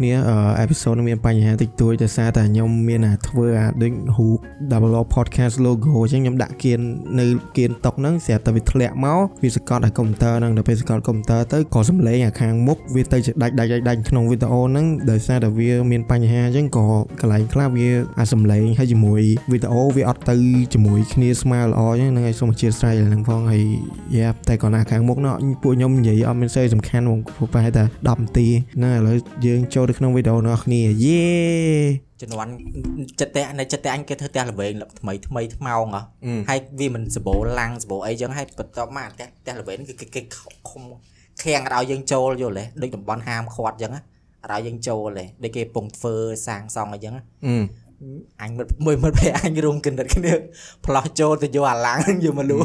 គ្នាអេពីសូតនេះមានបញ្ហាតិចតួចដោយសារតែខ្ញុំមានអាធ្វើអាដូចហ៊ូ double podcast logo អញ្ចឹងខ្ញុំដាក់គៀននៅគៀនតុកហ្នឹងស្រាប់តែវាធ្លាក់មកវាសកត់ឲ្យកុំព្យូទ័រហ្នឹងដល់ពេលសកត់កុំព្យូទ័រទៅក៏សំឡេងអាខាងមុខវាទៅជាដាច់ដាច់ដាច់ដាច់ក្នុងវីដេអូហ្នឹងដោយសារតែវាមានបញ្ហាអញ្ចឹងក៏កន្លែងខ្លះវាអាសំឡេងហើយជាមួយវីដេអូវាអត់ទៅជាមួយគ្នាស្មើល្អអញ្ចឹងហ្នឹងហើយសូមអធិស្ឋានហ្នឹងផងហើយយ៉ាតែក៏ណាខាងមុខនោះពួកខ្ញុំនិយាយអត់មានសេសំខាន់បងប្រហែលតែ10នាទីណាឥឡូវយើងចូលទៅក្នុងវីដេអូរបស់គ្នាយេជំនាន់ចិត្តតែនៅចិត្តតែអញគេធ្វើផ្ទះល្វែងថ្មីថ្មីថ្មោងហ៎ហើយវាមិនសបោឡាំងសបោអីចឹងហើយបន្ទាប់មកផ្ទះផ្ទះល្វែងគឺគេគេខំខាំងឲ្យយើងចូលយល់ទេដូចតំបន់ហាមឃាត់ចឹងណាឲ្យយើងចូលទេដូចគេពងធ្វើសាងសង់អីចឹង អឺអញមិត្តមួយមិត្តភ័ក្ដិអញរួមគណិតគ្នាផ្លោះចូលទៅយកអាឡាំងយកមកលួ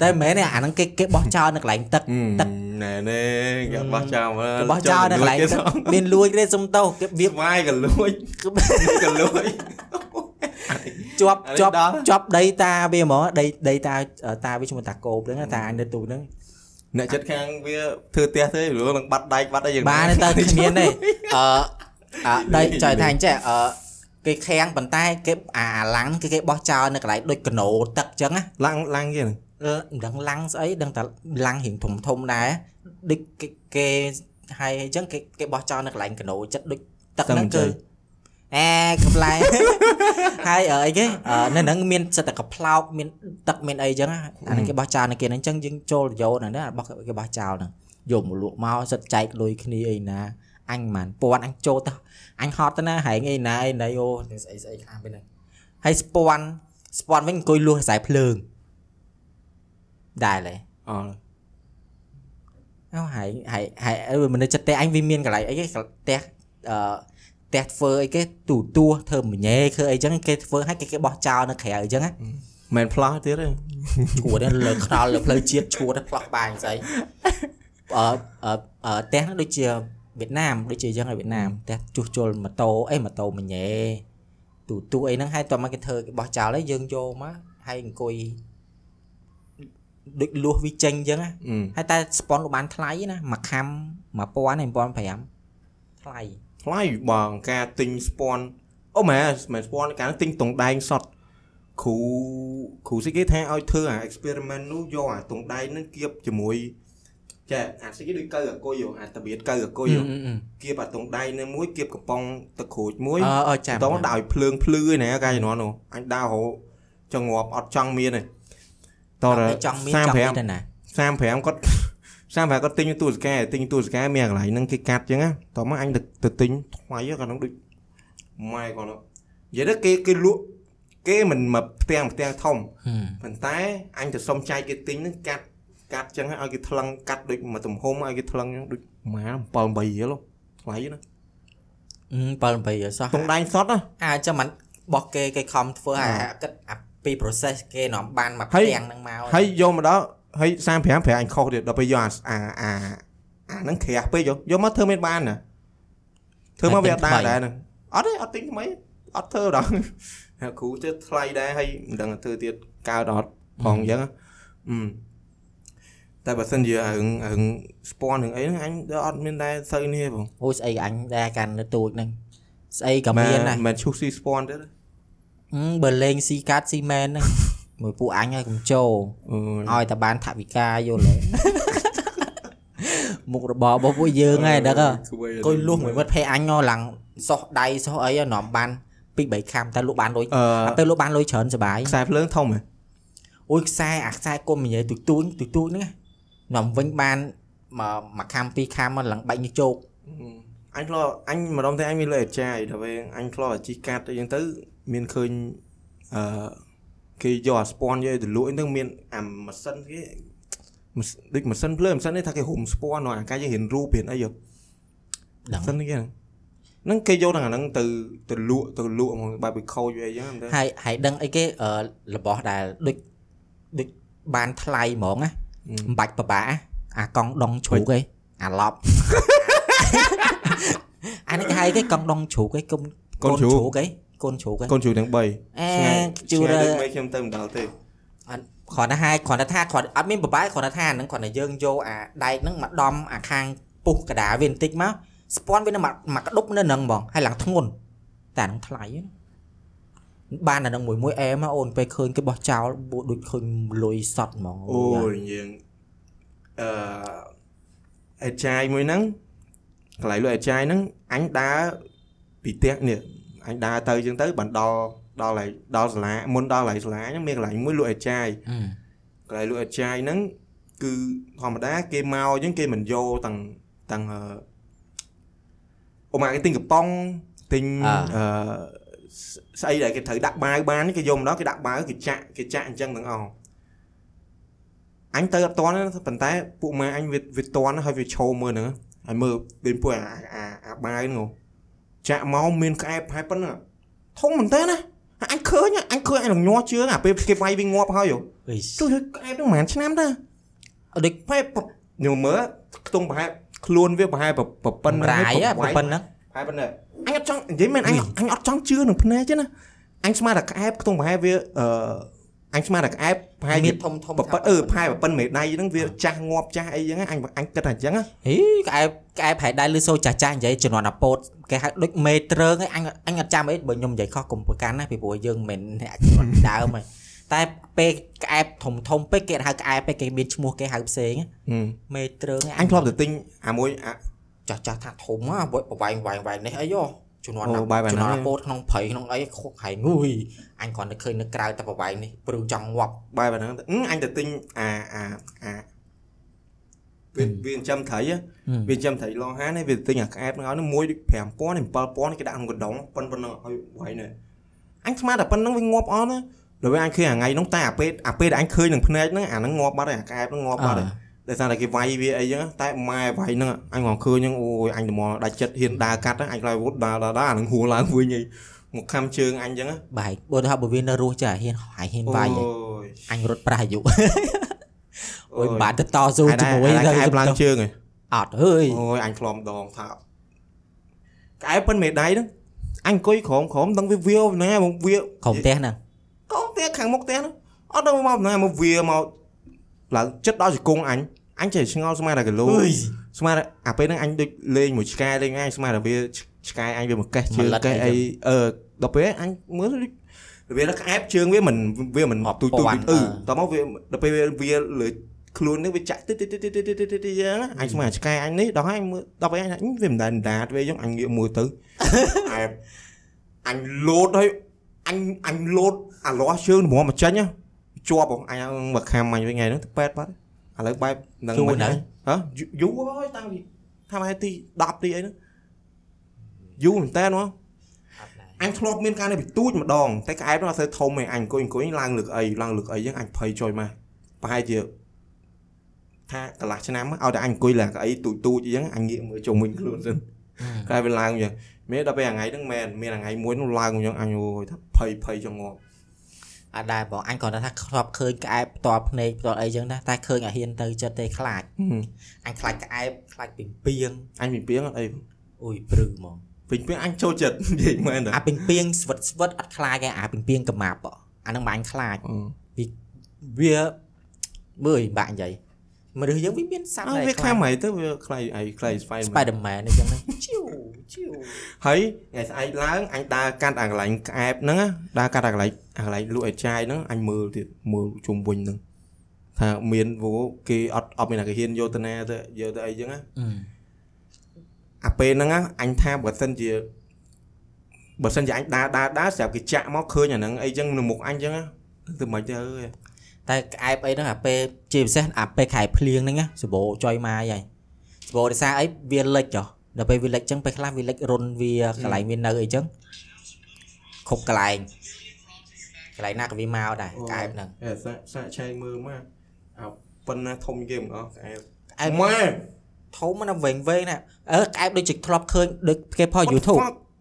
តែមិនមែនទេអាហ្នឹងគេគេបោះចោលនៅកន្លែងទឹកទឹកណែណែគេបោះចោលមើលគេបោះចោលនៅកន្លែងទឹកមានលួចទេសុំទោសគេវាវាយក៏លួចក៏លួចជាប់ឥឡូវជាប់ដល់ជាប់ដីតាវាហ្មងដីដីតាតាវាឈ្មោះតាកោបហ្នឹងតាអញនៅទូហ្នឹងអ្នកចិត្តខាងវាធ្វើផ្ទះទេឬនឹងបាត់ដែកបាត់អីយ៉ាងបានទេទៅគ្មានទេអឺអឺដីចុយថាអញ្ចេះអឺ គេខាំងប៉ុន្តែគេអាអាឡាំងគឺគេបោះចោលនៅកន្លែងដូចកណូទឹកអញ្ចឹងណាឡាំងឡាំងគេហ្នឹងមិនដឹងឡាំងស្អីដឹងតែឡាំងរៀងធំធំដែរដូចគេគេហើយអញ្ចឹងគេគេបោះចោលនៅកន្លែងកណូចិត្តដូចទឹកហ្នឹងគឺអែកំឡែងហើយអឺអីគេអឺនៅហ្នឹងមានសិតតែកផ្លោកមានទឹកមានអីអញ្ចឹងណាអាហ្នឹងគេបោះចោលនៅគេហ្នឹងអញ្ចឹងយើងចូលយកហ្នឹងណាបោះគេបោះចោលហ្នឹងយកមកលក់មកសិតចែកលុយគ្នាអីណាអញមិនពាន់អញចូលទៅ អញហត់ទៅណាហែងអីណាអីណៃអូស្អីស្អីខាងពេលហ្នឹងហើយស្ពាន់ស្ពាន់វិញអង្គុយលួសខ្សែភ្លើងដែរលេអឺអោហើយហើយហើយអឺមនុស្សចិត្តតែអញវាមានកន្លែងអីគេផ្ទះអឺផ្ទះធ្វើអីគេទូទួធ្វើមញ៉េធ្វើអីចឹងគេធ្វើឲ្យគេគេបោះចោលនៅក្រៅអញ្ចឹងណាមិនផ្លោះទៀតទេឈួតទេលើខ្នល់លើផ្លូវជាតិឈួតទេផ្លោះក្បាលអញ្ចឹងអឺអឺអឺផ្ទះហ្នឹងដូចជា វៀតណាមដូចជាអញ្ចឹងហើយវៀតណាមផ្ទះជួសជុលម៉ូតូអីម៉ូតូមញ៉េទូទួអីហ្នឹងហើយតោះមកគេធ្វើគេបោះចោលហើយយើងយកមកហើយអង្គុយដូចលួសវាចេញអញ្ចឹងណាអឺហើយតែស្ប៉ុនក៏បានថ្លៃណាមួយខាំ1000 1500ថ្លៃថ្លៃបងការទិញស្ពាន់អូមែនមិនស្ពាន់ការទិញតុងដែងសតគ្រូគ្រូស្អីគេថាឲ្យធ្វើអា experiment នោះយកអាតុងដែងហ្នឹងគៀបជាមួយ ចាអាស្អីគេដូចកៅអាគុយហ៎អាតាបៀតកៅអាគុយហ៎គៀបអាតុងដែងនឹងមួយគៀបកំប៉ុងទឹកក្រូចមួយអឺអឺចាំតោះដាក់ឲ្យភ្លើងភ្លឺឯណាកាយជំនាន់នោះអញដើររហូតចង់ងាប់អត់ចង់មានទេតោះចង់មានចង់មានទៅណា35គាត់35គាត់ទិញទូរស័ព្ទទិញទូរស័ព្ទមានកន្លែងហ្នឹងគេកាត់ចឹងណាតោះមកអញទៅទៅទិញថ្មីហ្នឹងគាត់ហ្នឹងដូចម៉ែគាត់នោះនិយាយទៅគេគេលក់គេមិនមកផ្ទាំងផ្ទាំងធំប៉ុន្តែអញទៅសុំចែកគេទិញហ្នឹងកាត់ កាត់ចឹងហើយឲ្យគេថ្លឹងកាត់ដូចមកទំហំឲ្យគេថ្លឹងចឹងដូចម៉ែ7 8រៀលថ្លៃណាអឺ7 8សោះតុងដែងសតណាអាចាំមិនបោះគេគេខំធ្វើអាគិតអាពី process គេនាំបានមកហើយផ្ទាំងហ្នឹងមកហើយយកមកដល់ហើយ35ប្រាអញខុសទៀតដល់ពេលយកអាអាអាអាហ្នឹងក្រាស់ពេកយកយកមកធ្វើមិនបានណាធ្វើមកវាអត់ដែរដែរហ្នឹងអត់ទេអត់ទិញថ្មីអត់ធ្វើដល់ហើយគ្រូទៅថ្លៃដែរហើយមិនដឹងថាធ្វើទៀតកើតអត់ផងអញ្ចឹងអឺ តែបើសិនជារឿងរឿងស្ពាន់រឿងអីហ្នឹងអញអត់មានដែរសូវនេះទេបងអូស្អីក៏អញដែរកាន់នៅទូចហ្នឹងស្អីក៏មានដែរមិនឈូសស៊ីស្ពាន់ទេអឺបើលេងស៊ីកាត់ស៊ីមែនហ្នឹងមួយពួកអញឲ្យកុំចូលអឺឲ្យតែបានថវិកាយល់ទេមុខរបររបស់ពួកយើងហ្នឹងដឹងហ៎កុយលុះមួយមិត្តភ័ក្ដិអញងឡើងសោះដៃសោះអីនាំបានពី3ខាំតែលក់បានលុយអឺអាពេលលក់បានលុយច្រើនសុបាយខ្សែភ្លើងធំហ៎អូយខ្សែអាខ្សែគុំនិយាយទូចទូចទូចទូចហ្នឹងណា នាំវិញបានមកមួយខាំពីរខាំមកឡើងបាច់ញជោកអញធ្លាប់អញម្ដងតែអញមានលើអាចារ្យដល់ពេលអញធ្លាប់អាជីកាត់អីចឹងទៅមានឃើញអឺគេយកអាស្ពាន់យកទៅលក់អីហ្នឹងមានអាម៉ាស៊ីនគេម៉ាស៊ីនដូចម៉ាស៊ីនភ្លើងម៉ាស៊ីននេះថាគេរុំស្ពាន់នោះអាកាយយើងហ៊ានរូបហ៊ានអីយកដឹងម៉ាស៊ីននេះគេហ្នឹងគេយកទាំងអាហ្នឹងទៅទៅលក់ទៅលក់មកបែបវាខូចវាអីចឹងតែហើយហើយដឹងអីគេអឺរបស់ដែលដូចដូចបានថ្លៃហ្មងណា មិនបាច់ប្របាក់ណាអាកង់ដងជ្រូកឯងអាឡប់អានេះគេហៅគេកង់ដងជ្រូកឯងកូនកូនជ្រូកឯងកូនជ្រូកឯងកូនជ្រូកទាំង3អេជឿជឿរើរើមិនខ្ញុំទៅមិនដល់ទេអត់គ្រាន់តែហាយគ្រាន់តែថាគ្រាន់អត់មានបបាយគ្រាន់តែថាហ្នឹងគ្រាន់តែយើងយកអាដែកហ្នឹងមកដំអាខាងពុះកដាវាបន្តិចមកស្ពាន់វានៅមកមកក្ដុបនៅនឹងហ្មងហើយឡើងធ្ងន់តែអានឹងថ្លៃណា បានអានឹងមួយមួយអែមណាអូនពេលឃើញគេបោះចោលបួដូចឃើញលុយសតហ្មងអូយយើងអឺអេចាយមួយហ្នឹងកន្លែងលក់អេចាយហ្នឹងអញដើរពីផ្ទះនេះអញដើរទៅអញ្ចឹងទៅបានដល់ដល់ហើយដល់សាលាមុនដល់ហើយសាលាហ្នឹងមានកន្លែងមួយលក់អេចាយអឺកន្លែងលក់អេចាយហ្នឹងគឺធម្មតាគេមកអញ្ចឹងគេមិនយកទាំងទាំងអឺអូម៉ាគេទិញកំប៉ុងទិញអឺ ស្អីដែលគេត្រូវដាក់បាវបានគេយកម្ដងគេដាក់បាវគេចាក់គេចាក់អញ្ចឹងទាំងអស់អញទៅអត់តន់ទេប៉ុន្តែពួកម៉ែអញវាវាតន់ហើយវាឈោមើលហ្នឹងហើយមើលពេលពួកអាអាអាបាវហ្នឹងចាក់មកមានក្អែបហើយប៉ុណ្ណឹងធំមែនតើណាអញឃើញអញឃើញអញនឹងញ័រជើងអាពេលគេវាយវាងាប់ហើយហ៎អីជួយក្អែបហ្នឹងប្រហែលឆ្នាំតើដូចផែខ្ញុំមើលខ្ទង់ប្រហែលខ្លួនវាប្រហែលប្រប៉ុណ្ណឹងរាយហើយហ៎ប៉ុណ្ណឹងប្រ ហែលប៉ុណ្ណឹងអញអត់ចង់និយាយមែនអញអញអត់ចង់ជឿនឹងភ្នែកទេណាអញស្មានតែក្អែបខ្ទង់ប្រហែលវាអឺអញស្មានតែក្អែបប្រហែលមានធំធំប្រប៉ុណ្ណអឺប្រហែលប្រប៉ុណ្ណមេដៃហ្នឹងវាចាស់ងាប់ចាស់អីចឹងអញអញគិតថាអញ្ចឹងណាហីក្អែបក្អែបប្រហែលដែរលឺសូរចាស់ចាស់និយាយជំនាន់អាពោតគេហៅដូចមេត្រឹងឯងអញអញអត់ចាំអីបើខ្ញុំនិយាយខុសកុំប្រកាន់ណាពីព្រោះយើងមិនមែនអ្នកជំនាន់ដើមទេតែពេលក្អែបធំធំពេកគេហៅក្អែបពេកគេមានឈ្មោះគេហៅផ្សេងមេត្រឹងអញធ្លាប់ទៅទិញអាមួយអា ចាស់ចាស់ថាធំហ៎ប្រវែងវែងវែងនេះអីយោជំនាន់អូណាបែបហ្នឹងជំនាន់អាពោតក្នុងព្រៃក្នុងអីខុកហែងុយអញគ្រាន់តែឃើញនៅក្រៅតែប្រវែងនេះព្រឺចង់ងាប់បែបហ្នឹងអឺអញទៅទិញអាអាអាវាវាចិញ្ចឹមត្រីហ៎វាចាំត្រីឡងហានឯងវាទិញអាក្អែបហ្នឹងឲ្យនឹងមួយដូច5000 7000គេដាក់ក្នុងកណ្ដុងប៉ុនប៉ុណ្ណឹងឲ្យໄວនេះអញស្មានតែប៉ុណ្ណឹងវាងាប់អស់ណាដល់វាអញឃើញអាថ្ងៃហ្នឹងតែអាពេលអាពេលដែលអញឃើញនឹងភ្នែកហ្នឹងអាហ្នឹងងាប់បាត់ហើយអាក្អែបហ្នឹងងាប់បាត់ហើយ ដោយសារតែគេវាយវាអីចឹងតែម៉ែវាយហ្នឹងអញគាត់ឃើញហ្នឹងអូយអញត្មងដាច់ចិត្តហ៊ានដើរកាត់ហ្នឹងអញខ្លាចវុតដើរដើរដើរអាហ្នឹងហួរឡើងវិញឯងមកខំជើងអញចឹងបែកបើថាបើវានៅរស់ចាហ៊ានហាយហ៊ានវាយឯងយអញរត់ប្រាស់អាយុអូយបានទៅតស៊ូជាមួយទៅក្អែបឡើងជើងឯងអត់អើយអូយអញខ្លំដងថាក្អែបប៉ុនមេដៃហ្នឹងអញអង្គុយក្រោមក្រោមដឹងវាវាណាមកវាក្រុមផ្ទះហ្នឹងកងផ្ទះខាងមុខផ្ទះហ្នឹងអត់ដឹងមកពីណាមកវាមកឡើងចិត្តដល់ជង្គង់អញ អញចេះឆ្ងល់ស្មានតែគីឡូស្មានតែអាពេលហ្នឹងអញដូចលេងមួយឆ្កែលេងអញស្មានតែវាឆ្កែអញវាមកកេះជើងកេះអីអឺដល់ពេលអញមើលដូចវាក្អែបជើងវាមិនវាមិនទូទូអឺតមកវាដល់ពេលវាលើខ្លួននេះវាចាក់តិចតិចតិចតិចតិចតិចតិចយ៉ាងអញស្មានឆ្កែអញនេះដល់ហើយមើលដល់ពេលអញថាវាមិនដែលដាតវាយ៉ាងអញងាកមើលទៅអែបអញលោតហើយអញអញលោតអាលាស់ជើងត្មងមកចាញ់ជាប់អញមកខាំអញវិញថ្ងៃហ្នឹងទៅប៉ែតបាត់ ឥឡូវបែបនឹងមិនហ៎យូរហើយតាំងពីថាម៉ែទី10ទីអីហ្នឹងយូរមែនតើហ្មងអញធ្លាប់មានការនេះបន្ទូចម្ដងតែក្អែបនោះអត់សូវធំទេអញអង្គុយអង្គុយឡើងលើកអីឡើងលើកអីចឹងអញភ័យចុយមកប្រហែលជាថាកន្លះឆ្នាំឲ្យតែអញអង្គុយលើកអីទូចទូចអីចឹងអញងាកមើលជុំវិញខ្លួនសិនក្អែបវាឡើងចឹងមានដល់ពេលថ្ងៃហ្នឹងមែនមានថ្ងៃមួយនោះឡើងចឹងអញអូយថាភ័យភ័យចងងាប់ អត់ដែរបងអញគ្រាន់តែថាធ្លាប់ឃើញក្អែបផ្ទាល់ភ្នែកផ្ទាល់អីចឹងណាតែឃើញអាហ៊ានទៅចិត្តទេខ្លាចអញខ្លាចក្អែបខ្លាចពីងពីងអញពីពីងអត់អីអូយព្រឺហ្មងពីពីងអញចូលចិត្តនិយាយមែនតាអាពីងពីងស្វិតស្វិតអត់ខ្លាចទេអាពីងពីងកម៉ាប់អាហ្នឹងមិនអញខ្លាចវាមើលបាក់និយាយ មនុស្សយើងវាមានសត្វអើដែរវាខ្លាំងហ្មងទៅវាខ្លាយអីខ្លាយ Spider-Man Spider-Man អញ្ចឹងណាជីវជីវហើយថ្ងៃស្អែកឡើងអញដើរកាត់អាកន្លែងក្អែបហ្នឹងណាដើរកាត់អាកន្លែងអាកន្លែងលក់ឲ្យចាយហ្នឹងអញមើលទៀតមើលជុំវិញហ្នឹងថាមានវោគេអត់អត់មានអាគេហ៊ានយកទៅណាទៅយកទៅអីចឹងណាអាពេលហ្នឹងណាអញថាបើសិនជាបើសិនជាអញដើរដើរដើរស្រាប់គេចាក់មកឃើញអាហ្នឹងអីចឹងនៅមុខអញចឹងណាទៅមិនទៅអើយ តែក្អែបអីហ្នឹងអាពេលជាពិសេសអាពេលខែភ្លៀងហ្នឹងណាសបោចុយម៉ាយហើយសបោដោយសារអីវាលិចចុះដល់ពេលវាលិចចឹងពេលខ្លះវាលិចរុនវាកន្លែងវានៅអីចឹងគ្រប់កន្លែងកន្លែងណាក៏វាមកដែរក្អែបហ្នឹងអេសាក់សាក់ឆែកមើលមកអាប៉ុណ្ណាធំគេមិនអស់ក្អែបក្អែបម៉ែធំណាស់វែងវែងណាអឺក្អែបដូចជាធ្លាប់ឃើញដូចគេផុស YouTube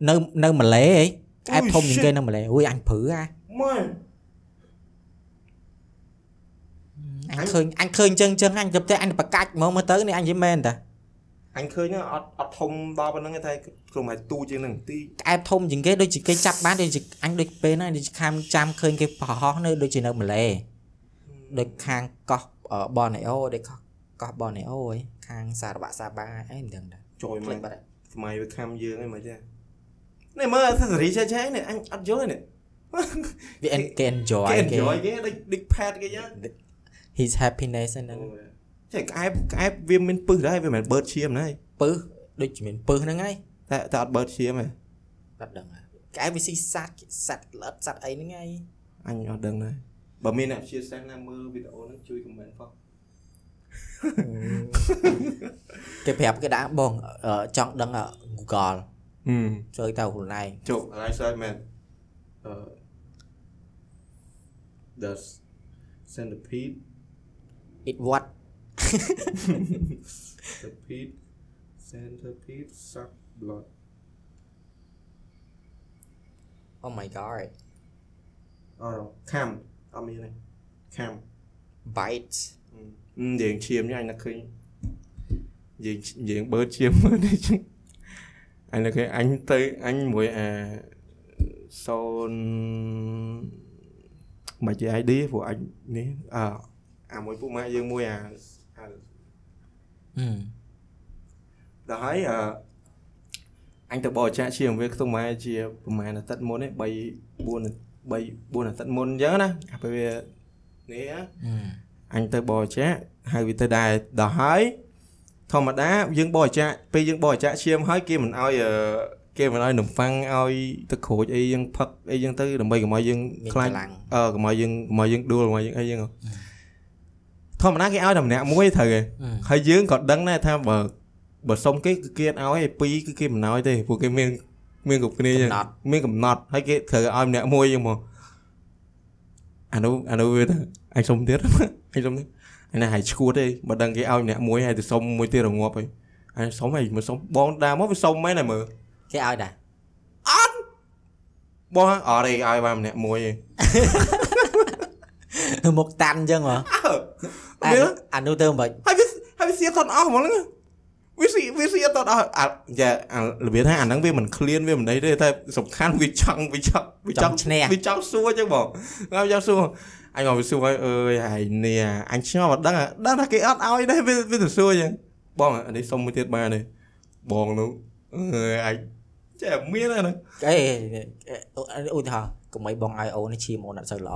នៅនៅម៉ាឡេអីក្អែបធំជាងគេនៅម៉ាឡេអូយអញព្រឺអាម៉ែ អញឃើញអញឃើញចឹងចឹងអញទៅផ្ទះអញទៅប្រកាច់ហ្មងមើលទៅនេះអញនិយាយមែនតាអញឃើញអត់អត់ធំដល់ប៉ុណ្្នឹងទេតែក្រុមឲ្យទូជាងហ្នឹងទីក្អែបធំជាងគេដូចជាគេចាប់បានដូចជាអញដូចពេលហ្នឹងដូចខាំចាំឃើញគេប្រហោះនៅដូចជានៅម៉ាឡេដូចខាងកោះបនណេអូដូចកោះបនណេអូហីខាងសារបាក់សាបាអីមិនដឹងដែរចយភ្មែលេនចបាត់ហើយថ្មីវាខំយើងហ្នឹងមិនទេនេះមើលថាសេរីឆេឆេនេះអញអត់យល់ទេនេះវា en- គេ enjoy គេគេ enjoy គេដូចដូច pet គេចឹង his happiness ហ្នឹងចេះក្អែបក្អែបវាមានពឹសដែរវាមិនបឺតឈាមណាពឹសដូចជាមានពឹសហ្នឹងហើយតែតែអត់បឺតឈាមទេបាត់ដឹងក្អែបវាស៊ីសាច់សាច់ល្អិតសាច់អីហ្នឹងហើយអញអត់ដឹងដែរបើមានអ្នកជាសាសណាមើលវីដេអូហ្នឹងជួយ comment ផងគេប្រាប់គេដាក់បងចង់ដឹង Google ជួយតើខ្លួនឯងជុកខ្លួនឯងស្អីមែនអឺ does centipede it what centipede centipede suck blood oh my god អត់ខាំអត់មានទេខាំ bites យើងឈាមនេះអញនឹកឃើញយើងយើងបឺតឈាមមើលនេះចឹងអញនឹកឃើញអញទៅអញមួយអាសូនមិនជា ID ព្រោះអញនេះ អើអាមួយពុកម៉ាក់យើងមួយអាអាហឹមដល់ហើយអឺអញទៅបរិច្ចាគឈាមវាខ្ទង់ម៉ែជាប្រហែលអាទិត្យមុនទេ3 4 3 4អាទិត្យមុនអញ្ចឹងណាអាពេលវានេះណាហឹមអញទៅបរិច្ចាគហើយវាទៅដែរដល់ហើយធម្មតាយើងបរិច្ចាគពេលយើងបរិច្ចាគឈាមហើយគេមិនអោយអឺគេមិនអោយនំប៉័ងអោយទឹកក្រូចអីយើងផឹកអីចឹងទៅដើម្បីកុំឲ្យយើងមានខ្លាចកម្លាំងអឺកុំឲ្យយើងកុំឲ្យយើងដួលកុំឲ្យយើងអីចឹង ធម្មតាគេឲ្យតែម្នាក់មួយត្រូវទេហឹមហើយយើងក៏ដឹងដែរថាបើបើសុំគេគឺគេអត់ឲ្យឯពីរគឺគេមិនឲ្យទេព្រោះគេមានមានគ្រប់គ្នាចឹងកំណត់មានកំណត់ហើយគេត្រូវឲ្យម្នាក់មួយចឹងមកអានោះអានោះវាទៅអញសុំទៀតអញសុំទៀតអញណាឲ្យឈួតទេបើដឹងគេឲ្យម្នាក់មួយហើយទៅសុំមួយទៀតរងាប់ហើយអញសុំហើយមកសុំបងដើរមកវាសុំមែនតែមើលគេឲ្យដែរបងអត់ទេឲ្យបានម្នាក់មួយទេមកតាន់អញ្ចឹងហ៎ អើអាវានោះអានោះទៅមិនហើយវាហើយវាសៀតតអត់អស់ហ្មងហ្នឹងវាសៀវាសៀតតអត់អស់អាយ៉ាអារបៀបថាអាហ្នឹងវាមិនឃ្លានវាមិនអីទេតែសំខាន់វាចង់វាចង់វាចង់ឈ្នះវាចង់សួរចឹងបងហើយចង់សួរអញមកវាសួរហើយអើយហើយនេះអញឆ្ងល់អត់ដឹងដឹងថាគេអត់ឲ្យដែរវាវាទៅសួរចឹងបងអានេះសុំមួយទៀតបានទេបងនោះអើយអញចេះមានអាហ្នឹងអេឧទាហរណ៍កុំឲ្យបងឲ្យអូននេះឈាមអូនអត់សូវល្អ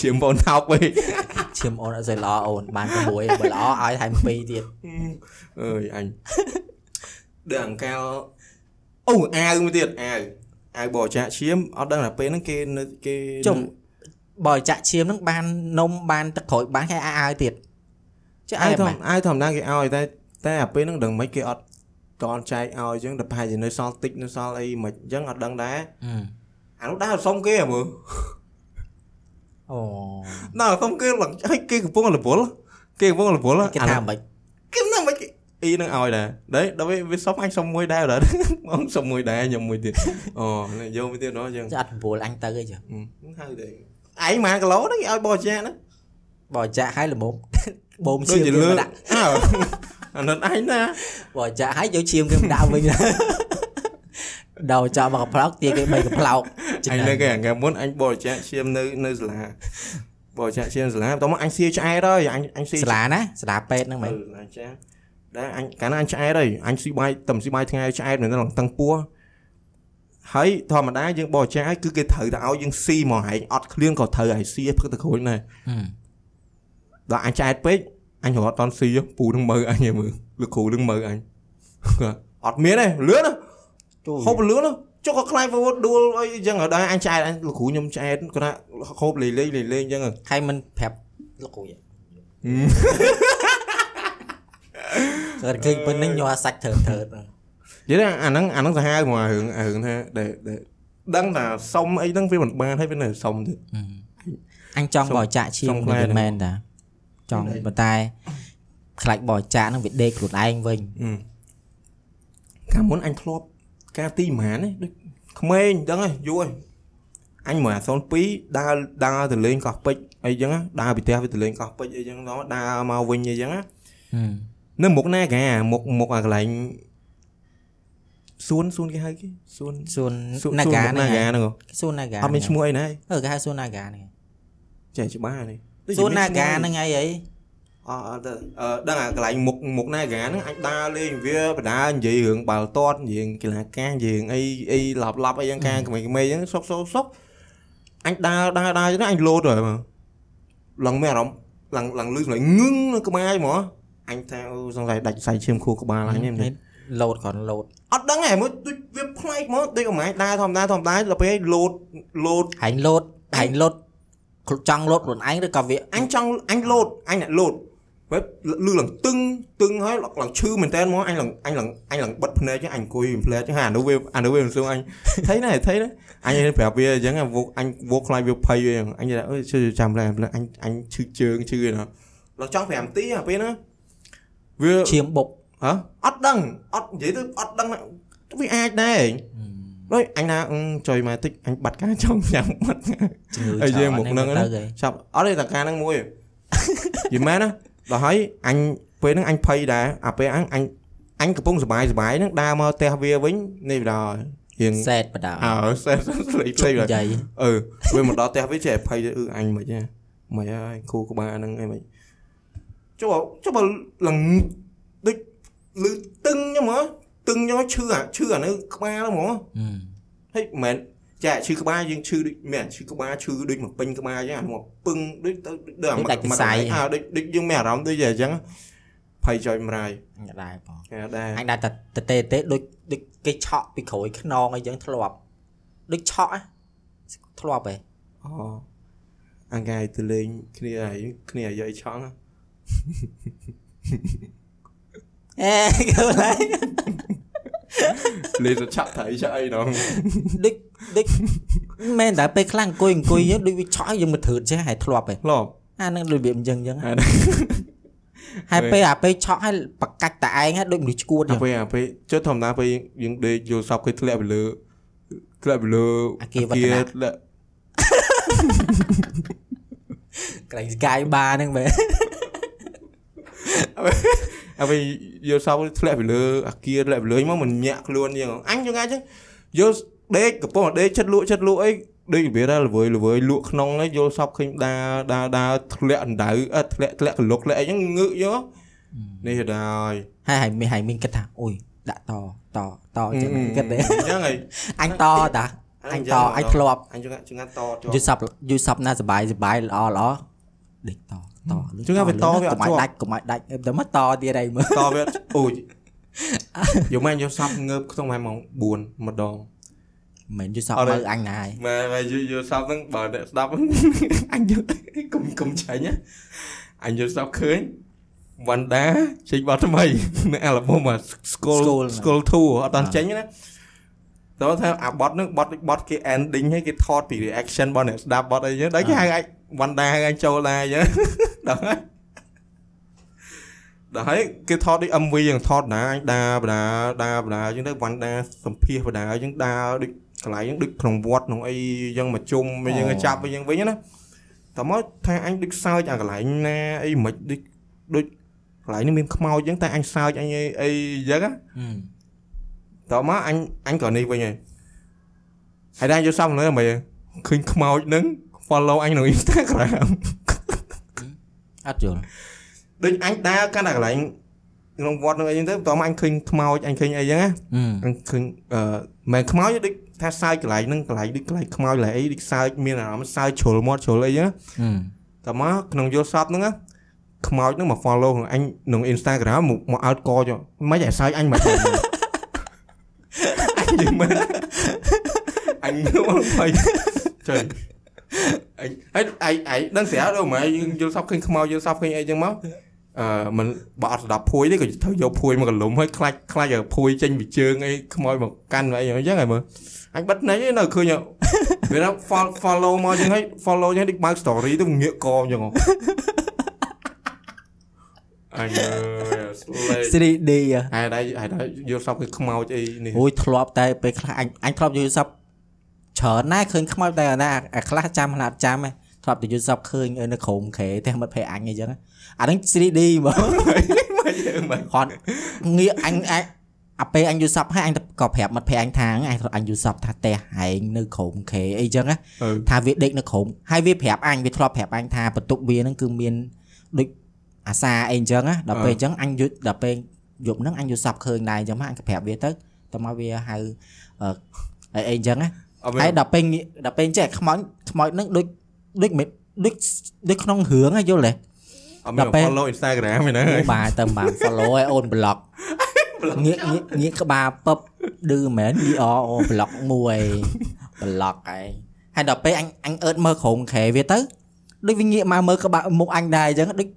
ជាបងថោកវិញឈាមអូនអត់សូវល្អអូនបានតែមួយបើល្អឲ្យថែមពីរទៀតអើយអញដើរអង្កាលអូអាវមួយទៀតអាវអាវបរិច្ចាគឈាមអត់ដឹងថាពេលហ្នឹងគេនៅគេជុំបើចាក់ឈាមហ្នឹងបាននំបានទឹកក្រូចបានគេឲ្យឲ្យទៀតចុះអាអាវយធមែម្មនអាវធម្មតាគេឲ្យតែតែអាពេលហ្នឹងដឹងមិនគេអត់តន់ចែកឲ្យអញ្ចឹងតែប្រហែលជានៅសល់តិចនៅសល់អីមិនអញ្ចឹងអត់ដឹងដែរហឹមអានោះដើរសុំគេហ៎មើល អូដើរសុំគេឡើងឲ្យគេកំពុងរវល់គេកំពុងរវល់គេថាមិនគេហ្នឹងមិនគេអ៊ីនឹងឲ្យដែរ đấy ដល់ពេលវាសុំអញសុំមួយដែរដែរបងសុំមួយដែរខ្ញុំមួយទៀតអូយកមួយទៀតនោះអញ្ចឹងចាអត់9អញទៅអីចឹងហៅទេឯងម៉ាគីឡូហ្នឹងគេឲ្យបរិច្ចាគហ្នឹងបើចាក់ឲ្យល្មមបូមដូចឈាមជាគេលើមកដាក់អើអានោះឯងណាបើចាក់ឲ្យយកឈាមគេមកដាក់វិញ ដល់ចោលមកកំប្លោកទាគេបីកំប្លោកអញនៅគេថ្ងៃមុនអញបរិច្ចាគឈាមនៅនៅសាលាបរិច្ចាគឈាមសាលាបន្ទាប់មកអញសៀឆ្អែតហើយអញអញសៀសាលាណាសាលាពេទ្យហ្នឹងមែនអញ្ចឹងដែរអញកាលណាអញឆ្អែតហើយអញស៊ីបាយតែស៊ីបាយថ្ងៃឆ្អែតនៅក្នុងតឹងពោះហើយធម្មតាយើងបរិច្ចាគហើយគឺគេត្រូវតែឲ្យយើងស៊ីមកហែងអត់ឃ្លៀងក៏ត្រូវឲ្យស៊ីឲ្យផឹកទៅក្រួយដែរហឹមដល់អញឆ្អែតពេកអញរត់តន់ស៊ីពូនឹងមើលអញឯមើលលោកគ្រូនឹងមើលអញអត់មានទេលឿនណាទូ ហូបលឿនណាចុះក៏ខ្លាយវដួលអីអញ្ចឹងដល់អញឆ្អែតអញលោកគ្រូខ្ញុំឆ្អែតគាត់ថាហូបលេងលេងលេងលេងអញ្ចឹងហើយមិនប្រាប់លោកគ្រូយ៉ាគាត់ឃើញប៉ុណ្្នឹងញ័រសាច់ធើធើហ្នឹងនិយាយថាអាហ្នឹងអាហ្នឹងសាហាវមករឿងរឿងថាដែលដែលដឹងថាសុំអីហ្នឹងវាមិនបានហើយវានៅសុំទៀតហឹមអញចង់បរិច្ចាគឈាសុមំផ្លែវាហ្នឹងមែនតាចង់ប៉ុន្តែខ្លាចបរិច្ចាគហ្នឹងវាដេកខ្លួនឯងវិញកាលមុនអញធ្លាប់ ការទីប្រហែលនេះដូចក្មេងដឹងហើយយូរហើយអញមកអា02ដើរដើរទៅលេងកោះពេជ្រអីចឹងណាដើរពីផ្ទះវាទៅលេងកោះពេជ្រអីចឹងដល់ដើរមកវិញអីចឹងណាហឹមនៅមុខណាកាមុខមុខអាកន្លែងសួនសួនគេហៅគេសួនសួនសួននាកាសួនហ្នឹងនាកាហ្នឹងហ៎សួននាកាអត់មានឈ្មោះអីណាអឺគេហៅសួននាកាហ្នឹងចេះច្បាស់នេះដូចសួនជានាមានឈ្មោះកាហ្នឹងហើយអីអត់ អត់ទេអឺដឹងអាកន្លែងមុខមុខណាហ្គាហ្នឹងអញដើរលេងវាបដានិយាយរឿងបាល់ទាត់និយាយកីឡាការនិយាយរឿងអីអីឡប់ឡប់អីយ៉ាងការក្មេងៗហ្នឹងសុកសុកសុកអញដើរដើរដើរចឹងអញលោតហើយមើលឡើងមានអារម្មណ៍ឡើងឡើងលឺសម្លេងងឹងនៅក្បាលហ្មងអញថាអូសង្ស័យដាច់ខ្សែឈាមខួរក្បាលអញហ្នឹងលោតគ្រាន់លោតអត់ដឹងហ៎មើលដូចវាផ្លែកមកដូចអមឯងដើរធម្មតាធម្មតាដល់ពេលលោតលោតហែងលោតហែងលោតចង់លោតខ្លួនឯងឬក៏វាអញចង់អញលោតអញអ្នកលោត ពេលលឺឡើងតឹងតឹងហើយឡើងឈឺមែនតើមកអញឡើងអញឡើងអញឡើងបិទភ្នែកចឹងអញអង្គុយផ្លែចឹងអានោះវាអានោះវាមិនសួរអញថៃណាថៃណាអញប្រាប់វាអញ្ចឹងវោអញវោខ្លាចវាភ័យវាអញថាអើយជឿចាំឡើងអញអញឈឺជើងឈឺណាឡើងចង់5នាទីអាពេលហ្នឹងវាឈាមបុកហ៎អត់ដឹងអត់និយាយទៅអត់ដឹងវាអាចដែរដូចអញណាចុយមកតិចអញបាត់ការចង់ញ៉ាំបាត់ជំងឺហើយយើងមុខហ្នឹងទៅហីចាប់អត់ទេតាការហ្នឹងមួយយីមែនណា ដល់ហើយអញពេលហ្នឹងអញភ័យដែរអាពេលអញអញអញកំពុងសុបាយសុបាយហ្នឹងដើរមកផ្ទះវាវិញនេះបណ្ដោយរៀងសែតបណ្ដោយអើសែតស្លេកស្លេកអឺវាមកដល់ផ្ទះវាចេះភ័យទៅអឺអញមិនហ៎មិនហើយគូក្បាលហ្នឹងអីមិនចុះចុះបើលឹងដូចលឺតឹងខ្ញុំហ៎តឹងខ្ញុំឈឺអាឈឺអានៅក្បាលហ្មងហេមិនមែន ចាឈឺក្បាលយើងឈឺដូចមានឈឺក្បាលឈឺដូចមកពេញក្បាលអញ្ចឹងអានោះមកពឹងដូចទៅដូចអាអើដូចដូចយើងមានអារម្មណ៍ដូចអញ្ចឹងភ័យចុយម្រាយអញដែរបងគេដែរអញដែរតែតទេទេដូចដូចគេឆក់ពីក្រួយខ្នងអីចឹងធ្លាប់ដូចឆក់ធ្លាប់ហ៎អូអង្កាយទៅលេងគ្នាហើយគ្នាយាយឆងអេគេឡើយ លេងទៅឆាក់ថៃឆាក់អីដល់ដូចដូចមែនតែពេលខ្លាំងអង្គុយអង្គុយយើងដូចវាឆក់ឲ្យយើងមកធឺតចេះហើយធ្លាប់ហ៎ឡប់អានឹងរបៀបអញ្ចឹងអញ្ចឹងអាហើយពេលអាពេលឆក់ឲ្យបកាច់តែឯងហ្នឹងដូចមនុស្សឈួតអញ្ចឹងពេលអាពេលចុះធម្មតាពេលយើងដេកយល់សពគេធ្លាក់ទៅលើធ្លាក់ទៅលើអាគារវឌ្ឍនៈធ្លាក់កន្លែងស្កាយបាហ្នឹងមែន ហើយពេលយកសោធ្លាក់ពីលើអាគារធ្លាក់ពីលើមកមិនញាក់ខ្លួនយ៉ាងអញយ៉ាងណាចឹងយកដេកកំពុងតែដេកចិត្តលក់ចិត្តលក់អីដូចវាដែរល្វើយល្វើយលក់ក្នុងហ្នឹងយកសោឃើញដើរដើរដើរធ្លាក់អណ្ដៅអត់ធ្លាក់ធ្លាក់កលុកធ្លាក់អីចឹងងើកយកនេះដែរហើយហើយមានហើយមានគិតថាអូយដាក់តតតអញ្ចឹងគិតទេអញ្ចឹងហើយអញតតាអញតអញធ្លាប់អញចង្កាចង្កាតតយូរសັບយូរសັបណាសបាយសបាយល្អល្អដេកត តជឿថាវាតវាអត់កុំឲ្យជាប់ដាច់កុំឲ្យដាច់តែមកតទៀតអីមើលតវាអូយយកមែនយកសពងើបក្នុងម៉ោង4ម្ដងមិនយូរសັបអត់ទេមើលអញណាហើយម៉ែម៉ែយកយកសពហ្នឹងបើអ្នកស្ដាប់អញយកកុំកុំចាញ់ណាអញយកសពឃើញវ៉ាន់ដាចេញបတ်ថ្មីនៅអាល់ប៊ុមអា Skull Skull 2អត់ដល់ចេញណា តែថាអាបតហ្នឹងបតបតគេ ending ហើយគេថតពី reaction របស់អ្នកស្ដាប់បតអីចឹងដល់គេហៅអាចវណ្ដាហៅអាចចូលដែរចឹងដល់ហើយដល់ហើយគេថតដូច MV យ៉ាងថតណាអាចដាបដាដាបដាចឹងទៅវណ្ដាសម្ភាសបដាចឹងដាដូចកន្លែងហ្នឹងដូចក្នុងវត្តក្នុងអីយ៉ាងមកជុំយ៉ាងចាប់យ៉ាងវិញណាតមកថាអញដូចសើចអាកន្លែងណាអីមិនដូចដូចកន្លែងនេះមានខ្មោចចឹងតែអញសើចអញអីអីចឹងណា តោះមកអញអញក៏នេះវិញហើយហើយដែរយកសំលើមើលឃើញខ្មោចហ្នឹង follow អញក្នុង Instagram អត់យល់ដូចអញដើរកាន់តែកន្លែងក្នុងវត្តហ្នឹងអីចឹងទៅតោះមកអញឃើញខ្មោចអញឃើញអីចឹងណាអញឃើញអឺមិនខ្មោចទេដូចថាសើចកន្លែងហ្នឹងកន្លែងដូចកន្លែងខ្មោចកន្លែងអីដូចសើចមានអារម្មណ៍សើចជ្រុលមាត់ជ្រុលអីចឹងតោះមកក្នុងយល់សពហ្នឹងណាខ្មោចហ្នឹងមក follow ក្នុងអញក្នុង Instagram មកមកអោតកចុះមិនឲ្យសើចអញមិន អញនិយាយមែនអញមកភ័យចុយអញហើយអញអញដឹងស្រាប់ đâu mà យើងយល់សពឃើញខ្មោចយល់សពឃើញអីចឹងមកអឺមិនបើអត់ស្ដាប់ភួយទេក៏ត្រូវយកភួយមកកលុំហើយខ្លាច់ខ្លាច់ឲ្យភួយចេញពីជើងអីខ្មោចមកកាន់អីអញ្ចឹងហើយមើលអញបិទភ្នែកឯនៅឃើញវាថា follow មកចឹងហើយ follow ចឹងដូចបើក story ទៅងាកកអញ្ចឹង អញអើយស្លេក 3D ហេតុអីហេតុអីយល់សពគឺខ្មោចអីនេះអូយធ្លាប់តែពេលខ្លះអញអញធ្លាប់យល់សពច្រើនណាស់ឃើញខ្មោចតែណាអាខ្លះចាំណាត់ចាំហ៎ធ្លាប់តែយល់សពឃើញនៅក្រុមខេតែមិត្តភ័ក្ដិអញអីចឹងអាហ្នឹង 3D ហ្មងមកយើងមកហត់ងាកអញអាចអាពេលអញយល់សពហើយអញក៏ប្រាប់មិត្តភ័ក្ដិអញថាអញអញយល់សពថាតែហែងនៅក្រុមខេអីចឹងថាវាដេកនៅក្រុមហើយវាប្រាប់អញវាធ្លាប់ប្រាប់អញថាបន្ទប់វាហ្នឹងគឺមានដូច អាសាអីអញ្ចឹងណាដល់ពេលអឺអញ្ចឹងអញយល់ដល់ពេលយប់ហ្នឹងអញយល់សពឃើញដែរអញ្ចឹងមកអញក៏ប្រាប់វាទៅទៅមកវាហៅអឺអីអីអញ្ចឹងណាអត់មានហើយដល់ពេលងាកដល់ពេលចេះខ្មោចខ្មោចហ្នឹងដូចដូចមិនដូចដូចក្នុងរឿងហ៎យល់ទេអត់មានដល់ពេល follow Instagram ឯណាអូបាទទៅបាន follow ឲ្យអូន block ងាកងាកងាកក្បាលពឹបឌឺមែនឌីអអូ block មួយ block ឯងហើយដល់ពេលអញអញអឺតមើលក្រុមខែវាទៅដូចវាងាកមកមើលក្បាលមុខអញដែរអញ្ចឹងដូច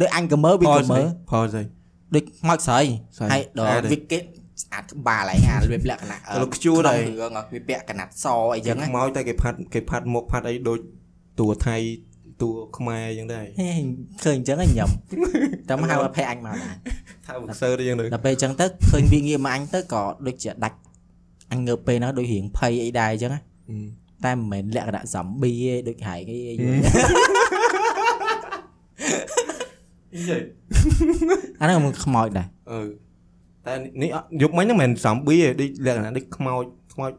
ដូចអញក៏មើលវាក៏មើលផលស្អីដូចខ្មោចស្រីស្រីហើយដស្អាកតទេវាគេស្អាតក្បាលឯងអារបៀបលក្ខណៈលោកខ្ជួរដែរក្នុងរឿងវាពាក់កណាត់សអីចឹងណាខ្មោចតែគេផាត់គេផាត់មុខផាត់អីដូចតួថៃតួខ្មែរអញ្ចឹងដែរហេឃើញអញ្ចឹងឯងញ៉ាំតែមកហៅឲ្យភ័យអញមកដែរថាបើសើអញ្ចឹងទៅដល់ពេលអញ្ចឹងទៅឃើញវាងាកមកអញទៅក៏ដូចជាដាច់អញងើបពេលហ្នឹងដូចរៀងភ័យអីដែរអញ្ចឹងណាតែមិនមែនលក្ខណៈ zombie ទេដូចហែកអី អីអីយេអាហ្នឹងមិនខ្មោចដែរអឺតែនេះអត់យប់មិញហ្នឹងមិនមែន zombie ទេដូចលក្ខណៈដូចខ្មោចខ្មោច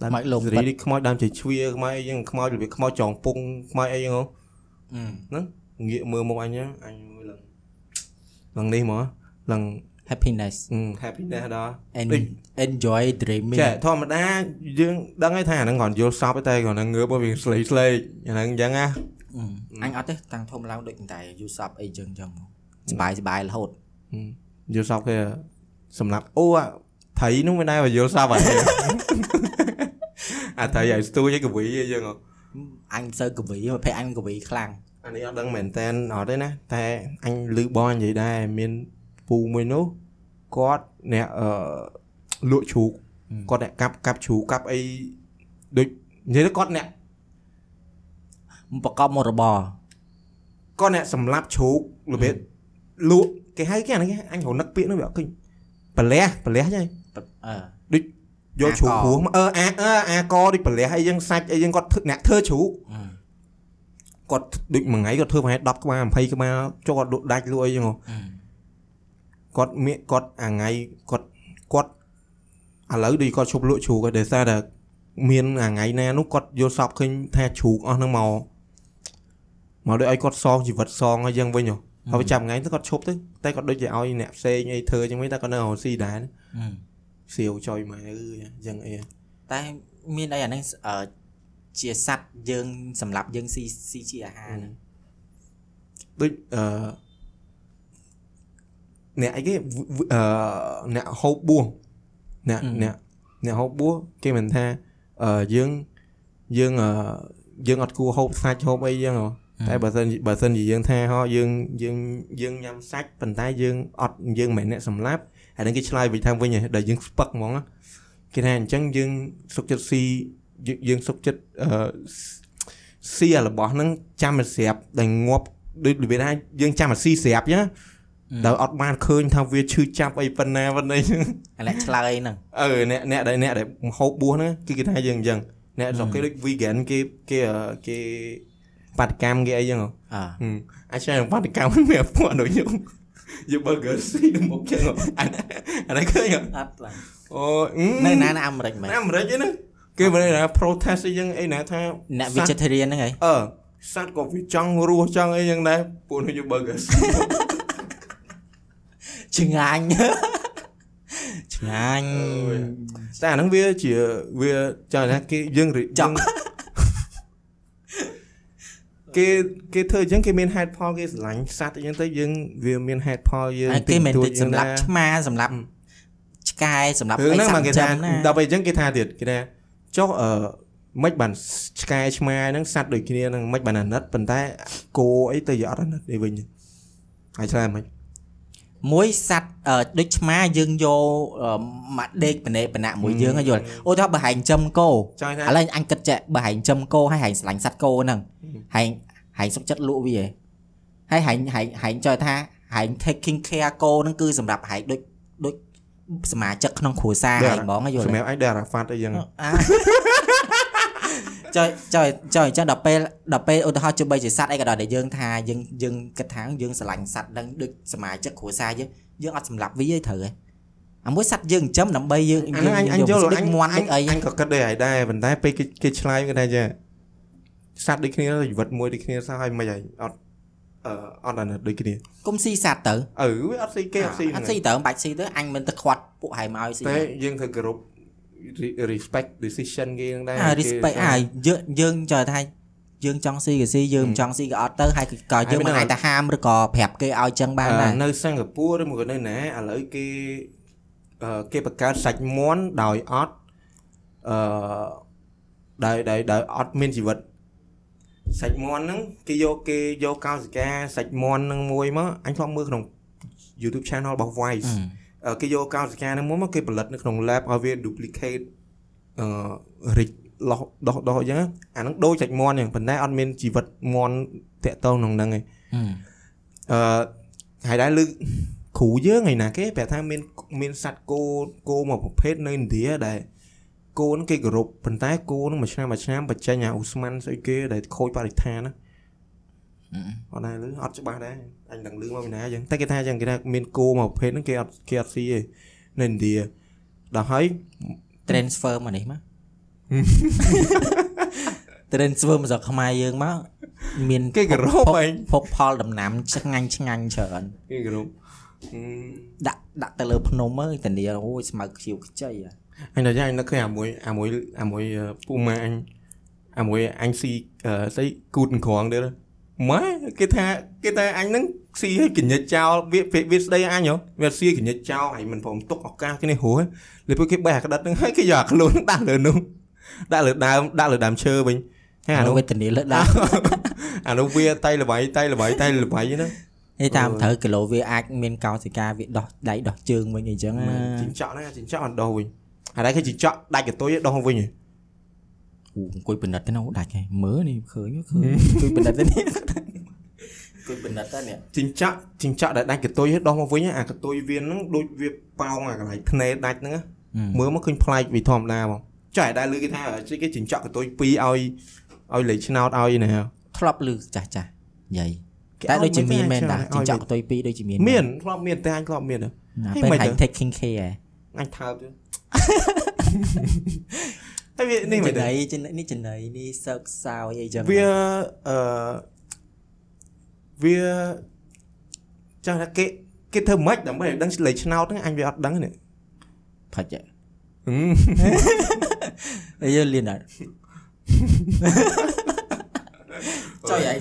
ខ្មោចលំសេរីដូចខ្មោចដើមជ័យជ្វាខ្មោចអីចឹងខ្មោចរបៀបខ្មោចចងពងខ្មោចអីចឹងហ៎អឺងាកមើលមុខអញហ្នឹងអញមើលឡើងឡើងនេះមកឡើង happiness happiness ដល់ and ដូច enjoy dreaming ចាធម្មតាយើងដឹងហើយថាអាហ្នឹងគ្រាន់យល់សពទេតែគ្រាន់តែងើបមកវាស្លេកស្លេកអាហ្នឹងអញ្ចឹងណា អញអត់ទេតាំងធំឡើងដូចតែ YouTube អីចឹងចឹងសបាយសបាយរហូត YouTube គេសម្រាប់អូថៃនោះមិនដែរបើ YouTube អាអាថៃឲ្យស្ទូចឲ្យកវីចឹងអញមិនសូវកវីប្រភេទអញកវីខ្លាំងអានេះអត់ដឹងមែនតែនអត់ទេណាតែអញឮបងនិយាយដែរមានពូមួយនោះគាត់អ្នកអឺលក់ជ្រូកគាត់អ្នកកាប់កាប់ជ្រូកកាប់អីដូចនិយាយទៅគាត់អ្នក ប្រកបមុខរបរគាត់អ្នកសម្លាប់ជ្រូករបៀបលក់គេហៅគេអានេះគេអញរនឹកពាក្យនោះវាអត់ឃើញប្រលះប្រលះចឹងអឺយកជ្រូកអាកព្រោះមកអឺអាអឺអាកដូចប្រលះអីចឹងសាច់អីចឹងគាត់ធ្វើអ្នកធ្វើជ្រូកអឺគាត់ដូចមួយថ្ងៃគាត់ធ្វើប្រហែល10ក្បាល20ក្បាលចុះគាត់លក់ដាច់លក់អីចឹងហ៎អឺគាត់មានគាត់អាថ្ងៃគាត់គាត់ឥឡូវដូចគាត់ឈប់លក់ជ្រូកហើយដោយសារតែមានអាថ្ងៃណានោះគាត់យកសពឃើញថាជ្រូកអស់ហ្នឹងមក មកដូចឲ្យគាត់សងជីវិតសងអីចឹងវិញហ៎ហើយវាចាប់ថ្ងៃទៅគាត់ឈប់ទៅតែគាត់ដូចជាឲ្យអ្នកផ្សេងអីធ្វើចឹងវិញតែគាត់នៅរកស៊ីដែរណាអឺសៀវចុយមកអឺចឹងអីតែមានអីអាហ្នឹងអឺជាសัตว์យើងសម្រាប់យើងស៊ីស៊ីជាអាហារណាដូចអឺអ្នកអីគេអឺអ្នកហូបបួសអ្នកអ្នកអ្នកហូបបួសគេមិនថាអឺយើងយើងអឺយើងអត់គួរហូបសាច់ហូបអីចឹងហ៎ តែបើសិនបើសិនជាយើងថាហោះយើងយើងយើងញ៉ាំសាច់ប៉ុន្តែយើងអត់យើងមិនមែនអ្នកសម្លាប់អានេះគេឆ្លើយវិញថាវិញហ៎ដែលយើងស្ពឹកហ្មងណាគេថាអញ្ចឹងយើងសុកចិត្តស៊ីយើងយើងសុកចិត្តអឺស៊ីអារបស់ហ្នឹងចាំមកស្រាប់ដែលងាប់ដូចរបៀបថាយើងចាំមកស៊ីស្រាប់ចឹងណាដែលអត់បានឃើញថាវាឈឺចាប់អីប៉ុណ្ណាប៉ុណ្ណីចឹងអាអ្នកឆ្លើយហ្នឹងអឺអ្នកអ្នកដែលអ្នកដែលហូបបួសហ្នឹងគឺគេថាយើងអញ្ចឹងអ្នកស្រុកគេដូច vegan គេគេអឺគេ បាតកម្មគេអីចឹងហ៎អើហឹមអាចឆ្លៃបាតកម្មមានពួកដូចខ្ញុំយក burger ស៊ីនៅមុខចឹងហ៎អានេះអានេះឃើញហ៎អត់ឡើយអូអឺនៅណានៅអាមេរិកមែនណាអាមេរិកឯណាគេមិនថា protest អីចឹងអីណាថាអ្នកសត្វ vegetarian ហ្នឹងហីអឺសត្វក៏វាចង់រស់ចង់អីចឹងដែរពួកនោះយក burger ស៊ីឆ្ងាញ់ឆ្ងាញ់តែអាហ្នឹងវាជាវាចង់ថាគេយើងរៀចង់ គេគេធ្វើអញ្ចឹងគេមានហេតុផលគេស្រឡាញ់សត្វអញ្ចឹងទៅយើងវាមានហេតុផលយើងហើយគេមិនតិចតិចសម្រាប់ឆ្មាសម្រាប់ឆ្កែសម្រាប់រឿងហ្នឹងសមកត្វគេចិថាញ្ចឹមណាដល់ពេលអញ្ចឹងគេថាទៀតគេថាចុះអឺមិនបានឆ្កែឆ្មាហ្នឹងសត្វដូចគ្នាហ្នឹងមិនបានអាណិតប៉ុន្តែគោអីទៅយកអត់អាណិតនេះវិញហើយឆ្លើយមិន មួយសัตว์អឺដូចឆ្មាយើងយកអឺមកដេកបណេបណៈមួយយើងឲ្យយល់អូថាបើហែងចំគោ ចង់ថា ឥឡូវអញគិតចេះបើហែងចំគោហើយហែងស្រឡាញ់សัตว์គោហ្នឹងហែងហែងសុខចិត្តលក់វាឯងហើយហែងហែងហែងចង់ថាហែង taking care គោហ្នឹងគឺសម្រាប់ហែងដូចដូចសមាជិកក្នុងគ្រួសារហែងហ្មងឲ្យយល់ សម្រាប់អញដែរអាហ្វាត់អីចឹង អា ចុយចុយចុយអញ្ចឹងដល់ពេលដល់ពេលឧទាហរណ៍ជបីជាសัตว์អីក៏ដោយដែលយើងថាយើងយើងគិតថាយើងស្រឡាញ់សัตว์ហ្នឹងដូចសមាជិកគ្រួសារយើងយើងអត់សម្លាប់វាទេត្រូវហ៎អាមួយសัตว์យើងចិញ្ចឹមដើម្បីយើង អាហ្នឹងអញអញយល់ ដូច អញ មាន់ដូចអី អញក៏គិតដែរហើយដែរប៉ុន្តែពេលគេគេឆ្លើយគេថាចាសត្វដូចគ្នាជីវិតមួយដូចគ្នាសោះហើយមិនហើយអត់អ អឺអត់អាណិតដូចគ្នា គុំស៊ីសត្វទៅ អឺវាអត់ស៊ីគេអត់ស៊ី អត់ស៊ីទៅមិនបាច់ស៊ីទៅអញមិនទៅខ្វាត់ពួកហែមកឲ្យស៊ី តែយើងត្រូវគោរព re- respect decision គេហ្នឹងដែរអា respect អាយើងយើងចើថាយើងចង់ស៊ីក៏ស៊ីយើងមិនចង់ស៊ីក៏អត់ទៅហើយក៏យើងមិនអាចទៅហាមឬក៏ប្រាប់គេឲ្យចឹងបានដែរអឺនៅសិង្ហបុរីឬមកក៏នៅណាឥឡូវគេអឺគេបង្កើតសាច់មាន់ដោយអត់អឺដោយដោយដោយអត់មានជីវិតសាច់មាន់ហ្នឹងគេយកគេយកកោសិកាសាច់មាន់ហ្នឹងមួយមកអញធ្លាប់មើលក្នុង YouTube channel របស់ Vice អឺ គេយកកោសិកាហ្នឹងមួយមកគេផលិតនៅក្នុង lab ឲ្យវា duplicate អឺរិចលោះដោះដោះអញ្ចឹងអាហ្នឹងដូចសាច់មាន់អញ្ចឹងប៉ុន្តែអត់មានជីវិតមាន់តាក់ទងក្នុងហ្នឹងឯងអឺហើយដែរលើកគ្រូយើងឯណាគេប្រាប់ថាមានមានសត្វគោគោមួយប្រភេទនៅឥណ្ឌាដែលគោហ្នឹងគេគោរពប៉ុន្តែគោហ្នឹងមួយឆ្នាំមួយឆ្នាំបញ្ចេញអាអ៊ូស្មានស្អីគេដែលខូចបរិស្ថានណា អត់ដែរលឺអត់ច្បាស់ដែរអញដឹងលឺមកពីណាអញ្ចឹងតែគេថាអញ្ចឹងគេថាមានគោមួយប្រភេទហ្នឹងគេអត់គេអត់ស៊ីទេនៅឥណ្ឌាដល់ហើយ transfer មកនេះមក transfer មកស្រុកខ្មែរយើងមកមានគេគោរពឯងភពផលដំណាំឆ្ងាញ់ឆ្ងាញ់ច្រើនគេគោរពអឺដាក់ដាក់ទៅលើភ្នំអើយតានីអូយស្មៅខ្ជិវខ្ចីហ៎អញដល់យ៉ាងនឹកឃើញអាមួយអាមួយអាមួយអឺពូម៉ាអញអាមួយអញស៊ីអឺស្អីគូតក្រងទៀត ម៉ែគេថាគេថាអញហ្នឹងស៊ីឲ្យកញ្ញិតចោលវាពេលវាស្ដីអញហ៎វាស៊ីកញ្ញិតចោលហើយមិនព្រមទុកឱកាសគេនេះហួរលើពេលគេបេះអាក្តិតហ្នឹងហើយគេយកអាខ្លួនដាក់លើនោះដាក់លើដើមដាក់លើដើមឈើវិញហើយអាអានោះនោះវេទនាលើដើមអានោះវាតៃល្បៃតៃល្បៃតៃល្បៃហ្នឹងនេះតាមអឺត្រូវគីឡូវាអាចមានកោសិកាវាដោះដៃដោះជើងវិញអីចឹងណាជីងចក់ហ្នឹងជីងចក់អត់ដោះវិញហើយដែរគេជីងចក់ដាច់កតុយដោះវិញហ៎អូអង្គុយពិនិត្យទៅណាដាច់ហើយមើលនេះឃើញឃើញអង្គុយពិនិត្យទៅនេះអង្គុយពិនិត្យទៅនេះជីងចក់ជីងចក់ដែលដាច់កតុយដោះមកវិញអាកតុយវាហ្នឹងដូចវាប៉ោងអាកន្លែងធ្នេដាច់ហ្នឹងមើលមកឃើញប្លែកពីធម្មតាបងចុះឯដែលឮគេថាជិះគេចិញ្ចក់កតុយ2ឲ្យឲ្យលេខឆ្នោតឲ្យណាធ្លាប់ឮចាស់ចាស់និយាយតែដូចជាមានមែនតាចិញ្ចក់កតុយពីរដូចជាមានមានធ្លាប់មានតែអញធ្លាប់មានហ៎ណាហេពេលមិនហែទៅង taking care អញថើបទៅហើយវានេះនេះមិនចំណៃទេចំណៃនេះចំណៃនេះសើកសោយអីចឹងវាអឺ វាចាស់ថាគេគេធ្វើម៉េចដើម្បីឲ្យដឹងលេខឆ្នោតហ្នឹងអញវាអត់ដឹងនេះផាច់ហ៎ហឹមអីយើងលៀនអត់ចុយឯង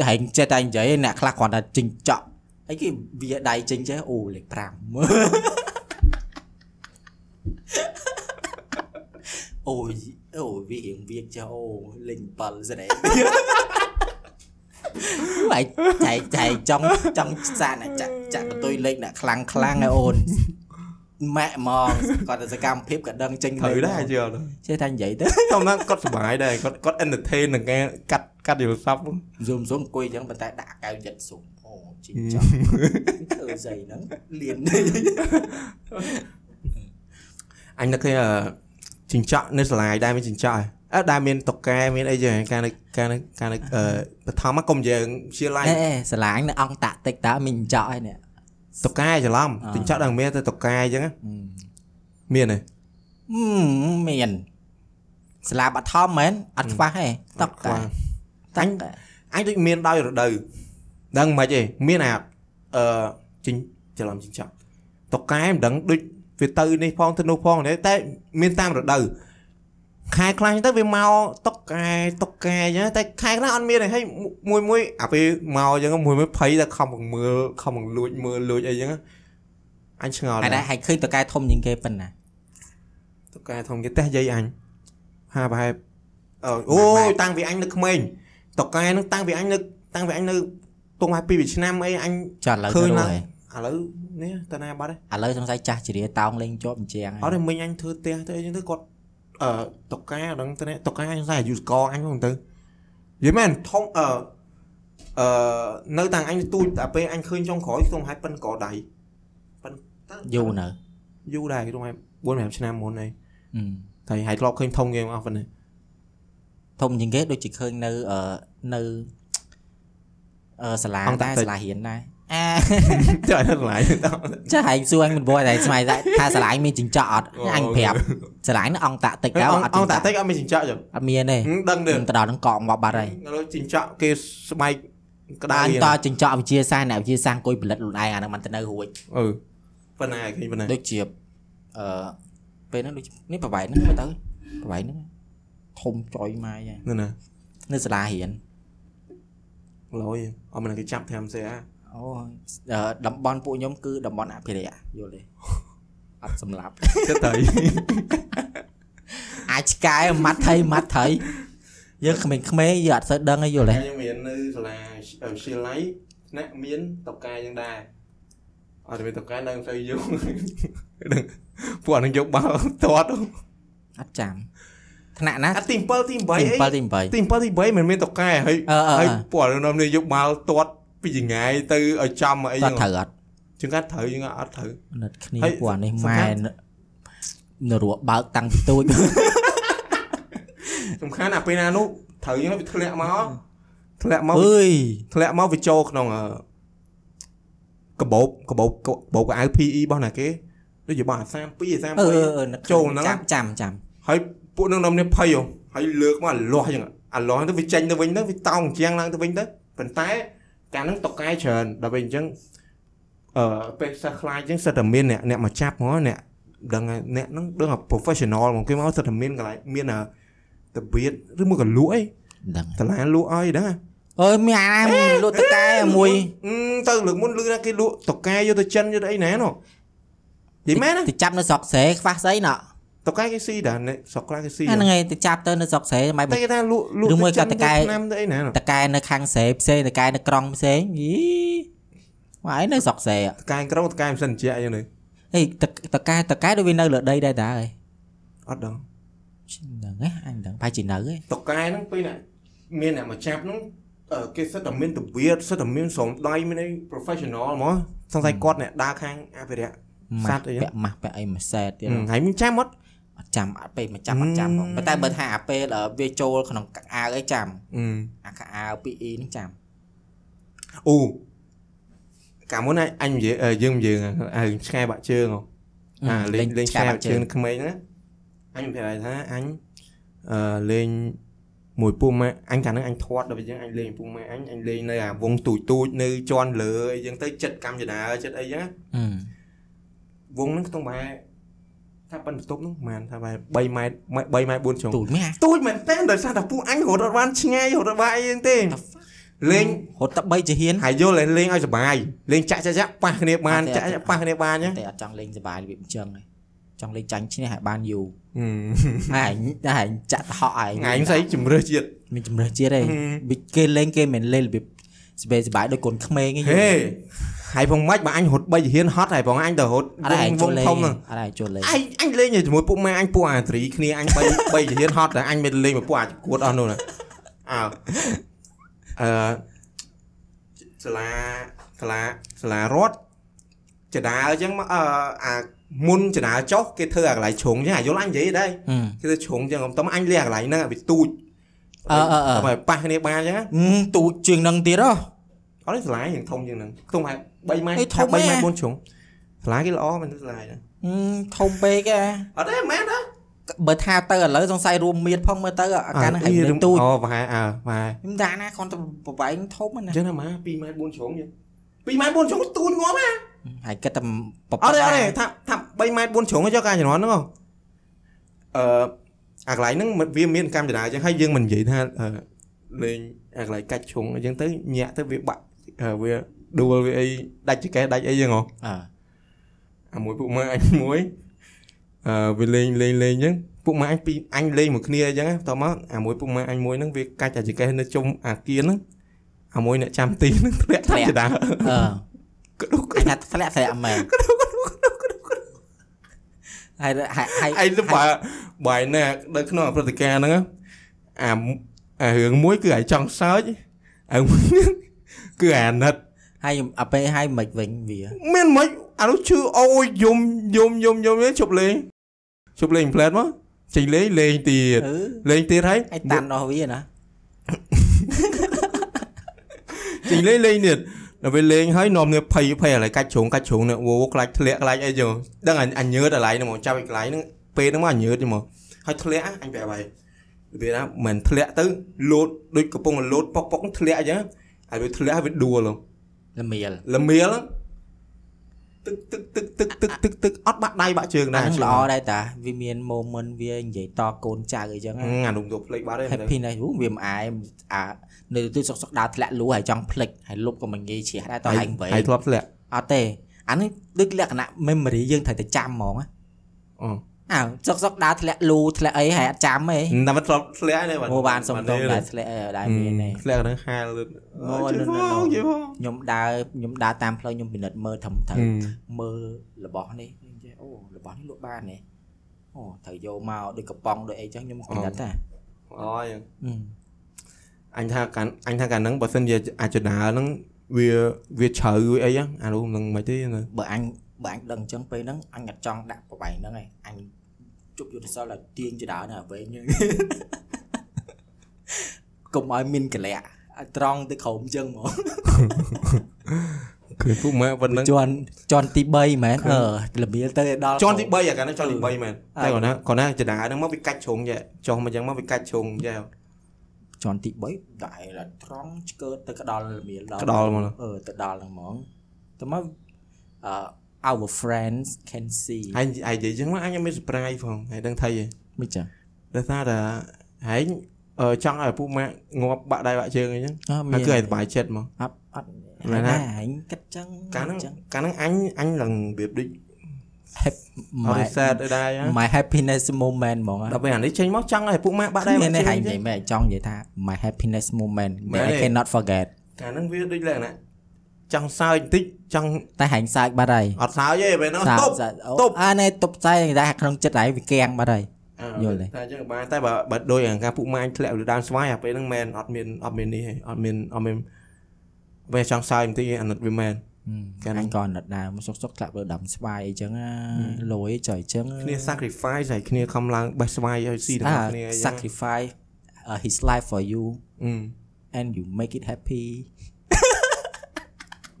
តែឯងចេះតែនិយាយអ្នកខ្លះគ្រាន់តែចិញ្ចក់អីគេវាដៃចិញ្ចេះអូលេខ5អូយអូយវារៀងវាចេះអូលេខ7ស្អី ហើយចែកចែកចង់ចង់សានចាក់ចាក់កតុយលេខអ្នកខ្លាំងខ្លាំងហើយអូនម៉ាក់ហ្មងគាត់តែសកម្មភាពក៏ដឹងចេញត្រូវដែរជឿអត់ចេះតែនិយាយទៅខ្ញុំថាគាត់សុបាយដែរគាត់គាត់ entertain នឹងការកាត់កាត់យល់ស័ព្ទហ្នឹងស៊ុំស៊ុំអង្គុយចឹងប៉ុន្តែដាក់កៅចិត្តស៊ុំអូជីងចង់ធ្វើស្អីហ្នឹងលៀនអញនឹកឃើញអឺចិញ្ចក់នៅសាលាដែរមានចិញ្ចក់ហើយ អើដែរមានតុកែមានអីចឹងការនៅការនៅការនៅអឺបឋមមកកុំយើងជាឡាយអេអេស្រឡាញ់នៅអង្គតាក់តិចតើមានចក់ហើយនេះតុកែច្រឡំអ่าចិញ្ចក់ដល់មានតែតុកែចឹងណាមានទេហឹមមានស្លាបអត់ធំមែនអត់ខ្វះទេតកតាអញអញដូចមានដោយរដូវដឹងមិនទេមានអាអឺចិញ្ច្រឡំចិញ្ចក់តុកែមិនដឹងដូចវាទៅនេះផងទៅនោះផងទេតែមានតាមរដូវ ខែខ្លះទៅវាមកតុកែតុកែចឹងតែខែខ្លះអត់មានទេហើយមួយមួយអាពេលមកចឹងមួយមួយភ័យតែខំបង្មើលខំបង្លួចមើលលួចអីចឹងអញឆ្ងល់ហើយដែរដែរហើយឃើញតកែធំជាងគេប៉ុណ្ណាតុកែធំគេតេះយាយអញហាប្រហែលអឺអូយតាំងពីអញនៅក្មេងតុកែនឹងតាំងពីអញនៅតាំងពីអញនៅទុំហើយពីរឆ្នាំអីអញចាឥឡូវឃើទៅញរឡើងហើយឥឡូវនេះតាណាបាត់ហើយឥឡូវសង្ស័យចាស់ជ្រាតោងលេងជាប់អញ្ចាំងអត់ទេមិញអញធ្វើផ្ទះទៅអីចឹងទៅគាត់ អឺតុកែអត់ដឹងទៅតុកែអញស្អីអាយុសកអញហ្នឹងទៅយីមែនធំអឺអឺនៅតាំងអញទូចតែពេលអញឃើញចុងក្រោយខ្ញុំហើយប៉ិនកដៃប៉ិនយូរនៅយូរដែរខ្ញុំហើយ4 5ឆ្នាំមុនហើយហឹមតែហើយធ្លាប់ឃើញធំគេមកអស់ប៉ុណ្ណេះធំជាងគេដូចជាឃើញនៅអឺនៅអឺសាលាអង្គតាដែរក់តិចសាលារៀនដែរ អាចុះឲ្យឡាយទៅចាហែងសួរអញមិនបួយតែស្មៃតែថាស្រឡាញ់មានចិញ្ចក់អត់អូអញប្រាប់ស្រឡាញ់នៅអង្គតាក់តិចអដែរងអត់អង្គតាចិញ្ចក់តិចអត់មានចិញ្ចក់ចឹងអត់មានទេដឹងទេទៅដល់នឹងកកងាប់បាត់ហើយឥឡូវចិញ្ចក់គេស្បែកក្តៅបានវាតចិញ្ចក់វិជាសាស្ត្រអ្នកវិជាសាស្ត្រអង្គុយផលិតខ្លួនឯងអាហ្នឹងมันទៅនៅរួចអឺប៉ុណ្ណាឃើញប៉ុណ្ណាដូចជាអឺពេលហ្នឹងដូចនេះប្រវែងហ្នឹងមើលទៅប្រវែងហ្នឹងធំចុយម៉ាយហើយនោះណានៅសាលារៀនឡយអត់មិនគេចាប់តាមសេអាអូ អឺតំបន់ពួកខ្ញុំគឺតំបន់អភិរក្សយល់ទេអត់សម្លាប់ចិត្តទៅអាចឆ្កែម៉ាត់ថៃម៉ាត់ថៃយើងក្មេងៗយើងអត់សូវដឹងអីយល់ទេខ្ញុំមាននៅសាលាវិទ្យាល័យអ្នកមានតកែយ៉ាងដែរអត់មានតកែនៅស្អីយូរដឹងពួកអានឹងយកបាល់ទាត់អត់ចាំថ្នាក់ណាអាទី7ទី8ទីអី7ទី8ទី7ទី8មិនមែនតកែហើយអឺអឺហើយពួកអានឹងនេះយកបាល់ទាត់ ពីចងាយទៅឲ្យចំអីតចឹងត្រូវអត់ជាងកាត់ត្រូវជាងអត់ត្រូវនិតគ្នាហើយពួកអានេះសំម៉ែខាន់នៅរੂបើកតាំងពីទូចសំខាន់អាពេលណានោះត្រូវយើងវាធ្លាក់មកធ្លាក់មកអើយធ្លាក់មកវាចូលក្នុងអឺកបោបកបោបកបោបកៅ PE របស់ណាគេដូចជាបងអា32អឺ33អឺអឺនឹកចូលហ្នឹងចាំចាំចាំហើយពួកនឹងនំនេះភ័យហ៎ហើយលើកមកអាលាស់ចឹងអាលាស់ទៅវាចេញទៅវិញទៅវាតោងជាងឡើងទៅវិញទៅប៉ុន្តែ ការហ្នឹងតកែច្រើនដល់ពេលអញ្ចឹងអឺពេលសិស្សខ្លាចអញ្ចឹងសិតតែមានអ្នកអ្នកមកចាប់ហ្មងអ្នកដឹងហើយអ្នកហ្នឹងដឹងថា professional ហ្មងគេមកសិតតែមានកន្លែងមានអាតបៀតឬមួយក៏លក់អីដឹងតឡានលក់អីដឹងហ៎អើយមានអាណាលក់តកែមួយអឺទៅលើកមុនលឺថាគេលក់តកែយកទៅចិនយកទៅអីណែនោះនិយាយមែនណាទៅចាប់នៅស្រុកស្រែខ្វះស្អីណោះ តកែគេស៊ីដែរអ្នកស្រុកខ្លះគេស៊ីអាហ្នឹងឯងទៅចាប់ទៅនៅស្រុកស្រែមិនតែគេថាលក់លក់ឬមួយក៏ទៅតកែចិនយកឆ្នាំទៅអីណែនោះតកែនៅខាងស្រែផ្សេងតកែនៅក្រុងផ្សេងយីមកឯងនៅស្រុកស្រែអតកែក្រុងតកែមិនសិនជាក់អីហ្នឹងេតតកែតកែដូចវានៅលើដីដែរតាហើយអត់ដឹងហ្នឹងហ៎អញដឹងប្រហែលជានៅហ៎តកែហ្នឹងពេលណាមានអ្នកមកចាប់ហ្នឹងអឺគេសិតតែមានតវៀតសិតតែមានស្រោមដៃមានអី professional ហ្មងសង្ស័យគាត់អ្នកដើរខាងអភិរក្សសត្វអីហ្នឹងពាក់ម៉ាស់ពាក់អីមួយសែតទៀតហើយមិនចាំអត់អត់ ចាំអត់ពេលមកចាំអត់ចាំផងប៉ុន្តែបើថាអាពេលអឺវាចូលក្នុងកៅអៅអីចាំអឺអាកៅអៅ PE ហ្នឹងចាំអូកាលមុនអញនិយាយអឺយើងនិយាយឲ្យឆ្កែបាក់ជើងហ៎អាលេងលេងឆ្កែបាក់ជើងក្មេងហ្នឹងអញប្រាប់ថាអញអឺលេងមួយពូម៉ែអញកាលហ្នឹងអញធាត់ដល់ពេលចឹងអញលេងពូម៉ែអញអញលេងនៅអាវងទូចទូចនៅជន់លើអីចឹងទៅចិត្តកម្មចនាចិត្តអីចឹងណាអឺវងហ្នឹងខ្ទង់បែរ ថាប៉ុនបន្ទប់ហ្នឹងប្រហែលថាបែរ3ម៉ែត្រ3ម៉ែត្រ4ជ្រុងទូចមែនទូចមែនតើដោយសារតែពូអញរត់អត់បានឆ្ងាយរត់អត់បានអីចឹងទេលេងរត់តែ3ជាហ៊ានហើយយល់តែលេងឲ្យសុបាយលេងចាក់ចាក់ចាក់ប៉ះគ្នាបានអត់ទេចាក់ចាក់ប៉ះគ្នាបានចឹងតែអត់ចង់លេងសប្បាយរបៀបអញ្ចឹងទេចង់លេងចាញ់ឈ្នះឲ្យបានយូរហឹមហើយហើយចាក់តហក់ហើយថ្ងៃស្អីជំរឿជាតិមានជំរឿជាតិទេហឹមវាគេលេងគេមិនលេងរបៀបស្បែកស្បាយដូចកូនក្មេងឯងហេ ហើយផងម៉េចបើអញរត់3ជាហ៊ានហត់ហើយផងអញទៅរត់អត់ឯងវចូលងលេងធំហ្នឹងអត់ឯងចូលលេងអញអញលេងជាមួយពួកម៉ែអញពួកអាត្រីគ្នាអញ3 3ជាហ៊ានហត់តែអញមិនលេងមួយពួកអាចគួតអស់នោះណាអើអឺសាលាសាលាសាលារត់ចដាអញ្ចឹងមកអឺអាមុនចដាចុះគេធ្វើអាកន្លែងជ្រុងអញ្ចឹងអាយល់អញនិយាយដែរហឹមគេធ្វើជ្រុងអញ្ចឹងតោះអញលេងអាកន្លែងហ្នឹងឲ្យវាទូចអឺអឺអឺទៅឲ្យប៉ះគ្នាបានអញ្ចឹងណាហឹមទូចជាងនឹងទៀតហ៎ អត់ទេសាលាយ៉ាងធំជាងហ្នឹងខ្ទង់ហែ3ម៉ែត្រអេធំ3ម៉ែហ៎ត្រ4ជ្រុងសាលាគេល្អមែនទេសាលាហ្នឹងហឹមធំពេកហ៎អត់ទេមែនទេបើថាទៅឥឡូវសង្ស័យរួមមៀតផងមើលទៅអាការហ្នឹងហែងលេងទូចអូប្រហែលអើប្រហែលខ្ញុំថាណាគាត់ទៅប្រវែងធំហ្នឹងអណាញ្ចឹងណាម៉ា2ម៉ែត្រ4ជ្រុងយើង2ម៉ែត្រ4ជ្រុងទូចងាប់ណាហើយគិតតែបអត់ទេអត់ទេថាថា3ម៉ែត្រ4ជ្រុងចុះការជំនាន់ហ្នឹងហ៎អឺអាកន្លែងហ្នឹងវាមានកម្មចនាអញ្ចឹងហើយយើងមិននិយាយថាអឺលេងអាកន្លែងកាច់ជ្រុងអញ្ចឹងទៅញាក់ទៅវាបាក់អឺ វាដួលវាអីដាច់ចកេះដាច់អីចឹងហ៎អើអាមួយពួកម៉ែអញមួយអឺវាលេងលេងលេងអញ្ចឹងពួកម៉ែអញពីរអញលេងមួយគ្នាអញ្ចឹងតោះមកអាមួយពួកម៉ែអញមួយហ្នឹងវាកាច់តែចកេះនៅជុំអាគារហ្នឹងអាមួយអ្នកចាំទីហ្នឹងធ្លាក់តាមចដាអឺក្តុកអញថាធ្លាក់ធ្លាក់មែនហើយហើយហើយឯងទៅបើបើឯណានៅក្នុងព្រឹត្តិការណ៍ហ្នឹងអាអារឿងមួយគឺឯងចង់សើចអាមួយហ្នឹង គឺអាណិតហើយអាពេលហើយមិនវិញវាមានមិនអានោះឈឺអូយយំយំយំយំជប់លេងជប់លេងផ្លែតមកចេញលេងលេងទៀតលេងទៀតហើយឯតាន់អស់វាណាចេញលេងលេងទៀតដល់ពេលលេងហើយនាំនេះភ័យភ័យឥឡូវកាច់ជ្រុងកាច់ជ្រុងនេះវូខ្លាច់ធ្លាក់ខ្លាច់អីចឹងដឹងអញញើតឥឡូវហ្នឹងមកចាប់ឯកន្លែងហ្នឹងពេលហ្នឹងមកញើតទេមកហើយធ្លាក់អញប្រាប់ហើយវាថាមិនធ្លាក់ទៅលោតដូចកំពុងលោតប៉ុកប៉ុកធ្លាក់អញ្ចឹង ហើយវាធ្លាក់វាដួលហ៎ល្មៀលល្មៀលទឹកទឹកទឹកទឹកទឹកទឹកទឹកអត់បាក់ដៃបាក់ជើងអាដែរហ្នឹងល្អដែរតាវាមាន moment វានិយាយតកូនចៅអីចឹងហឹមអានោះទៅភ្លេចបាត់ទេ happiness អូវាមិនអាយអានៅទៅសុកសុកដើរធ្លាក់លួហើយចង់ភ្លេចហើយលុបក៏មិនងាយជ្រះដែរតើហែងវែហើយងធ្លាប់ធ្លាក់អត់ទេអានេះដូចលក្ខណៈ memory យើងត្រូវតែចាំហ្មងណាអូ អើសុកសុកដើរធ្លាក់លូធ្លាក់អីហើយអត់ចាំទេតែមិនធ្លាប់ធ្លាក់ទេមកបានសុំតងដែរធ្លាក់អីដែរមានទេធ្លាក់ហ្នឹងហាលលឿនអូអូយ no, no, no. យីផងខ្ញុំដើរខ្ញុំដើរតាមផ្លូវខ្ញុំពិនិត្យមើលធំទៅហឹមមើលរបស់នេះខ្ញុំចេះអូរបស់នេះលក់បានទេអូត្រូវយកមកដូចកំប៉ុងដូចអីចឹងខ្ញុំពិនិត្យតាអូយអឺអញថាកាន់អញថាកាលហ្នឹងបើសិនជាអាចដើរហ្នឹងវាវាជ្រៅវាអីហ្នឹងអានោះនឹងមិនទេណាបើអញ បើអញដឹងអញ្ចឹងពេលហ្នឹងអញអត់ចង់ដាក់ប្របែងហ្នឹងឯងអញជប់យុទ្ធសលឲ្យទាញចដើនៅវែងហ្នឹងកុំឲ្យមានកលាក់ឲ្យត្រង់ទៅក្រោមអញ្ចឹងហ្មងគឺពុកម៉ែប៉ុណ្ណឹងជន់ជន់ទី3មែនអឺល្មៀលទៅដល់ជាន់ទី3អាកាលហ្នឹងជាន់ទី3មែនអើតែគាត់ណាគាត់ណាចដាហ្នឹងមកវាកាច់ជ្រុងចេះចុះមកចឹងមកវាកាច់ជ្រុងចេះជន់ទី3ដាក់ឲ្យដល់ត្រង់ឆ្កើតទៅក្ដល់ល្មៀលដល់ក្ដល់មកអឺទៅដល់ហ្នឹងហ្មងទៅមកអឺ our friends can see ហើយហើយនិយាយចឹងមកអញមាន surprise ផងហើយដឹងថៃហ៎មិនចឹងដោយសារតែហែងអឺចង់ឲ្យពុកម៉ែងាប់បាក់ដៃបាក់ជើងអីចឹងអឺហើយគឺឲ្យសុបាយចិត្តមកអត់អត់មែនណាអញគិតចឹងកាលហ្នឹងចឹងកាលហ្នឹងអញអញឡើងរបៀបដូច Hap- អត់ my សែតដែរហ៎ my happiness moment ហ្មងដល់ពេលអានេះចេញមកចង់ឲ្យពុកម៉ែបាក់ដៃនេះបាក់ជើនេះហែងងនិយាយមែនចង់និយាយថា my happiness moment មែន that I ទេ cannot forget កាលហ្នឹងវាដូចលក្ខណៈ ចង់សើចបន្តិចចង់តែហែងសើចបាត់ហើយអត់សើចទេពេលហ្នឹងសើចតុបសើចអូតុបអានេះតុបសើចតែក្នុងចិត្តហើយវាកៀងបាត់ហើយយល់ទេតែអញ្ចឹងបានតែបើបើដូចអាការពុកម៉ែធ្លាក់លើដើមស្វាយអាពេលហ្នឹងមែនអត់មានអត់មាននេះទេអត់មានអត់មានពេលចង់សើចបន្តិចអាណិតវាមែនកាលហ្នឹងអញក៏ណិតដែរមកសុកសុកធ្លាក់លើដំស្វាយអីចឹងណាលយចុយចឹងគ្នា sacrifice ហើយគ្នាខំឡើងបេះស្វាយឲ្យស៊ីទាំងអាអស់គ្នាអីចឹង sacrifice uh, his life for you អឺ and you make it happy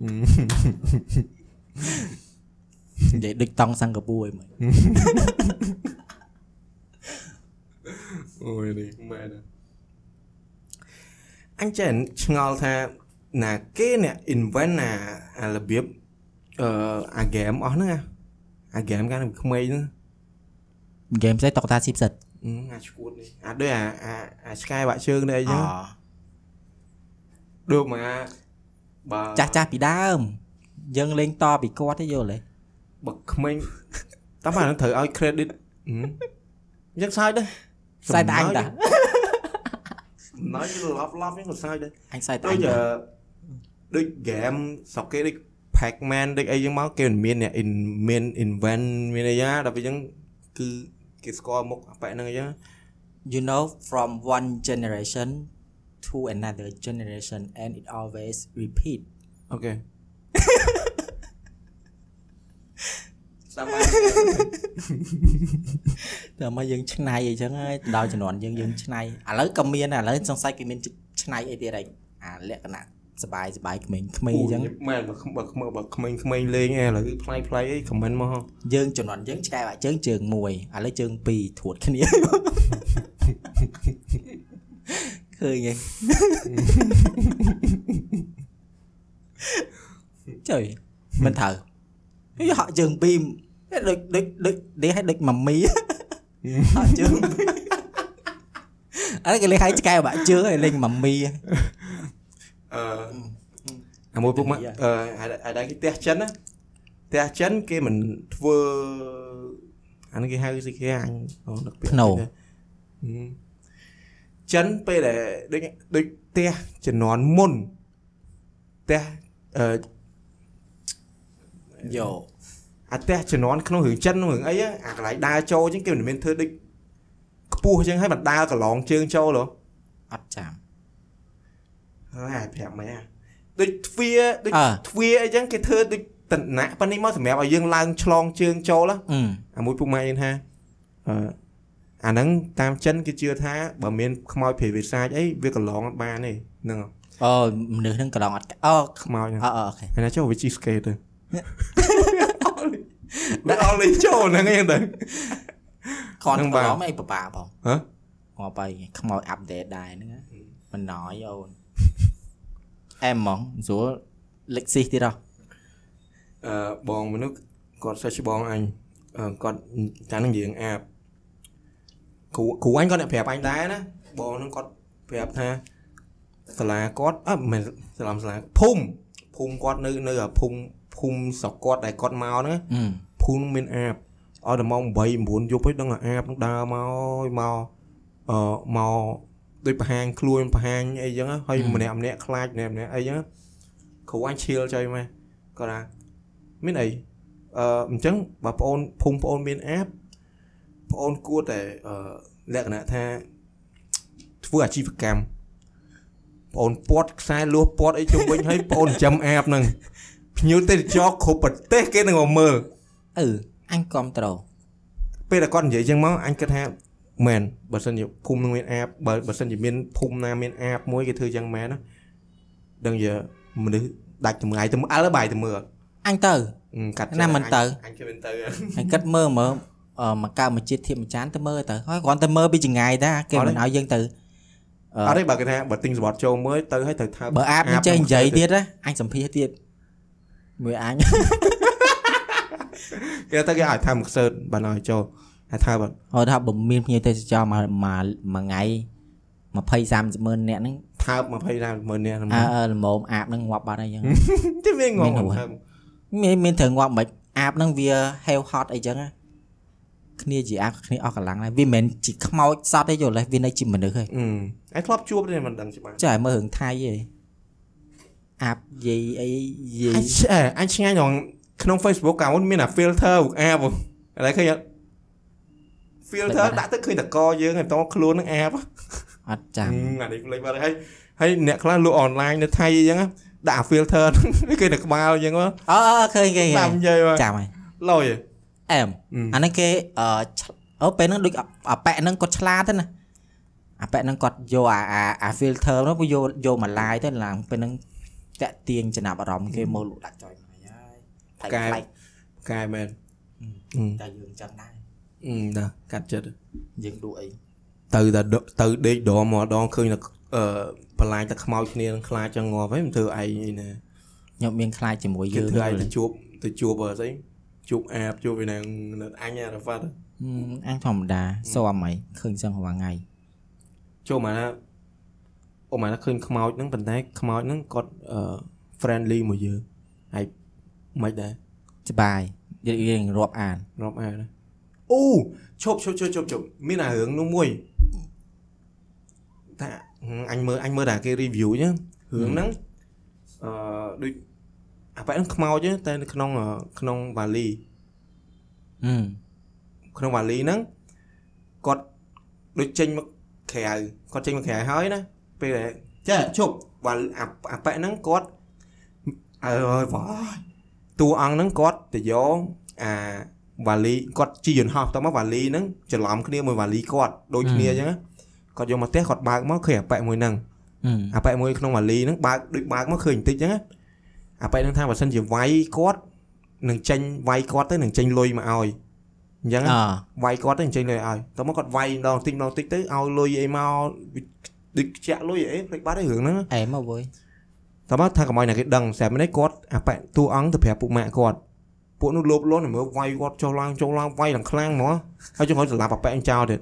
និយាយដូចតង់សិង្ហបុរីហ្មងអូយនេះមែនអញចេះឆ្ងល់ថាណាគេអ្នក invent ណាអារបៀបអឺអា game អស់ហ្នឹងអាអា game កាលនៅក្មេងហ្នឹងហ្គេមផ្សេងតុកតាស៊ីផ្សិតអឺអាឈួតនេះអាដូចអាអាអាឆ្កែបាក់ជើងនេះអីអូចឹងដូចមក បើចាស់ចាស់ពីដើម យើងលេងតពីគាត់ទេយល់ទេបើក្មេងតាមអាហ្នឹងត្រូវឲ្យ credit ហឹមអញ្ចឹងសើចដែរខ្សែតអញតាណយលប់លប់ហ្នឹងក៏សើចដែរអញខ្សែតអដូចញតាអឺដូច game ស្រុកគេដូច Pac-Man ដូចអីចឹងមកគេមិនមានអ្នក in- មាន invent មានអីយ៉ាដល់ពេលចឹងគឺគេស្គាល់មុខអាប៉ែហ្នឹងអីចឹង you know from one generation to another generation and it always repeat អូខេសាមតែមកយើងឆ្នៃអីចឹងហើយដល់ជំនាន់យើងយើងឆ្នៃឥឡូវក៏មានដែរឥឡូវសង្ស័យគេមានឆ្នៃអីទៀតហើយអាលក្ខណៈសបាយសបាយក្មេងក្មេងអញ្ចឹងមែនបើបើបើបើក្មេងក្មេងលេងឯឥឡូវផ្លៃផ្លៃអី comment មកហ៎យើងជំនាន់យើងឆ្កែបាក់ជើងជើងមួយឥឡូវជើងពីរធួតគ្នា ឃើញហ៎ចុយមិនត្រូវយហក់ជើងពីរដូចដូចដូចនេះឲ្យដូចម៉ាមីហក់ជើងពីរអត់គេលេងឲ្យឆ្កែបាក់ជើងឲ្យលេងម៉ាមីអឺអាមួ ចិនណាផ្ទះចិនគេមិនធ្វើអានេះគេហៅស្អីគេអញអូនឹកពាក្យភ្នោហឹមចិនពេលដែលដូចដូចផ្ទះជំនាន់មុនផ្ទះអឺយោអាផ្ទះជំនាន់ក្នុងរឿងចិនរឿងអីហ្នឹងអាកន្លែងដើរចូលអញ្ចឹងគេមិនមែនធ្វើដូចខ្ពស់អញ្ចឹងហើយមិនដើរកន្លងជើងចូលហ៎អត់ចាំហើយប្រាប់មែនអាដូចទ្វារដូចអើទ្វារអីចឹងគេធ្វើដូចតណៈប៉ានេះមកសម្រាប់ឲ្យយើងឡើងឆ្លងជើងចូលហ៎អឺអាមួយពុកម៉ែយើងថាអឺ អាហ្នឹងតាមចិនគេជឿថាបើមានខ្មោចព្រាយវិសាចអីវាកន្លងអត់បានទេហ្នឹងហ៎អូមនុស្សហ្នឹងកន្លងអត់អូខ្មោចហ្នឹងអអូខេហើយណាចុះវាជីស្កេតទៅដាក់អស់លេងចូលហ្នឹងឯងទៅខនហ្នឹងកបាទន្លងអីបបាផងហ៎ងាប់ហើយខ្មោចអាប់ដេតដែរហ្នឹងណាមិនណយអូនអែមហ្មងស្រួលលេខស៊ីទៀតហ៎អឺបងមនុស្សគាត់សេះបងអញអឺគាត់ចានឹងយើងអាប គ្រូគ្រូអញគាត់អ្នកប្រាប់អញដែរណាបងនឹងគាត់ប្រាប់ថាសាលាគាត់អឺមិនមែនសាលាសាលាភូមិភូមិគាត់នៅនៅភូមិភូមិស្រុកគាត់ដែលគាត់មកហ្នឹងអឺភូមិនឹងមានអាបឲ្យដល់ម៉ោង8 9យប់ហើយដឹងថាអាបនឹងដើរមកហើយមកអឺមកដូចបង្ហាញខ្លួនបង្ហាញអីចឹងណាហើយម្នាក់ម្នាក់ខ្លាចម្នាក់ម្នាក់អីចឹងគ្រូអញឈៀលចុយមកគាត់ថាមានអីអឺអញ្ចឹងបើប្អូនភូមិប្អូនមានអាប ប្អូនគួរតែអឺលក្ខណៈថាធ្វើអាជីវកម្មប្អូនពាត់ខ្សែលួសពាត់អីជុំវិញហើយប្អូនចាំអាបហ្នឹងភ្ញៀវទេសចរគ្រប់ប្រទេសគេនឹងមកមើលអឺអញគ្រប់ត្រូលពេលដែលគាត់និយាយចឹងមកអញគិតថាមែនបើសិនជាភូមិនឹងមានអាបបើបើសិនជាមានភូមិណាមានអាបមួយគេធ្វើចឹងមែនណាដឹងជាមនុស្សដាច់ចម្ងាយទៅមើលអើបាយទៅមើលអញទៅអឺកាត់ណាមិនទៅអញគេមិនទៅអញគិតមើលមើលអឺ មកកើមកជាតិធៀបមួយចានទៅមើលទៅហើយគ្រាន់តែមើលពីចង្ងាយតាគេមិនឲ្យយើងទៅអឺអត់ទេបើគេថាបើទិញសបត់ចូលមើលទៅឲ្យត្រូវថើបបើអាបមិនចេះនិយាយទៀតណាអញសម្ភាសទៀតមួយអញគេទៅគេឲ្យថើបមួយខ្សើតបានឲ្យចូលឲ្យថើបអត់ហៅថាបើមានភ្ញៀវទេសចរមកមកមួយថ្ងៃ20 30ម៉ឺនអ្នកហ្នឹងថើប20ណាមើលនេះអើអើល្មមអាបហ្នឹងងាប់បាត់ហើយអញ្ចឹងទេមានងងមានហួសថើបមានមានត្រូវងាប់មិនអាបហ្នឹងវា hell hot អីចឹងណា គ្នាជាអាបគ្នាអស់កម្លាំងហើយវាមិនមែនជាខ្មោចសត្វទេយល់ទេវានៅជាមនុស្សហើយអឺឯងធ្លាប់ជួបទេមិនដឹងច្បាស់ចាឲ្យមើលរឿងថៃឯងអាបយាយអីយាអយញឆ្អែអញឆ្ងាញ់ក្នុងក្នុង Facebook កាលមុនមានអា filter អាបឥឡូវឃើញអត់ filter ដាក់ទៅឃើញតកយើងហើយតខ្លួននឹងអាបអត់ចាំអានេះផ្លេចបាត់ហើយហើយអ្នកខ្លះលក់អនឡាញនៅថៃអញ្ចឹងដាក់ filter ហ្នឹងគេទៅក្បាលអញ្ចឹងមកអឺអឺឃើញឃើញឃើតាមញនិយាយមកចាំហើយលយ អែមអាហ្នឹងគេអឺឆ្អូពេលហ្នឹងដូចអាប៉ែហ្នឹងគាត់ឆ្លាតទៅណាអាប៉ែហ្នឹងគាត់យកអាអាអា filter នោះវាយកយកមកឡាយទៅឡើងពេលហ្នឹងតាក់ទាញចំណាប់អារម្មណ៍គេមើលលក់ដាក់ចុយមកហើយហើយកែប្លែកកែមែនតែយើងចឹងដែរអឺណាកាត់ចិត្តយើងលក់អីទៅតែទៅដេកដមមកដងឃើញតែអឺបន្លាញតែខ្មោចគ្នានឹងខ្លាចចឹងងាប់ហើយមិនធ្វើឯងអីណាខ្ញុំមានខ្លាចជាមួយគេយើងធ្វើឯងហឹទៅជួបទៅជួបអីស្អី ជួបអាបជួបឯណាអញអារ៉ាហ្វាត់មអញធម្មតាសុំហីឃើញសឹងរាល់ថ្ងៃចូលមកណាអូមកណាឃើញខ្មោចហ្នឹងប៉ុន្តែខ្មោចហ្នឹងគាត់អឺ friendly មួយយើងហើយមិនដែរច្បាយយើងយើងរាប់អានរាប់អានណាអូឈប់ឈប់ឈប់ឈប់ឈប់មានអារឿងនោះមួយថាអញមើលអញមើលតែគេ review ចឹងរឿងហ្នឹងអឺដូច អាប៉ែហ្នឹងខ្មោចទេតែនៅក្នុងអឺក្នុងវ៉ាលីអឺក្នុងវ៉ាលីហ្នឹងគាត់ដូចចេញមកក្រៅគាត់ចេញមកក្រៅហើយណាពេលដែលចាឈប់វ៉ាលអាអាប៉ែហ្នឹងគាត់អើយវ៉ាតួអង្គហ្នឹងគាត់ទៅយកអាវ៉ាលីគាត់ជីយន្តហោះតមកវ៉ាលីហ្នឹងច្រឡំគ្នាមួយវ៉ាលីគាត់ដូចគ្នាអញ្ចឹងណាគាត់យកមកផ្ទះគាត់បើកមកឃើញអាប៉ែមួយហ្នឹងអឺអាប៉ែមួយក្នុងវ៉ាលីហ្នឹងបើកដូចបើកមកឃើញបន្តិចអញ្ចឹងណា អាប៉ែហ្នឹងថាបើសិនជាវាយគាត់នឹងចេញវាយគាត់ទៅនឹងចេញលុយមកឲ្យអញ្ចឹងណាអវាយគាត់ទៅអញ្ចឹងលុយឲ្យតោះមកគាត់វាយម្ដងតិចម្ដងតិចទៅឲ្យលុយអីមកដូចខ្ជាក់លុយអីភ្លេចបាត់ហើយរឿងហ្នឹងអែមកវើយតោះមកថាកុំឲ្យណាគេដឹងស្រាប់នេះគាត់អាប៉ែតួអង្គទៅប្រាប់ពុកម៉ាក់គាត់ពួកនោះលោបលន់មើលវាយគាត់ចុះឡើងចុះឡើងវាយឡើងខ្លាំងហ្មងហើយចុងក្រោយសម្លាប់អាប៉ែអញចោលទៀត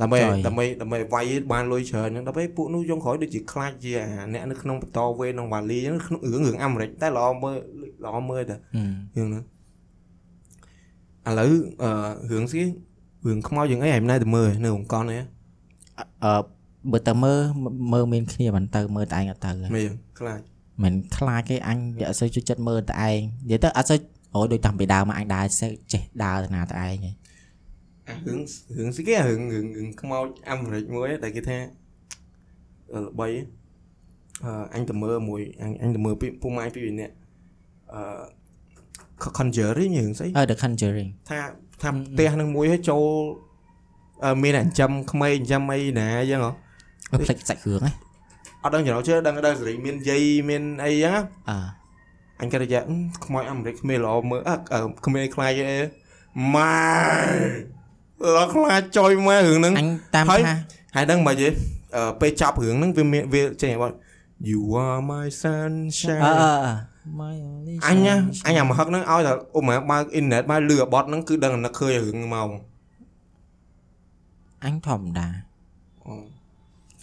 ដើម្បីដើម្បីដើម្បីវាយបានលុយច្រើនហ្នឹងដល់ពេលពួកនោះចុងក្រោយដូចជាខ្លាចជាអាអ្នកនៅក្នុងបន្តវេនក្នុងវ៉ាលីហ្នឹងក្នុងរឿងរឿងអាមេរិកតែល្អមើលល្អមើលតែអឺរឿងហ្នឹងឥឡូវអឺរឿងស្គីរឿងខ្មោចយើងអីឯងណែទៅមើលនៅអង្គកននេះអឺបើតើមើលមើលមានគ្នាមិនទៅមើលតែឯងអត់ទៅហ៎មែនខ្លាចមិនខ្លាចទេអញវាអត់សូវជួយចិត្តមើលតែឯងនិយាយទៅអត់សូវអូដូចតាំងពីដើមមកអញដើរសេះចេះដើរទៅណាតែឯងហ៎ អារឿងរឿងស្គីរឿងរឿងរឿងខ្មោចអាមេរិកមួយដែលគេថាអឺល្បីអឺអញទៅមើលមួយអញអញទៅមើលពីពុកម៉ាយពីរនាក់អឺ Conjuring រឿងស្អីអឺ The Conjuring ថាថាផ្ទះនឹងមួយឲ្យចូលអឺមានអាចិញ្ចឹមក្មេងចិញ្ចឹមអីណាអញ្ចឹងហ៎អត់ផ្លេចសាច់គ្រឿងហ៎អត់ដឹងចំណោះជឿដឹងដឹងសេរីមានយាយមានអីអញ្ចឹងណាអឺអញគាត់ថាខ្មោចអាមេរិកគ្មានល្អមើលអើគ្មានខ្លាចអីម៉ែ ល្អខ្លាចចុយម៉ែរឿងហ្នឹងអញតាមហើយថាហើយដឹងមកយេអឺពេលចាប់រឿងហ្នឹងវាមានវាចេះបង you are my អឺ sunshine អឺ My only អញណា sunshine អញអាមហឹកហ្នឹងឲ្យតែអូម៉ែបើកអ៊ីនធឺណិតមកលឺអាបត់ហ្នឹងគឺដឹងតែនឹកឃើញរឿងមកអញធម្មតា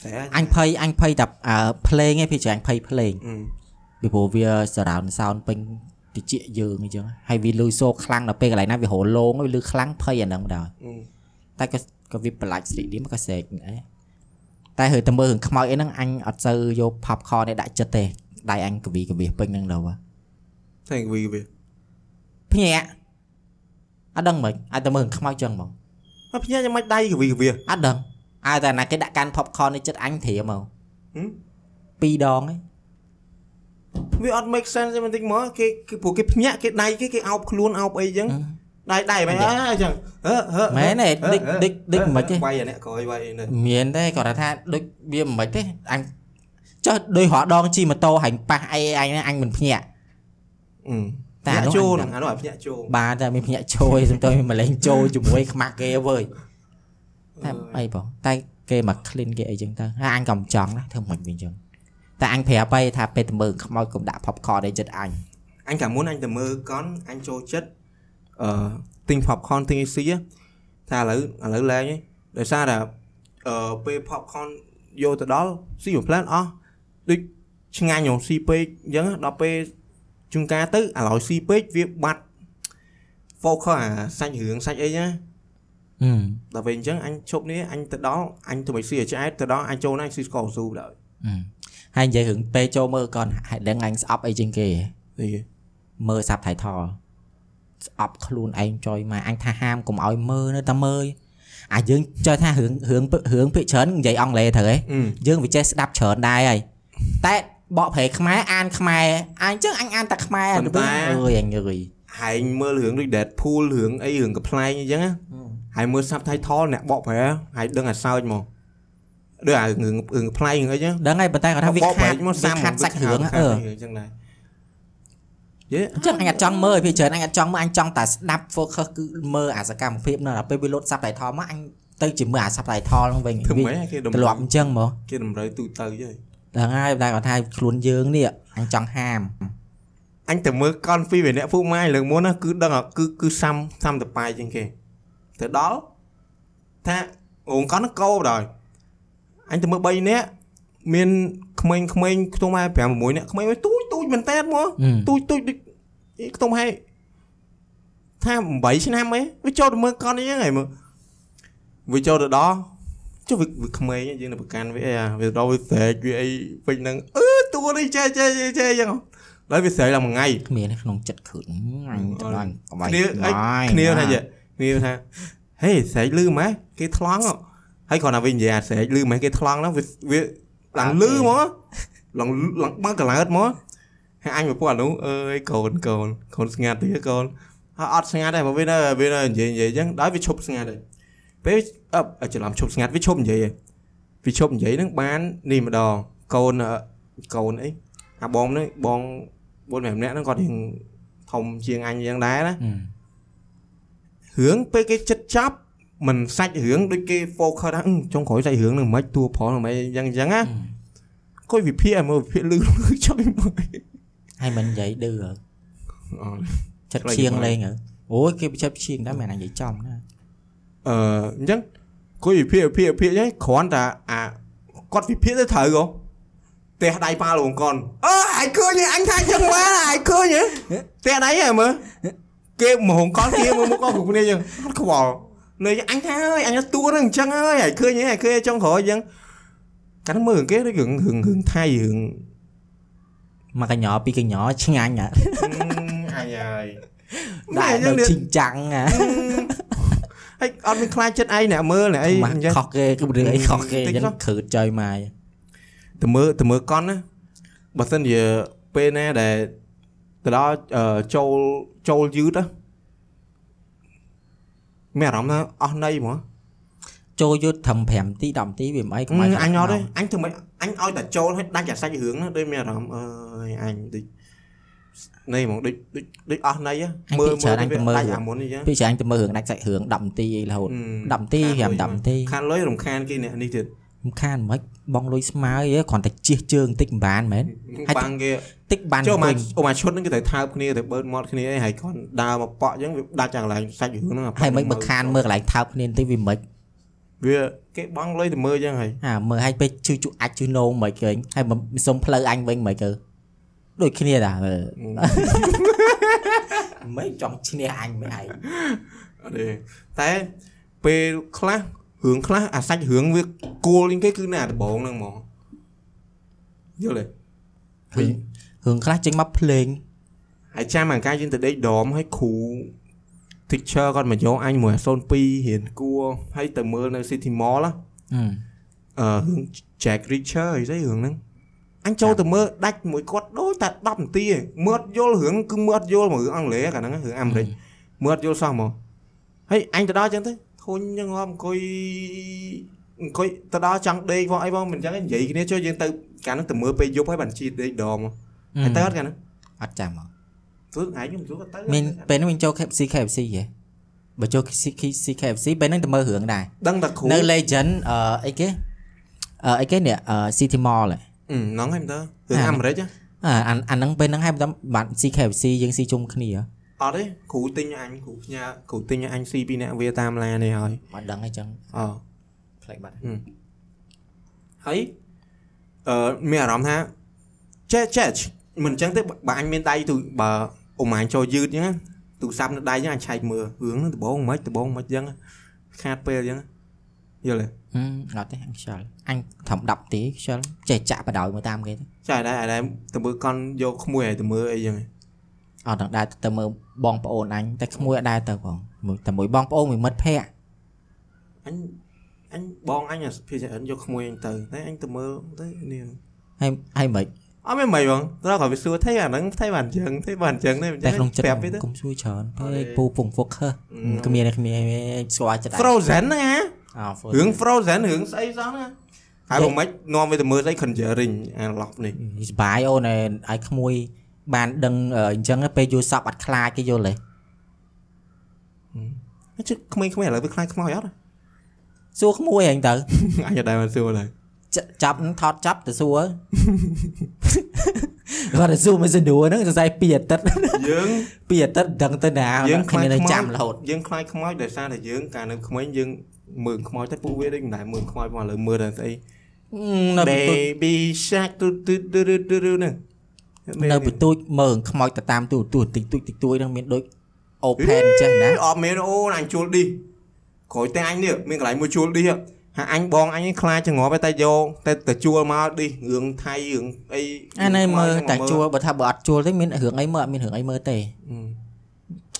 តែអញភ័យអញភ័យតែអឺភ្លេងឯងพี่ចាញ់ភ័យភ្លេងអឺពីព្រោះវា surround sound ពេញ តិចយើងអញ្ចឹងហើយវាលឺសូរខ្លាំងដល់ពេលកន្លែងណាវារលោងវាលឺខ្លាំងភ័យអាហ្នឹងដែរអឺតែក៏ក៏វាប្រឡាច់ស្រីនេះមកក៏ស្រែកអីតែហើយតែមើលរឿងខ្មោចអីហ្នឹងអញអត់សូវយក popcorn នេះដាក់ចិត្តទេដៃអញកវីកវីពេញហ្នឹងដល់តែវីវាភ្ញាក់អត់ដឹងមិនអាចតែមើលរឿងខ្មោចចឹងហ្មងអត់ភ្ញាក់យ៉ាងម៉េចដៃវីវាអត់ដឹងអាតែណាគេដាក់កាន់ popcorn នេះចិត្តអញត្រៀមមកហឹមពីរដងឯង វាអត់ make sense ទេបន្តិចមកគេគឺព្រោះគេភ្ញាក់គេដៃគេគេអោបខ្លួនអោបអីចឹងដៃដៃមិនអើអញ្ចឹងហឺហឺមែនទេដេកដេកដេកមិនទេវាយអានេះក្រោយវាយនេះមានទេគាត់ថាដូចវាមិនទេអញចុះដោយរហដងជិះម៉ូតូហាញ់ប៉ះអីអញអញមិនភ្ញាក់អឺតែតែអានោះចូលអញដឹងអានោះអាភ្ញាក់ចូលបាទតែមានភ្ញាក់ចូលឯងសំទៅមានម្លេងចូលជាមួយខ្មាស់គេវើយតែអីបងតែគេមក clean គេអីចឹងទៅហើយអញក៏មិនចង់ណាធ្វើមិនវិញចឹង តែអញប្រាប់ទៅថាពេលទៅមើលខ្មោចកុំដាក់ popcorn ឯចិត្តអញអញកាលមុនអញទៅមើលកនអញចូលចិត្តអឺទិញ popcorn ទិញអីស៊ីថាឥឡូវឥឡូវលែងហើយដោយសារតែអឺពេល popcorn យកទៅដល់ស៊ីមួយផ្លែនអស់ដូចឆ្ងាញ់ហងស៊ីពេកអញ្ចឹងដល់ពេលជួនកាលទៅឥឡូវស៊ីពេកវាបាត់ focus អាសាច់រឿងសាច់អីណាហឹមដល់ពេលអញ្ចឹងអញឈប់នេះអញទៅដល់អញទៅមិនស៊ីឲ្យឆ្អែតទៅដល់អញចូលណាអញស៊ីស្ករស៊ូដល់ ហើយនិយាយរឿងពេលចូលមើលកនហេតុដឹងអញស្អប់អីជាងគេនេះមើលសាប់ថៃថលស្អប់ខ្លួនឯងចុយមកអញថាហាមកុំឲ្យមើលនៅតែមើលអាយើងចុយថារឿងរឿងរឿងភាគច្រើននិយាយអង់គ្លេសត្រូវហ៎អឺយើងវាចេះស្ដាប់ច្រើនដែរហើយតែបកប្រែខ្មែរអានខ្មែរអញ្ចឹងអញអានតែខ្មែរអើយអញអើយហែងមើលរឿងដូច Deadpool រឿងអីរឿងកំ pl ែងអញ្ចឹងណាហើយមើល subtitle អ្នកបកប្រែហើយដឹងអាសើចមក ដូចអារឿងរឿងកំ pl ែងរឿងអីចឹងដឹងហើយប៉ុន្តែគាត់ថាវាបកប្រែខាត់មកវាសាំខាត់សាច់រឿងអឺអញ្ចឹងដែរយេអញ្ចឹងអញអត់ចង់មើលភាគច្រើនអញអត់ចង់មើលអញចង់តែស្ដាប់ focus គឺមើលអាសកម្មភាពនៅដល់ពេលវាលោត subtitle មកអញទៅជាមើលអា subtitle ហ្នឹងវិញធ្វើម៉េចគេតម្ទម្លាប់អញ្ចឹងហ្មងគេតម្រូវទូទៅយេដឹងហើយតែគាត់ថាខ្លួនយើងនេះអញចង់ហាមអញទៅមើលកនពីរអ្នកពូម៉ាយលើកមុនណាគឺដឹងគឺគឺសាំសាំតប៉ាយជាងគេទៅដល់ថាអូនកនកោដល់ អញទៅមើល3នាក់មានក្មេងក្មេងខ្ទង់ម៉ែ5 6នាក់ក្មេងទូចទូចមែនតើមកទូចទូចដូចអីខ្ទង់ហេថា8ឆ្នាំអីវាចូលទៅមើលកនអីហ្នឹងហើយមើលវាចូលទៅដល់ចុះវាវាក្មេងយើងទៅប្រកាន់វាអីអាវាដល់វាស្រែកវាអីពេញហ្នឹងអឺតួនេះចេះចេះចេះចេះអញ្ចឹងហើយវាស្រែកឡើងមួយថ្ងៃគ្មានក្នុងចិត្តខឺនអញទៅដល់កុំឲ្យគ្នាអីគ្នាថាយេគ្នាថាហេស្រែកលឺម៉េះគេថ្លង់ហ៎ ហើយគ្រាន់តែវិញនិយាយអាស្រែកលឺម៉េះគេថ្លង់ហ្នឹងវាវាឡើងលឺហ្មងឡើងឡើងបើកកឡើតហ្មងហើយអញមកពួកអានោះអើយកូនកូនកូនស្ងាត់ទៀតកូនហើយអត់ស្ងាត់ដែរមកវានៅវានៅនិយាយនិយាយអញ្ចឹងដល់វាឈប់ស្ងាត់ហើយពេលអឺច្រឡំឈប់ស្ងាត់វាឈប់និយាយហើយវាឈប់និយាយហ្នឹងបាននេះម្ដងកូនអឺកូនអីអាបងនេះបង4 5នាក់ហ្នឹងគាត់រៀងធំជាងអញអញ្ចឹងដែរណារឿងពេលគេចិត្តចាប់ មិនសាច់រឿងដូចគេ focus ថាអឺចុងក្រោយសាច់រឿងនឹងមិនតួប្រនឹងមិនអញ្ចឹងអញ្ចឹងណាគាត់វិភាគឲ្យមើលវិភាគលឺលឺចុយមកហើយមិននិយាយឌឺអឺចិត្តឈៀងលេងអូយគេចិត្តឈៀងដែរមិននិយាយចំណាអឺអញ្ចឹងគាត់វិភាគវិភាគវិភាគអញ្ចឹងគ្រាន់តែអាគាត់វិភាគទៅត្រូវហ៎ផ្ទះដៃប៉ាលងកនអើអាយឃើញអញថាអញ្ចឹងបានអាយឃើញហ៎ផ្ទះដៃហ៎មើលគេមហងកនគេមើលមុខគាត់គ្រប់គ្នាអញ្ចឹងអត់ខ្វល់ លើអញថាអើយអញតួនឹងអញ្ចឹងហើយអាយឃើញហ៎អាយឃើញចុងក្រោយអញ្ចឹងកាលមើលគេដូចរឿងរឿងរឿងថៃរឿងមកកញ្ញោពីកញ្ញោឆ្ងាញ់ហ่ะអាយហើយដាក់នៅជីងចាំងហ่ะហើយអត់មានខ្លាចចិត្តឯងអ្នកមើលអ្នកអីមកអញ្ចឹងខុសគេគឺរឿងអីខុសគេតិអចញ្ចឹងចុះគ្រឺចុយមកទៅមើលទៅមើលកន់ណាបើសិនជាពេលណាដែលទៅដល់អឺចូលចូលយឺតណា មានអារម្មណ៍ថាអស់ន័យហ្មងចូលយុទ្ធត្រឹម5នាទី10នាទីវាមិនអីកុំឲ្យអញអត់ទេអញធ្វើមិនអញឲ្យតែចូលឲ្យដាច់អាសាច់រឿងណាដូចមានអារម្មណ៍អើយអញដូចនេះហ្មងដូចដូចដូចអស់ន័យមើលមើលដាច់អាមុនអញ្ចឹងពីច្រើនទៅមើលរឿងដាច់សាច់រឿង10នាទីអីរហូត10នាទី5 10នាទីខានលុយរំខានគេអ្នកនេះទៀតមិនខានមិនបងលុយស្មើអីគ្រាន់តែជិះជើងតិចមិនបានមែនហើយបាំងគេ តិចបានចុះមកវិញអូមកឈុតហ្នឹងគេត្រូវថើបគ្នាទៅបឺតមាត់គ្នាអីហើយគាត់ដើរមកប៉ក់អញ្ចឹងវាដាច់យ៉ាងកន្លែងសាច់រឿងហ្នឹងហើយមិនបើខានមើលកន្លែងថើបគ្នាបន្តិចវាមិនវាគេបង់លុយទៅមើលអញ្ចឹងហើយអាមើលឲ្យពេលជឿជក់អាចជឿនោមមិនគេហើយមិនសុំផ្លូវអញវិញមិនគេដូចគ្នាតាមើលមិនចង់ឈ្នះអញមិនឯងអត់ទេតែពេលខ្លះរឿងខ្លះអាសាច់រឿងវាគួលជាងគេគឺនៅអាដបងហ្នឹងហ្មងយល់ទេ រឿងរឿងខ្លះចេញមកភ្លេងហើយចាំអាការយើងទៅដេកដមហើយគ្រូ teacher គាត់មកយកអញមួយ02រៀនគួរហើយទៅមើលនៅ City Mall ណាហឹមអឺរឿង Jack Reacher អីស្អីរឿងហ្នឹងអញចូលទៅមើលដាច់មួយគាត់ដូចតែ10នាទីឯងមើលអត់យល់រឿងគឺមើលអត់យល់មករឿងអង់គ្លេសកាលហ្នឹងរឿងអាមេរិកមើលអត់យល់សោះហ្មងហើយអញទៅដល់អញ្ចឹងទៅធុញអញ្ចឹងហមអង្គុយអង្គុយទៅដល់ចង់ដេកផងអីផងមិនអញ្ចឹងឯងនិយាយគ្នាចុះយើងទៅកាលហ្នឹងទៅមើលពេលយប់ហើយបានជីដេកដម ហើយទៅអត់កាលហ្នឹងអត់ចាំមកគឺឯងខ្ញុំជួគាត់ទៅមានពេលហ្នឹងមានចូល KFC KFC ហ៎បើចូល KFC KFC ពេលហ្នឹងទៅមើលរឿងដែរដឹងតែគ្រូនៅ Legend អឺអីគេអឺអីគេនេះអឺ City Mall ហ៎អឺហ្នឹងហើយមើលរឿងអាអាមេរិកហ៎អាអាអាហ្នឹងពេលហ្នឹងហើយមិនបាន CKFC យើងស៊ីជុំគ្នាអត់ទេគ្រូទិញអញគ្រូផ្ញើគ្រូទិញអញស៊ីពីអ្នកវាតាមឡាននេះហើយមិនដឹងអីចឹងអផ្លេចបាត់ហើយអឺមានអារម្មណ៍ថាចេះចេះ មិនអញ្ចឹងទេបើអញមានដៃទូបើអ៊ំអញចូលយឺតអញ្ចឹងណាទូរស័ព្ទនៅដៃអញ្ចឹងអញឆែកមើលរឿងហ្នឹងដបងមិនដបងមិនអញ្ចឹងខាតពេលអញ្ចឹងយល់ទេហឹមអត់ទេអញខ្យល់អញធំ10ទេខ្យល់ចេះចាក់បដ ாய் មកតាមគេទៅចាដែរអាដែរទៅមើលកន់យកក្មួយឲ្យទៅមើលអីអញ្ចឹងអត់ដល់ដែរទៅមើលបងប្អូនអញតែក្មួយអត់ដែរទៅផងមួយតែមួយបងប្អូនមួយមិត្តភ័ក្តិអញអញបងអញអាភាច្រើនយកក្មួយអញទៅតែអញទៅមើលទៅនេះហើយហើយមិន អត់មានមិនបងត្រូវគាត់វាសួរថៃអាហ្នឹងថៃបានអញ្ចឹងថៃបានអញ្ចឹងទេអញ្ចឹតែងក្នុងចិត្តប្រាប់វាទៅកុំជួយច្រើនអត់ទេពេកពូពង focus គ្មានគ្មានស្គាល់ចិត្ត Frozen ហ្នឹងហ៎អោរឿង Frozen រឿងស្អីសោះណាហើយបងមិននាំវាទៅមើលស្អី Conjuring អាឡប់នេះសបាយអូនឲ្យក្មួយបានដឹងអញ្ចឹងពេលយល់សពអត់ខ្លាចគេយល់ទេជិះក្មេងៗឥឡូវវាខ្លាចខ្មោចអត់សួរក្មួយហែងទៅអញអត់ដែរមកសួរឡើយ ចចាប់នឹងថតចាប់ទៅសួរគាត់ទៅសួរមិនសនួរហ្នឹងសរសៃពីអាទិត្យយើងពីអាទិត្យដឹងទៅណាយើងខ្លាគ្នាចនៅខ្មោចចាំរហូតយើងខ្លាចខ្មោចដោយសារតែយើងកាលនៅក្មេងយើងមើលខ្មោចតែពួកវាដូចមិនដែរមើលខ្មោចមកឥឡូវមើលតែស្អីនៅពីទូច Baby Shark ទូទូទូទូទូហ្នឹងនៅពីទូចមើលខ្មោចទៅតាមទូទូតិចតួចតិចតួចហ្នឹងមានដូច open ចេះណាអត់មានអូនអញជួលឌីក្រោយតែអញនេះមានកន្លែងមួយជួលឌីហើ យអញបងអញខ្លាចចងប់តែយកតែទៅជួលមកឌីរឿងថៃរឿងអីអានេះមើលតែជួលបើថាបើអត់ជួលទេមានរឿងអីមើលអត់មានរឿងអីមើលទេ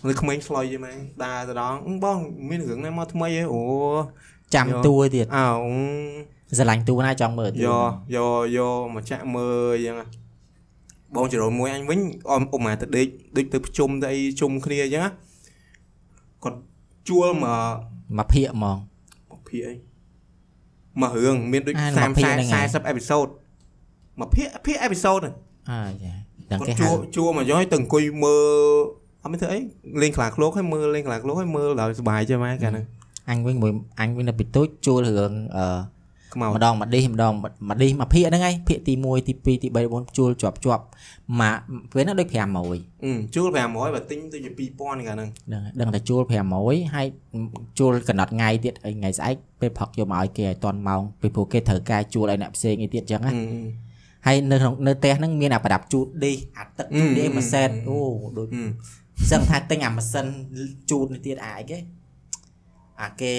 លើក្មេងឆ្លុយយីមែនដើរទៅដល់អឺបងមានរឿងណាមកថ្មីហ៎អូចាំតួទៀតអើស្រឡាញ់តួណាចង់មើលតួយកយកយកមកចាក់មើលអញ្ចឹងបងចរលមួយអញវិញអមអ៊ំមកទៅដេកដូចទៅប្រជុំទៅអីជុំគ្នាអញ្ចឹងគាត់ជួលមកមកភាកហ្មងមកភាគអី មករឿងមានដូចអា30មកភាគហ្នឹងឯង40អេពីសូតមកភាគភាគអេពីសូតអើចាដឹងគាត់គេហៅជួជួមកយកឲ្យទៅអង្គុយមើលអត់មានធ្វើអីលេងខ្លាឃ្លោកឲ្យមើលលេងខ្លាឃ្លោកឲ្យមើលដល់សុបាយចេះម៉ែកាលហ្នឹងអញវិញមួយអញវិញនៅពីទូចជួលរឿងអឺ ខ្មោចម្ដងម្ដេចម្ដងម្ដេមកភាកហ្នឹងឯងភាកទី1ទី2ទី3ទី4ជួលជាប់ជាប់មកពេលហ្នឹងដូច500អឺជួល500បើទិញទៅជា2000កាលហ្នឹងដឹងហើយដឹងតែជួល500ហើយជួលកណ្ដត់ថ្ងៃទៀតអីថ្ងៃស្អែកពេលផឹកយកមកឲ្យគេឲ្យតន់ម៉ោងពីព្រោះគេត្រូវការជួលឲ្យអ្នកផ្សេងអីទៀតចឹងណាអឺហើយនៅក្នុងនៅផ្ទះហ្នឹងមានអាប្រដាប់ជូតដេកអាទឹកជូតដេកអឺមួយសែតអឺអូដូចអឺសឹងថាទិញអាម៉ាស៊ីនជូតនេះទៀតអាអីគេអាគេ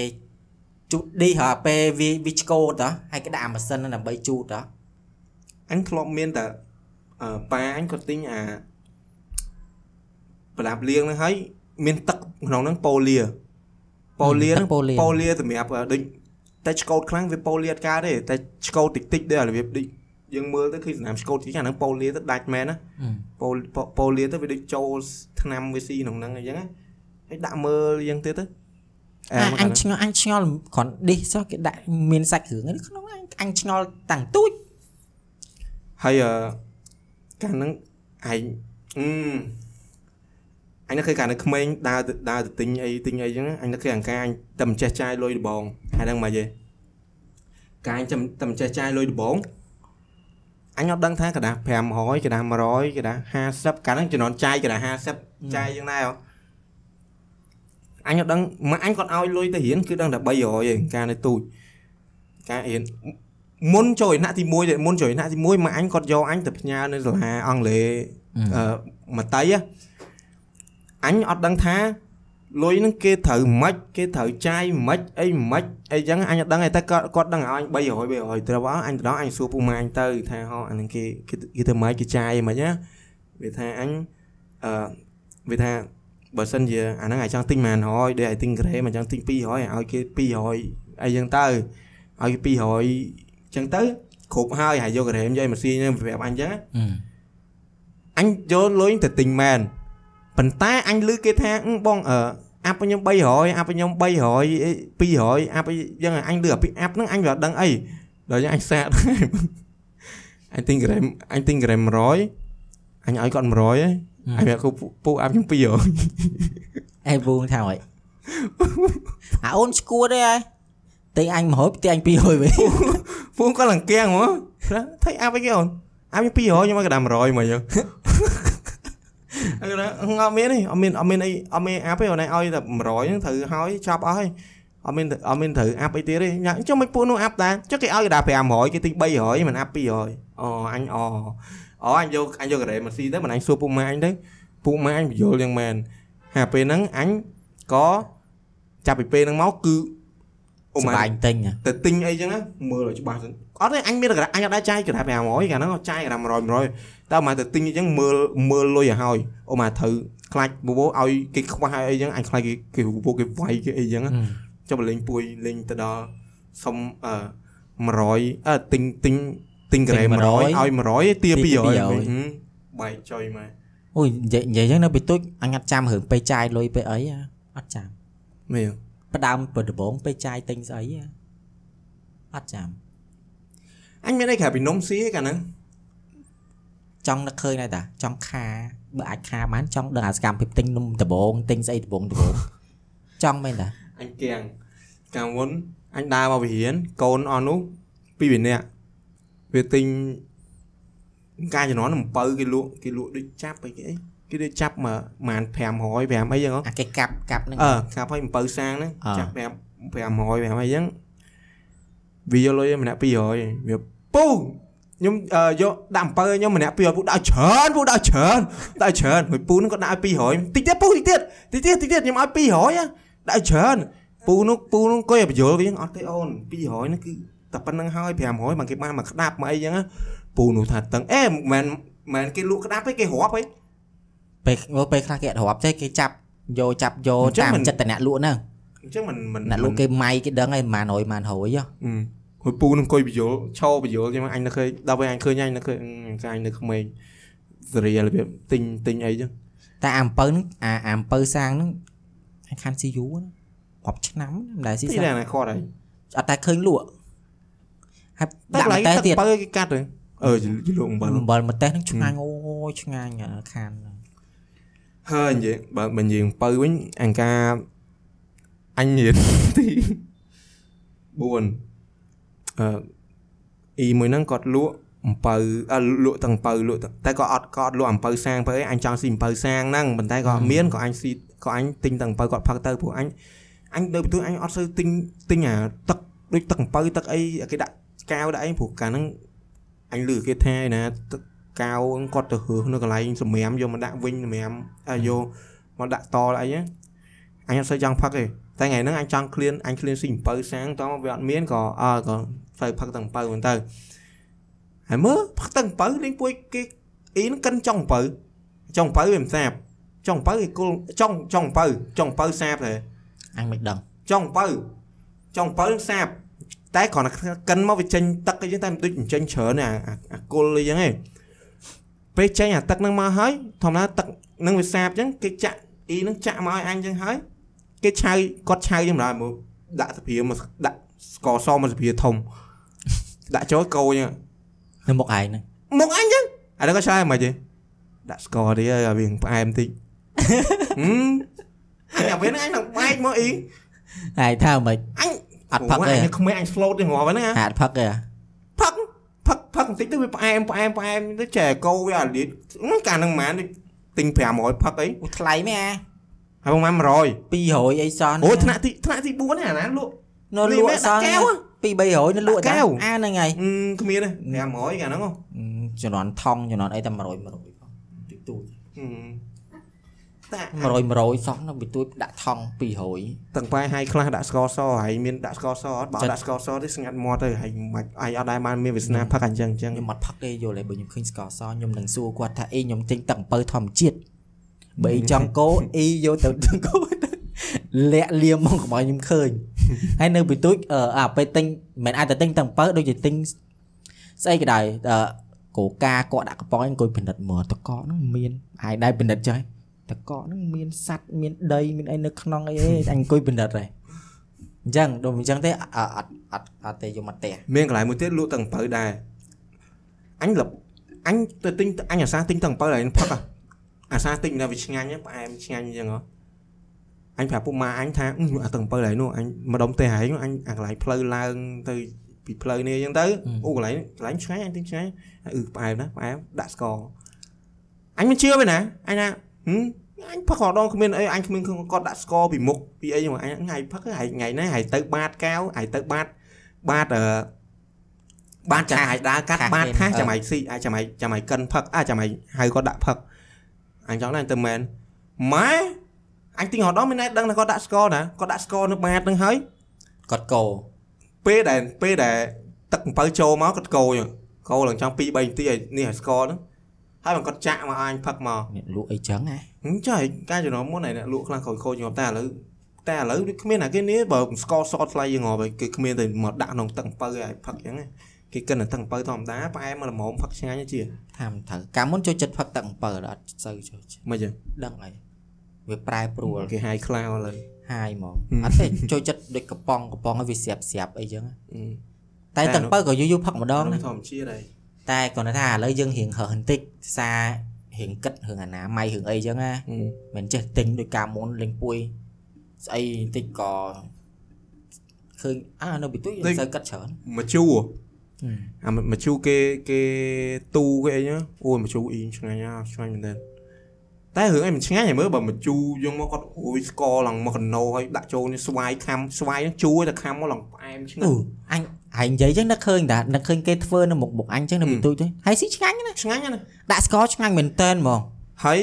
ជូតដេកហើយពេលវាវាឆ្កូតហ៎ហើយគេដាក់អាម៉ាស៊ីនហ្នឹងដើម្បីជូតហ៎អញធ្លាប់មានតែអឺប៉ាអញគាត់ទិញអាប្រដាប់លាងហ្នឹងហើយមានទឹកក្នុងហ្នឹងប៉ូលីប៉ូលីហ្នឹងប៉ូលីប៉ូលីសម្រាប់ដូចតែឆ្កូតខ្លាំងវាប៉ូលីអត់កើតទេតែឆ្កូតតិចតិចដែររបៀបដូចយើងមើលទៅឃើញសំណាមឆ្កូតតិចអាហ្នឹងប៉ូលីទៅដាច់មែនណាប៉ូប៉ូលីទៅវាដូចចូលថ្នាំវាស៊ីក្នុងហ្នឹងអញ្ចឹងណាហើយដាក់មើលយ៉ាងទៀតទៅ អ่ะអញឆ្ងល់អញឆ្ងល់គ្រាន់ដេកសោះគេដាក់មានសាច់គ្រឿងហ្នឹងក្នុងអញអញឆ្ងល់តាំងទូច ហើយអឺកាលហ្នឹងឯងអឺអញនឹកឃើញកាលនៅក្មេងដើរទៅដើរទៅទិញអីទិញអីចឹងណាអញនឹកឃើញអង្ការអញតែមិនចេះចាយលុយដបងហើយហ្នឹងមកយេ កាយចាំតែមិនចេះចាយលុយដំបងអញអត់ដឹងថាกระดาษ500กระดาษ100กระดาษ50កាលហ្នឹងជំនាន់ចាយกระดาษ50ចាយយ៉ាងណាហ៎ អញអត់ដឹងមកអញគាត់ឲ្យលុយទៅរៀនគឺដឹងតែ300ឯងការនៅទូចការរៀនមុនចូលថ្នាក់ទី1ទេមុនចូលថ្នាក់ទី1មកអញគាត់យកអញទៅផ្ញើនៅសាលាអង់គ្លេសអឺមតីហ៎អញអត់ដឹងថាលុយហ្នឹងគេត្រូវម៉េចគេត្រូវចាយម៉េចអីម៉េចអីចឹងអញអត់ដឹងទេតែគាត់គាត់ដឹងឲ្យ300 300ត្រូវអស់អញទៅដល់អញសួរពូម៉ែអញទៅថាហោអាហ្នឹងគេគេគេធ្វើម៉េចគេចាយម៉េចណាវាថាអញអឺវាថា បើសិនជាអាហ្នឹងអាចចង់ទិញ100ដូចឲ្យទិញក្រេមកចង់ទិញ200ឲ្យគេ200អីចឹងទៅឲ្យគេ200ចឹងទៅគ្រប់ហើយហើយយកក្រេមយកម៉ាស៊ីនហ្នឹងប្រាប់អញចឹងអញយកលុយទៅទិញមែនប៉ុន្តែអញឮគេថាបងអឺអាប់ខ្ញុំ300អាប់ខ្ញុំ300 200អាប់យ៉ាងអញលឺអាពីអាប់ហ្នឹងអញវាអត់ដឹងអីដល់យ៉ាងអញសាកអញទិញក្រែមអញទិញក្រែម100អញឲ្យគាត់100ហ៎ អញវាគូពូអាប់ខ្ញុំ200អេពូថាម៉េចអាអូនស្គួតទេហើយទិញអញ100ទិញអញ200វិញពូគាត់លង្កៀងហ្មងថៃអាប់អីគេអូនអាប់ខ្ញុំ200ខ្ញុំឲ្យកដា100មកយើងអឺអត់មានទេអត់មានអត់មានអីអត់មានអាប់ទេអូនឯងឲ្យតែ100ហ្នឹងត្រូវហើយចប់អស់ហើយអត់មានអត់មានត្រូវអាប់អីទៀតទេចុះមិនពួកនោះអាប់ដែរចុះគេឲ្យដា500គេទិញ300មិនអាប់200អូអញអូ អូអញយកអញយកការ៉េមកស៊ីទៅមិនអញសួរពុកម៉ែអញទៅពុកម៉ែអញបញ្យល់យ៉ាងមែនហើយពេលហ្នឹងអញក៏ចាប់ពីពេលហ្នឹងមកគឺអូម៉ែទិញទៅទិញអីចឹងមើលឲ្យច្បាស់អត់ទេអញមានអញអត់ដែរចាយក្រដាស់500កាលហ្នឹងចាយក្រដាស់100 100តែមកទៅទិញអញ្ចឹងមើលមើលលុយឲ្យហើយអូមកត្រូវខ្លាច់បបោឲ្យគេខ្វះឲ្យអីចឹងអញខ្លាច់គេគេបបោគេវាយគេអីចឹងចុះបលេងពួយលេងទៅដល់សុំអឺ100អឺទិញទិញ ទិញក្រែ100ឲ្យ100ទា200បែកចុយមកអូយនិយាយនិយាយចឹងនៅពីទុចអញអត់ចាំរឿងពេលចាយលុយពេលអីអត់ចាំមែនផ្ដើមពីដំបងពេលចាយទិញស្អីអត់ចាំអញមានអីក្រៅពីនំស៊ីឯកាលហ្នឹងចង់នឹកឃើញដែរតាចង់ខាបើអាចខាបានចង់ដឹងអាសកម្មភាពទិញនំដបងទិញស្អីដបងដបងចង់មែនតាអញគៀងកាលមុនអញដើរមកវិហានកូនអស់នោះពីរនាក់ វាទិញការជំនាន់អំពៅគេលក់គេលក់ដូចចាប់អីគេអីគេដូចចាប់មកប្រហែល500 5អីចឹងអាគេកាប់កាប់ហ្នឹងអឺកាប់ឲ្យអំពៅសាងហ្នឹងចាប់5 500 5អីចឹងវាយកលុយម្នាក់200វាពូខ្ញុំយកដាក់អំពើខ្ញុំម្នាក់200ពូដាក់ច្រើនពូដាក់ច្រើនដាក់ច្រើនមួយពូនឹងក៏ដាក់ឲ្យ200តិចទៀតពូតិចទៀតតិចទៀតតិចទៀតខ្ញុំឲ្យ200ដាក់ច្រើនពូនោះពូនោះក៏បញ្យល់វិញអត់ទេអូន200នេះគឺ តែប៉ុណ្្នឹងហើយ500មកគេបានមកក្តាប់មកអីចឹងពូនោះថាតឹងអេមិនមែនគេលក់ក្តាប់ទេគេរាប់ហីពេលពេលខ្លះគេអត់រាប់ទេគេចាប់យកចាប់យកតាមចិត្តអ្នកលក់ហ្នឹងអញ្ចឹងមិនមិនអ្នកលក់គេម៉ៃគេដឹងហើយប៉ុន្មាន100ប៉ុន្មាន100ហ៎ហួយពូនឹងអង្គុយបញ្យលឈរបញ្យលចឹងអញនៅឃើញដល់ពេលអញឃើញអញនៅឃើញអញនៅក្មេងសេរីរបៀបទិញទិញអីចឹងតែអាអំពៅហ្នឹងអាអំពៅសាងហ្នឹងអញខាន់ស៊ីយូណារាប់ឆ្នាំមិនដែលស៊ីសាងតែគាត់ហើយអត់តែឃើញលក់ ហើយដាក់ម្ទេសទៀតអំពៅគេកាត់អឺលក់អំបិលអំបិលម្ទេសហ្នឹងឆ្ងាញ់អូយឆ្ងាញ់ខានហើយនិយាយបើមិននិយាយអំពៅវិញអង្ការអញរៀនទី4អឺអ៊ីមួយហ្នឹងគាត់លក់អំពៅលក់ទាំងអំពៅលក់តែក៏អត់ក៏អត់លក់អំពៅសាងទៅអីអញចង់ស៊ីអំពៅសាងហ្នឹងប៉ុន្តែក៏មានក៏អញស៊ីក៏អញទិញទាំងអំពៅគាត់ផឹកទៅព្រោះអញអញនៅបន្ទូអញអត់សូវទិញទិញអាទឹកដូចទឹកអំពៅទឹកអីគេដាក់ កាវដាក់អីព្រោះកាលហ្នឹងអញលឺគេថាឯណាទឹកកាវគាត់ទៅរើសនៅកន្លែងសម្រាមយកមកដាក់វិញសម្រាមយកមកដាក់តអីអញអត់សូវចង់ផឹកទេតែថ្ងៃហ្នឹងអញចង់ឃ្លានអញឃ្លានស៊ីអំពៅសាងតោះវាអត់មានក៏អើក៏ត្រូវផឹកទាំងអំពៅហ្នឹងទៅហើយមើលផឹកទាំងអំពៅលេងពួយគេអ៊ីនឹងកិនចុងអំពៅចុងអំពៅវាមិនសាបចុងអំពៅគេគល់ចុងចុងអំពៅចុងអំពៅសាបទេអញមិនដឹងចុងអំពៅចុងអំពៅសាប តែគ្រាន់តែកិនមកវាចេញទឹកអីចឹងតែមិនដូចចេញច្រើនអាអាគល់អីចឹងឯងពេលចេញអាទឹកហ្នឹងមកហើយធម្មតាទឹកហ្នឹងវាសាបចឹងគេចាក់អ៊ីហ្នឹងចាក់មកឲ្យអញចឹងហើយគេឆៅគាត់ឆៅយ៉ាងណាមកដាក់សភាមកដាក់ស្ករសមកសភាធំដាក់ចូលកោញនៅមុខឯងហ្នឹងមុខអញចឹងអានោះក៏ឆ្លើយមិនទេដាក់ស្ករទៀតឲ្យវាផ្អែមតិចហឹមអញអាវិញអញនឹងបែកមកអ៊ីឯងថាមិនអញ អត់ផឹកអូទេអញក្មេងអញ float ទេងាប់ហ្នឹងណាអត់ផឹកទេផឹកផឹកផឹកបន្តិចទៅវាផ្អែមផ្អែមផ្អែមទៅចែកោវាអាលីតកាលហ្នឹងម៉ានទិញ500ផឹកអីអូថ្លៃមែនអាហើយប្រហែល100 200អីសោះអូថ្នាក់ទីថ្នាក់ទី4នេះអាណាលក់នៅលក់សោះកែវ2 300នៅលក់កែតែវអាហ្នឹងហើយអឺគ្មានទេ500កាលហ្នឹងហ៎ចំនួនថងចំនួនអីតែ100 100ផងតិចតួចហឹមតែ 100 100សោះនៅបន្ទួយដាក់ថង200ទាំងប៉ែឲ្យខ្លះដាក់ស្ករសហើយមានដាក់ស្ករសអត់បើចិត្តដាក់ស្ករសទេស្ងាត់មាត់ទៅហើយមិនអាយអត់ដែរបានមានវាសនាផឹកអញ្ចឹងអញ្ចឹងខ្ញុំអត់ផឹកទេយល់ទេបើខ្ញុំឃើញស្ករសខ្ញុំនឹងសួរគាត់ថាអីខ្ញុំទិញទឹកអំពៅធម្មជាតិបើអីចង់កោអីយកទៅទឹកកោទៅលាក់លៀមមកកុំឲ្យខ្ញុំឃើញហើយនៅបន្ទួយអឺអាពេលទិញមិនអាចទៅទិញទឹកអំពៅដូចជាទិញស្អីក៏ដោយអឺកូកាគាត់ដាក់កប៉ុងអង្គុយពិនិត្យមើលតកកហ្នឹងមានហើយដែរពិនិត្យចុះ តកកហ្នឹងមានសัตว์មានដីមានអីនៅក្នុងអីអីអញអង្គុយពិនិត្យហើយអញ្ចឹងដូចអញ្ចឹងទេអអត់អត់អត់ទេយកមកផ្ទះមានកន្លែងមួយទៀតលក់ទាំងអំពៅដែរអញលឹបអញទៅទិញអញអាសាទិញទាំងអំពៅហើយផឹកហ៎អាសាទិញតែវាឆ្ងាញ់ហ៎ផ្អែមឆ្ងាញ់អញ្ចឹងហ៎អញប្រាប់ពុកម៉ាអញថាអឺអាទាំងអំពៅហើយនោះអញម្ដុំទេហើយនោះអញអាកន្លែងផ្លូវឡើងទៅពីផ្លូវនេះអញ្ចឹងទៅអូកន្លែងកន្លែងឆ្ងាញ់អញទិញឆ្ងាញ់អឺផ្អែមណាផ្អែមដាក់ស្ករអញមិនជឿទេណាអញថាហឹម អញផឹកម្ដងគ្មានអីអញគ្មានគាត់ដាក់ស្ករពីមុខពីអីហ្នឹងអញថ្ងៃផឹកហើយថ្ងៃនេះហើយទៅបាតកៅហើយទៅបាតបាតអឺបានចាឲ្យដើរកាត់ខាស់បានមានខាស់អឺចាំឲ្យស៊ីអាចចាំឲ្យចាំឲ្យកិនផឹកអាចចាំឲ្យហៅគាត់ដាក់ផឹកអញចង់ដែរទៅមែនម៉ែអញទិញរហូតដល់មានតែដឹងថាគាត់ដាក់ស្ករណាគាត់ដាក់ស្ករនៅបាតហ្នឹងហើយគាត់កោពេលដែលពេលដែលទឹកអំពៅចូលមកគាត់កោយកោឡើងចង់2 3នាទីឲ្យនេះឲ្យស្ករហ្នឹង ហើយបានគាត់ចាក់មកឲ្យអញផឹកមកអ្នកលក់អីចឹងហ៎ហឹមចុះការចំណងមុនឯអ្នកលក់ខ្លះខូចខូចងាប់តែឥឡូវតែឥឡូវដូចគ្មានអាគេនេះបើស្ករសតថ្លៃយើងងាប់ហើយគេគ្មានតែមកដាក់ក្នុងទឹកអំពៅឲ្យផឹកអញ្ចឹងណាគេកិនតែទឹកអំពៅធម្មតាផ្អែមមកល្មមផឹកឆ្ងាញ់ជាថាមិនត្រូវកាលមុនចូលចិត្តផឹកទឹកអំពៅអត់សូវចូលចិត្តមិនចឹងដឹងហើយវាប្រែប្រួលគេហាយខ្លាវឥឡូវហាយហ្មងហឹមអត់ទេចូលចិត្តដូចកំប៉ុងកំប៉ុងឲ្យវាស្រាប់ស្រាប់អីចឹងអឺតែតែទឹកអំពៅក៏យូរយូរផឹកម្ដងអាណានោះធម្មជាតិហើយ តែគាត់ថាឥឡូវយើងរៀងហឺបន្តិចសាររៀងគិតរឿងអនាម័យរឿងអីចឹងណាអឺមិនចេះទិញដោយការមុនលេងពួយស្អីបន្តិចក៏ឃើញអានៅពីទុយមិនសូវគិតច្រើនមកជូរអាមកជូរគេគេទូគេអីហ្នឹងអូយមកជូរអ៊ីងឆ្ងាញ់ណាស់ឆ្ងាញ់មែនទែនតែរឿងអីមិនឆ្ងាញ់ឯមើលបើមកជូរយកមកគាត់អូយស្ករឡើងមកកណោហើយដាក់ចូលនេះស្វាយខាំស្វាយហ្នឹងជូរតែខាំមកឡើងផ្អែមឆ្ងាអូញ់អញ ហើយនិយាយចឹងនឹកឃើញតានឹកឃើញគេធ្វើនៅមុខមុខអញចឹងនៅពីទុយទៅហើយស៊ីឆ្ងាញ់ណាឆ្ងាញ់ណាស់ដាក់ស្ករឆ្ងាញ់មែនតើហ្មងហើយ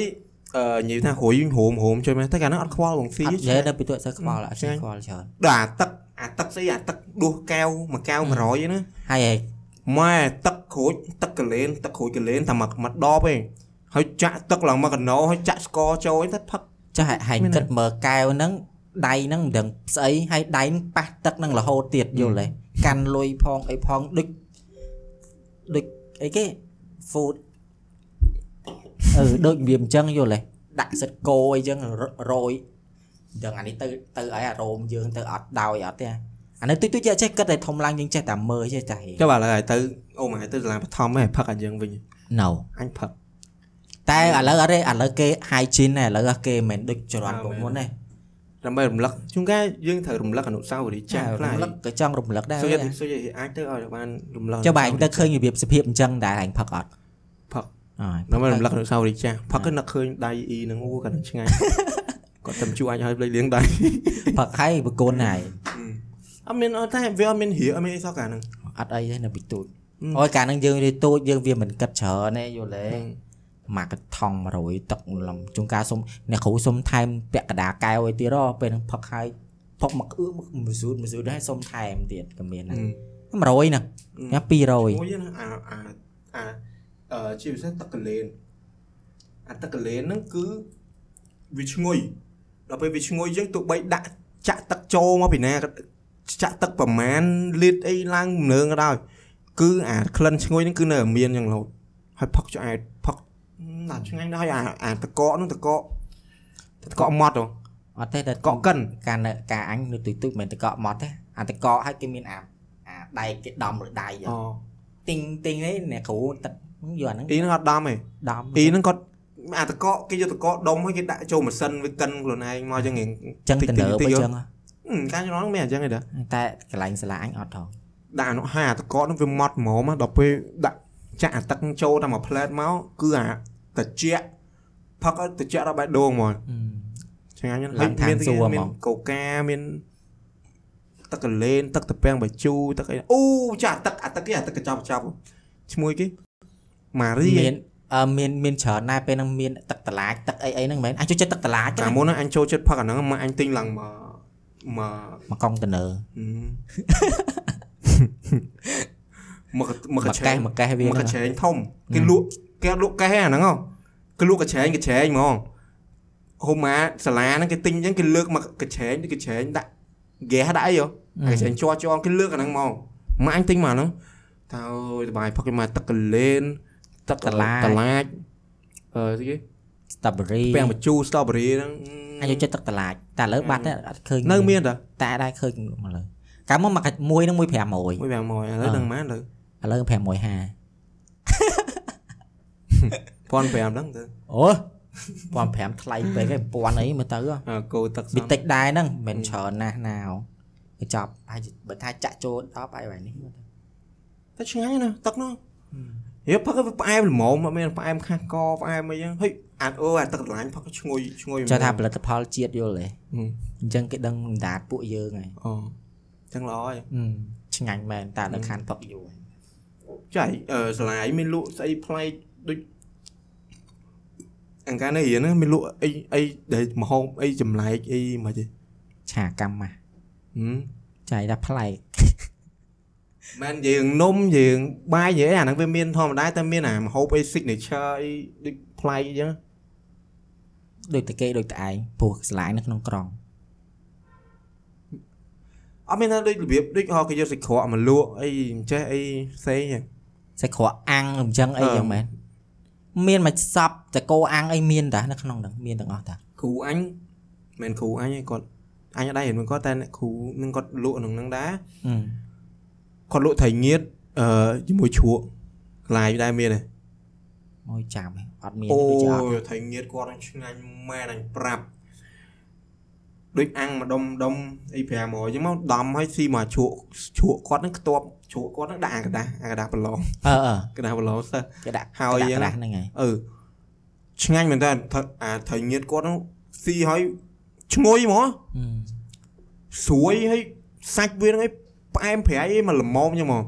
អឺនិយាយថារួយហូមហូមជួយមែនតែកាលហ្នឹងអត់ខ្វល់បងស៊ីអត់និយាយនៅពីទុយអត់សូវខ្វល់អត់ឆ្ងាសូវញ់ខ្វល់ច្រើនដល់អាទឹកអាទឹកស្អីអាទឹកដួសកែវមួយកែវ100ហ្នឹងណាហើយឯងម៉ែទឹកក្រូចទឹកកលែនទឹកក្រូចកលែនតែមកមកដបឯងហើយចាក់ទឹកឡើងមកកណោហើយចាក់ស្ករចូលឯងទៅផឹកចាស់ហើយមានគិតមើលកែវហ្នឹងដៃហ្នឹងមិនដឹងស្អីហើយដៃហ្នឹងប៉ះទឹកហ្នឹងរហូតទៀតយល់ទេ កាន់លុយផងអីផងដូចដូចអីគេ food អឺដូចវាអញ្ចឹងយល់ទេដាក់សិតគោអីចឹងររយដឹងអានេះទៅទៅឲ្យអារោមយើងទៅអត់ដោយអត់ទេអានេះទុយទុយចេះចេះគិតតែធំឡើងយើងចេះតែមើលចេះតែចុះឥឡូវឲ្យទៅអូម៉ែទៅសាលាបឋមឯងផឹកអាយើងវិញ no អញផឹកតែឥឡូវអត់ទេឥឡូវគេ hygiene ណាឥឡូវគេមិនមែនដូចច្រត់កុំមុនទេ ដើម្បីរំលឹកជួនកាលយើងត្រូវរំលឹកអនុស្សាវរីយ៍ចាស់ខ្លះរំលឹកក៏ចង់រំលឹកដែរសុយសុយអាចទៅឲ្យបានរំលឹកចុះបើអញទៅឃើញរបៀបសភាពអញ្ចឹងដែរអញផឹកអត់ផឹកអើយដើម្បីរំលឹកអនុស្សាវរីយ៍ចាស់ផឹកទៅនឹកឃើញដៃអ៊ីហ្នឹងអូគាត់នឹងឆ្ងាញ់គាត់តែជួអាចឲ្យភ្លេចលៀងដៃផឹកហើយបកូនហើយអត់មានអត់តែវាអត់មានហៀអត់មានអីសោះកាលហ្នឹងអត់អីទេនៅពីទូចហឹមអូយកាលហ្នឹងយើងរៀនទូចយើងវាមិនគិតច្រើនទេយល់ទេ មកកថង100ទឹកលំជួនកាលសុំអ្នកគ្រូសុំថែមពាក់កណ្ដាលកែវអីទៀតហ៎ពេលហ្នឹងផឹកហើយផឹកមកអឺមួយស៊ូតមួយស៊ូតហើយសុំថែមទៀតក៏មានដែរ100ហ្នឹងញ៉ាំ200មួយណាអាអាអាអឺជាពិសេសទឹកកលែនអាទឹកកលែនហ្នឹងគឺវាឈ្ងុយដល់ពេលវាឈ្ងុយអញ្ចឹងទោះបីដាក់ចាក់ទឹកចូលមកពីណាក៏ចាក់ទឹកប្រមាណលីត្រអីឡើងម្លើងក៏ដោយគឺអាក្លិនឈ្ងុយហ្នឹងគឺនៅតែមានយ៉ាងរហូតហើយផឹកឆ្អែតផឹក ណាស់ឆ្ងាញ់ដល់ហើយអាអាតកកហ្នឹងតកកតកកម៉ត់ហ៎អត់ទេតែតកកកិនការនៅការអញនៅទុយទុយមិនមែនតកកម៉ត់ទេអាតកកឲ្យគេមានអាអាដៃគេដំលើដៃហ៎អូទិញទិញនេះអ្នកគ្រូទឹកយកអាហ្នឹងអ៊ីហ្នឹងអត់ដំទេដំអ៊ីហ្នឹងគាត់អាតកកគេយកតកកដុំឲ្យគេដាក់ចូលម៉ាស៊ីនវាកិនខ្លួនឯងមកអញ្ចឹងរៀងចឹងទៅនើបអីចឹងអហឹមការចំណងហ្នឹងមានអញ្ចឹងឯតាតែកន្លែងសាលាអញអត់ថងដាក់អានោះហើយអាតកកហ្នឹងវាម៉ត់ហ្មងដល់ពេលដាក់ចាក់អាទឹកហ្នឹងចូលតាមមួយផ្លែតមកគឺអា ត្រជាក់ផឹកឲ្យត្រជាក់ដល់បេះដូងហ្មងឆ្ងាញ់ណាស់ឡើងឋានសួគ៌ហ្មងមានកូកាមានទឹកកលែនទឹកត្រពាំងបាយជូរទឹកអីអូចាអាទឹកអាទឹកគេអាទឹកកញ្ចប់កញ្ចប់ឈ្មោះគេម៉ារីមានអឺមានមានច្រើនដែរពេលហ្នឹងមានទឹកតឡាចទឹកអីអីហ្នឹងមែនអញចូលចិត្តទឹកតឡាចកាលមុនហ្នឹងអញចូលចិត្តផឹកអាហ្នឹងមកអញទិញឡើងមកមកមកកុងតឺន័រមកមកមកកកេះឆេងមកកេះវាមកហ្នឹងកឆេងធំគេលក់ គេអត់លក់កេះអាហ្នឹងហ៎គេលក់កឆេងកឆេងហ្មងហូម៉ាសាលាហ្នឹងគេទិញអញ្ចឹងគេលើកមកកឆេងកឆេងដាក់ហ្គាសដាក់អីហ៎ហើយកឆេងជាប់ជាប់គេលើកអាហ្នឹងហ្មងមកអញទិញមកហ្នឹងតើអើយសប្បាយផឹកមកទឹកកលែនទឹកតឡាចតឡាចអឺស្អីគេស្ទ្រូប៊េរីពាំងបញ្ជូរ strawberry ហ្នឹងអញចូលចិត្តទឹកតឡាចតែឥឡូវបាត់ទេអត់ឃើញនៅមានតាតែដែរឃើញមកលើកាលមកមកមួយហ្នឹងមួយ500មួយវាំងមកឥឡូវដឹងម៉ានទៅឥឡូវ550 1500ហ្នឹងទៅអូ1500ថ្លៃពេកឯង1000អីមើលទៅអើគោទឹកវាសំតិចដែរហ្នឹងមិនមែនច្រើនណាស់ណាទៅចប់ហើយបើថាចាក់ចូល10ហើយបែបនេះមើលទៅតែឆ្ងាញ់ណាស់ទឹកនោះហេផឹកវាផ្អែមល្មមអត់មានផ្អែមខាស់កផ្អែមអីចឹងហុយអាអូអាទឹកកន្លាញ់ផឹកឈ្ងុយឈ្ងុយចង់ថាផលិតផលជាតិយល់ទេហឹមអញ្ចឹងគេដឹងអណ្ដាតពួកយើងហើយអូចឹងល្អហើយហឹមឆ្ងាញ់មែនតែដល់ខានផឹកយូរហើយចៃអឺស្លាយមានលក់ស្អីប្លែកដូច អង្ការនៅរៀនហ្នឹងមានលក់អីអីដែលមហោបអីចម្លែកអីមិនទេឆាកម្មម៉ាស់ហឹមចៃថាប្លែកមែនយើងនំយើងបាយយើងអាហ្នឹងវាមានធម្មតាតែមានអាមហោបអី signature អីដូចប្លែកអីចឹងដូចតែគេដូចតែឯងព្រោះស្លាយនៅក្នុងក្រុងអត់មានថាដូចរបៀបដូចហៅគេយកសាច់ក្រកមកលក់អីមិនចេះអីផ្សេងហ្នឹងសាច់ក្រកអាំងអញ្ចឹងអីអឺយ៉ាងមែន មានមកសពតកោអាំងអីមានតានៅក្នុងហ្នឹងមានទាំងអស់តាគ្រូអញមិនគ្រូអញឯងគាត់អញអត់ដែររៀនមិនគាត់តែអ្នកគ្រូនឹងគាត់លក់ក្នុងហ្នឹងដែរហឹមគាត់លក់ត្រីងៀតអឺជាមួយជ្រក់ខ្លាយដែរមានទេមកចាំឯងអត់មានអូដូចជាអត់យត្រីងៀតគាត់ហ្នឹងឆ្ងាញ់មែនអញប្រាប់ដូចអាំងម្ដុំដុំអី500អញ្ចឹងមកដំឲ្យស៊ីមកជ្រក់ជ្រក់គាត់ហ្នឹងខ្ទាប់ ជ្រក់គាត់នឹងដាក់អាកដាសអាកដាសប្រឡងអឺអឺកដាសប្រឡងសិស្សគេដាក់ហើយអាកដាសហ្នឹងហើយអឺឆ្ងាញ់មែនតើអាថៃញៀតគាត់ហ្នឹងស៊ីហើយឈ្ងុយហ្មងស្រួយហើយសាច់វាហ្នឹងឯងផ្អែមប្រៃឯងមកល្មមចឹងហ្មង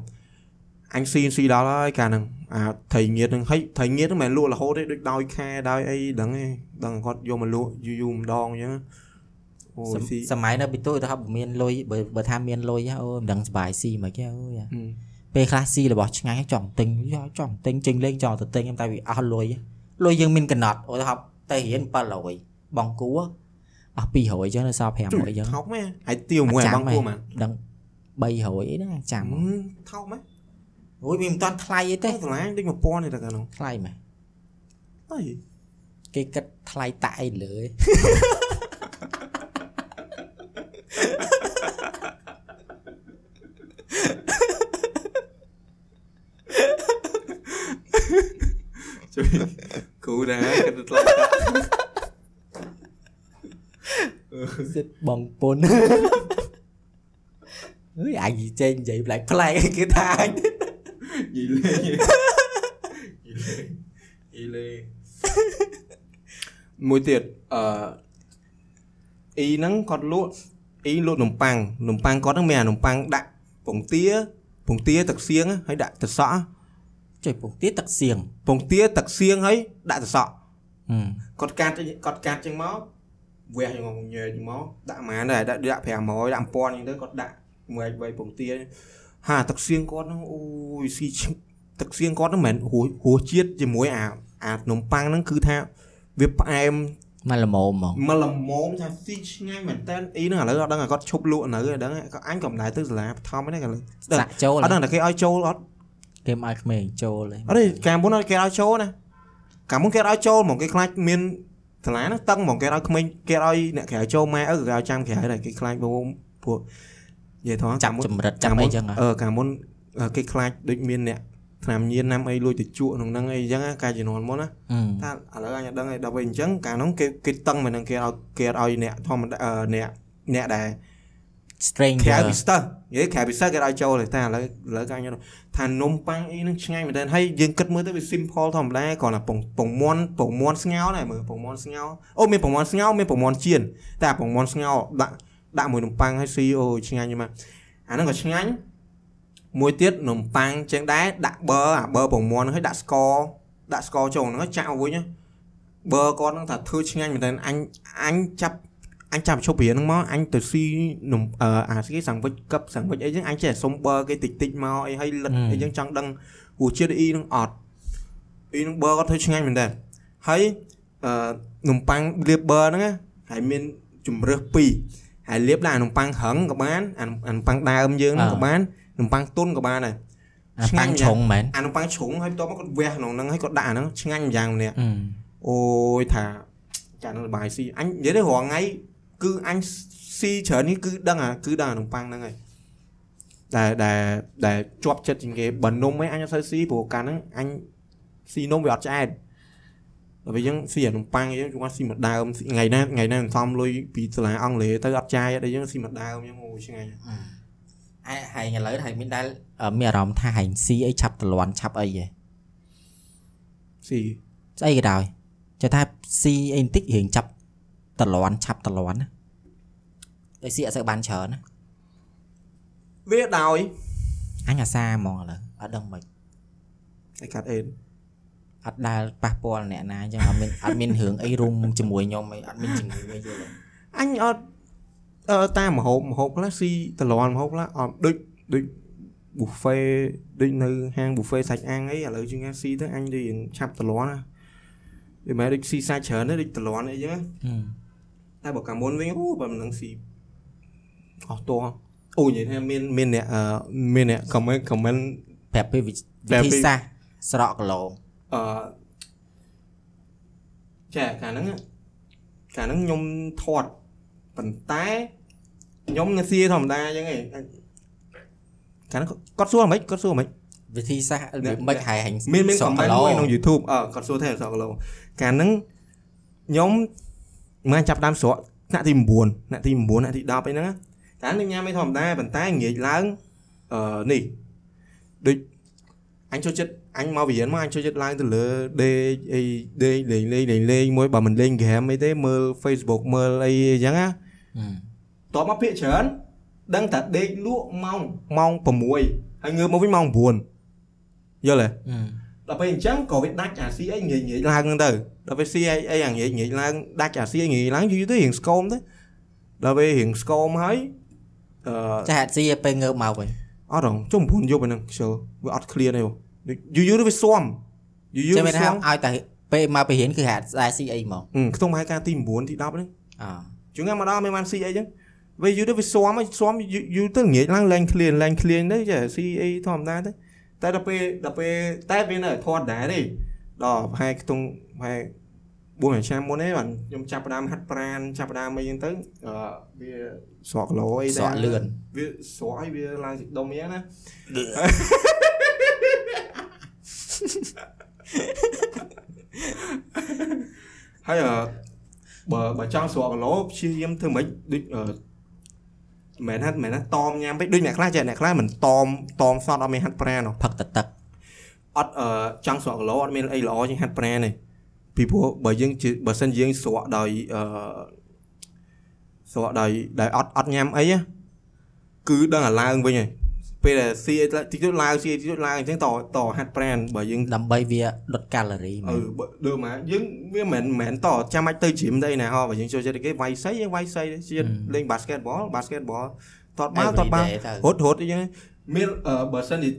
អញស៊ីស៊ីដល់ហើយកាហ្នឹងអាថៃញៀតហ្នឹងហិចថៃញៀតហ្នឹងមិនលក់រហូតទេដូចដោយខែដោយអីដឹងឯងដឹងគាត់យកមកលក់យូរយូរម្ដងចឹង អូយសស៊ីសម័យនៅពីទូទៅថាបើមានលុយបើបើថាមានលុយហ៎អូមិនដឹងសុបាយស៊ីមកគេអូយហឹមពេលខ្លះស៊ីរបស់ឆ្ងាញ់ចង់ទិញយកចង់ទិញចេញលេងចង់ទៅទិញតែវាអស់លុយលុយយើងមានកំណត់អូថាទៅរៀន700បងគួអស់200អញ្ចឹងនៅសល់500អញ្ចឹងថោកមែនហើយទៀវមួយអាបងគួរមែនដឹង300អីហ្នឹងចាំហឹមថោកមែនអូយវាមិនតាន់ថ្លៃអីទេទេតម្លៃដូច1000ទេតែកាលនោះថ្លៃមែនអីគេគិតថ្លៃតាក់អីលើឯង ជួយគ្រូដែរគាត់ថ្លៃតាក់ សិតបងពុនអើយអញចេញនិយាយប្លែកប្លែកគេថាអញយីលេយីលេយីលេមួយទៀតអឺអ៊ីហ្នឹងគាត់លក់អ៊ីលក់នំប៉័ងនំប៉័ងគាត់ហ្នឹងមានអានំប៉័ងដាក់ពងទាពងទាទឹកសៀងហើយដាក់ទឹកសក់ចុយពងទៀតទឹកសៀងពងទាទឹកសៀងហើយដាក់ទឹកសក់ហឹមគាត់កាត់គាត់កាត់ចឹងមក វះយ៉ាងងញែកមកដាក់ម៉ានដែរដាក់ដាក់500ដាក់1000ចឹងទៅគាត់ដាក់មួយបីពងទាហាទឹកសៀងគាត់ហ្នឹងអូយស៊ីឆ្ងទឹកសៀងគាត់ហ្នឹងមិនមែនហួសហួសជាតិជាមួយអាអានំប៉័ងហ្នឹងគឺថាវាផ្អែមមកល្មមហ្មងមកល្មមថាស៊ីឆ្ងាញ់មែនតើអ៊ីហ្នឹងឥឡូវអត់ដឹងថាគាត់ឈប់លក់នៅអត់ដឹងក៏អញក៏មិនដែរទៅសាលាបឋមហ្នឹងឥឡូវសាក់ចូលអត់ដឹងតែគេឲ្យចូលអត់គេមកឲ្យក្មេងចូលឯងអត់ទេកាលមុនគេឲ្យចូលណាកាលមុនគេឲ្យចូលហ្មងគេខ្លាចមាន សាលាហ្នឹងតឹងហ្មងគេឲ្យក្មេងគេឲ្យអ្នកក្រៅចូលម៉ែអើគេឲ្យចាំក្រៅដែរគេខ្លាចបងពួកនិយាយថងចាប់ចម្រិតចាប់អីចឹងហ៎អឺកាលមុនអឺគេខ្លាចដូចមានអ្នកឆ្នាំញៀនណាំអីលួចទៅជក់ក្នុងហ្នឹងអីចឹងណាកាលជំនាន់មុនណាហឹមថាឥឡូវអញអត់ដឹងឯដល់ពេលអញ្ចឹងកាលហ្នឹងគេគេតឹងមកនឹងគេឲ្យគេឲ្យអ្នកធម្មតាអឺអ្នកអ្នកដែល stranger ក្រៅពីស្ទើនិយាយក្រៅពីស្ទើគេឲ្យចូលទេតែឥឡូវឥឡូវកាញ់ថានំប៉័ងអីហ្នឹងឆ្ងាញ់មែនទែនហើយយើងគិតមើលទៅវា simple ធម្មតាគ្រាន់តែពងពងមាន់ពងមាន់ស្ងោរដែរមើលពងមាន់ស្ងោរអូមានពងមាន់ស្ងោរមានពងមាន់ចៀនតែពងមាន់ស្ងោរដាក់ដាក់មួយនំប៉័ងឲ្យស៊ីអូឆ្ងាញ់ហ្មងអាហ្នឹងក៏ឆ្ងាញ់មួយទៀតនំប៉័ងចឹងដែរដាក់ប័រអាប័រពងមាន់ហ្នឹងឲ្យដាក់ស្ករដាក់ស្ករចូលហ្នឹងឲ្យចាក់ឲ្យវិញប័រគាត់ហ្នឹងថាធ្វើឆ្ងាញ់មែនទែនអញអញចាប់ អញចាប់ជប់រៀនហ្នឹងមកអញទៅស៊ីនំអឺអាស្គីសាំងវិចកឹបសាំងវិចអីចឹងអញចេះសុំប័រគេតិចតិចមកអីឲ្យលិតអីចឹងចង់ដឹងរសជាតិអ៊ីហ្នឹងអត់អ៊ីហ្នឹងប័រគាត់ធ្វើឆ្ងាញ់មែនតើហើយអឺនំប៉័ងលាបប័រហ្នឹងហើយមានជំរើសពីរហើយលាបដាក់នំប៉័ងរឹងក៏បានអានំប៉័ងដើមយើងហ្នឹងក៏បាននំប៉័ងទុនក៏បានដែរអាប៉ាំងឆុងមែនអានំប៉័ងជ្រុងហើយបន្ទាប់មកគាត់វះក្នុងហ្នឹងហើយគាត់ដាក់អាហ្នឹងឆ្ងាញ់យ៉ាងម្នាក់អឺអូយថាចានឹងបាយស៊ីអញនិយាយទៅរាល់ថ្ងៃ គឺអញស៊ីច្រើននេះគឺដឹងអាគឺដឹងអានំប៉័ងហ្នឹងហើយដែលដែលដែលជាប់ចិត្តជាងគេបើនំឯងអញអត់សូវស៊ីព្រោះកាលហ្នឹងអញស៊ីនំវាអត់ឆ្អែតដល់ពេលយើងស៊ីអានំប៉័ងយើងគាត់ស៊ីមួយដើមថ្ងៃណាថ្ងៃណាសំលុយពីសាលាអង់គ្លេសទៅអត់ចាយដល់យើងស៊ីមួយដើមយើងអូឆ្ងាញ់អាហែងឥឡូវហែងមានដែលអឺមានអារម្មណ៍ថាហែងស៊ីអីឆាប់តលាន់ឆាប់អីហ៎ស៊ីស្អីក៏ដោយចេះថាស៊ីអីបន្តិចរៀងចាប់ តលាន់ឆាប់តលាន់ណាតែស៊ីអត់សូវបានច្រើនណាវាដោយអញអាសាហ្មងឥឡូវអត់ដឹងមិនឯកាត់អេនអត់ដែលប៉ះពាល់អ្នកណាអញ្ចឹងអត់មានអត់មានរឿងអីរុំជាមួយខ្ញុំអីអត់មានជំងឺអីយល់ទេអញអត់អឺតាមមហូបមហូបខ្លះស៊ីតលន់មហូបខ្លះអត់ដូចដូច buffet ដូចនៅហាង buffet សាច់អាំងអីឥឡូវជាងគេស៊ីទៅអញដូចរៀងឆាប់តលន់ណាដូចម៉ែដូចស៊ីសាច់ច្រើនទេដូចតលន់អីចឹងណាហឹម តែបើកាមុនវិញអូបើមិននឹងស៊ីអស់តោះអូនិយាយថាមានមានអ្នកអឺមានអ្នក comment comment ប្រាប់ពីវិប្រាប់ធីពីសាស្ត្រស្រកគីឡូអឺចាកាលហ្នឹងកាលហ្នឹងខ្ញុំធាត់ប៉ុន្តែខ្ញុំនៅស៊ីធម្មតាអញ្ចឹងឯងកាលហ្នឹងគាត់សួរហ្មងគាត់សួរហ្មងវិធីសាស្ត្រអ្នកមិនហែហែងមានមានស្រក comment មួយក្នុង YouTube អឺគាត់សួរថាស្រកគីឡូកាលហ្នឹងខ្ញុំ មកចាប់ដើមស្រកថ្នាក់ទី9ថ្នាក់ទី9ថ្នាក់ទី10អីហ្នឹងណាកាលហ្នឹងញ៉ាំមិនធម្មតាប៉ុន្តែងាកឡើងអឺនេះដូចអញចូលចិត្តអញមកវិញ្ញាណមកអញចូលចិត្តឡើងទៅលើដេកអីដេកលេងលេងលេងលេងមួយបើមិនលេងហ្គេមអីទេមើល Facebook មើលអីអញ្ចឹងណាហឹមតបមកភាកច្រើនដឹងតែដេកលក់ម៉ោងម៉ោង6ហើយងើបមកវិញម៉ោង9យល់ទេហឹម ដល់ពេលអញ្ចឹងក៏វាដាច់អាស៊ីអីងាយងាយឡើងហ្នឹងទៅដល់ពេលស៊ីអីអីអាងាយងាយឡើងដាច់អាស៊ីអីងាយឡើងយូរទៅរៀងស្គមទៅដល់ពេលរៀងស្គមហើយអឺចាហេតុស៊ីឲ្យពេលងើបមកវិញអត់ហងចុះ9យប់ហ្នឹងខ្ជិលវាអត់ clear ទេយូរយូរទៅវាស៊ាំយូរយូរចាំវាមានថាស៊ាំឲ្យតែពេលមកពីរៀនគឺហេតុស្ដាយស៊ីអីហ្មងហឹមខ្ទង់មហាការទី9ទី10ហ្នឹងអជួនកាលមកដល់មានបានស៊ីអីចឹងវាយូរទៅវាស៊ាំហើយស៊ាំយូរយូរទៅងាកឡើងឡើង clear ឡើង clear ទៅចាស៊ីអីធម្មតាទៅ តែដល់ពេលដល់ពេលតែវានៅធាត់ដែរទេដល់ប្រហែលខ្ទង់ប្រហែល4ឆ្នាំមុនទេបាទខ្ញុំចាប់ផ្ដើមហាត់ប្រានចាប់ផ្ដើមអីចឹងទៅអឺវាស្រកគីឡូអីស្រកលឿនវាស្រកឲ្យវាឡើងជាដុំអញ្ចឹងណាហើយអឺបើបើចង់ស្រកគីឡូព្យាយាមធ្វើម៉េចដូចអឺ មិនហាត់មិនណាតមញ៉ាំពេកដូចអ្នកខ្លះចេះអ្នកខ្លះមិនតមតមសតអត់មានហាត់ប្រានហ៎ផឹកទឹកទឹកអត់អឺចង់ស្រកគីឡូអត់មានអីល្អជាងហាត់ប្រាណទេពីព្រោះបើយើងជាបើសិនយើងស្រកដោយអឺស្រកដោយដោយអត់អត់ញ៉ាំអីណាគឺដឹងអាឡើងវិញហើយ ពេលដែលស៊ីអីតិចតួចឡើងស៊ីអីតិចតួចឡើងអញ្ចឹងតតហាត់ប្រាណបើយើងដើម្បីវាដុតកាឡូរីមែអឺនបើដូចមកយើងវាមិនមែនតចាំបាច់ទៅជ្រាមទៅឯណាហោះបើយើងចូលចិត្តគេវាយសៃយើងវាយសៃជាតិលេង basketball basketball តតបាល់តតបាល់ Everyday ទៅរត់រត់អីចឹងមានអឺបើសិនជា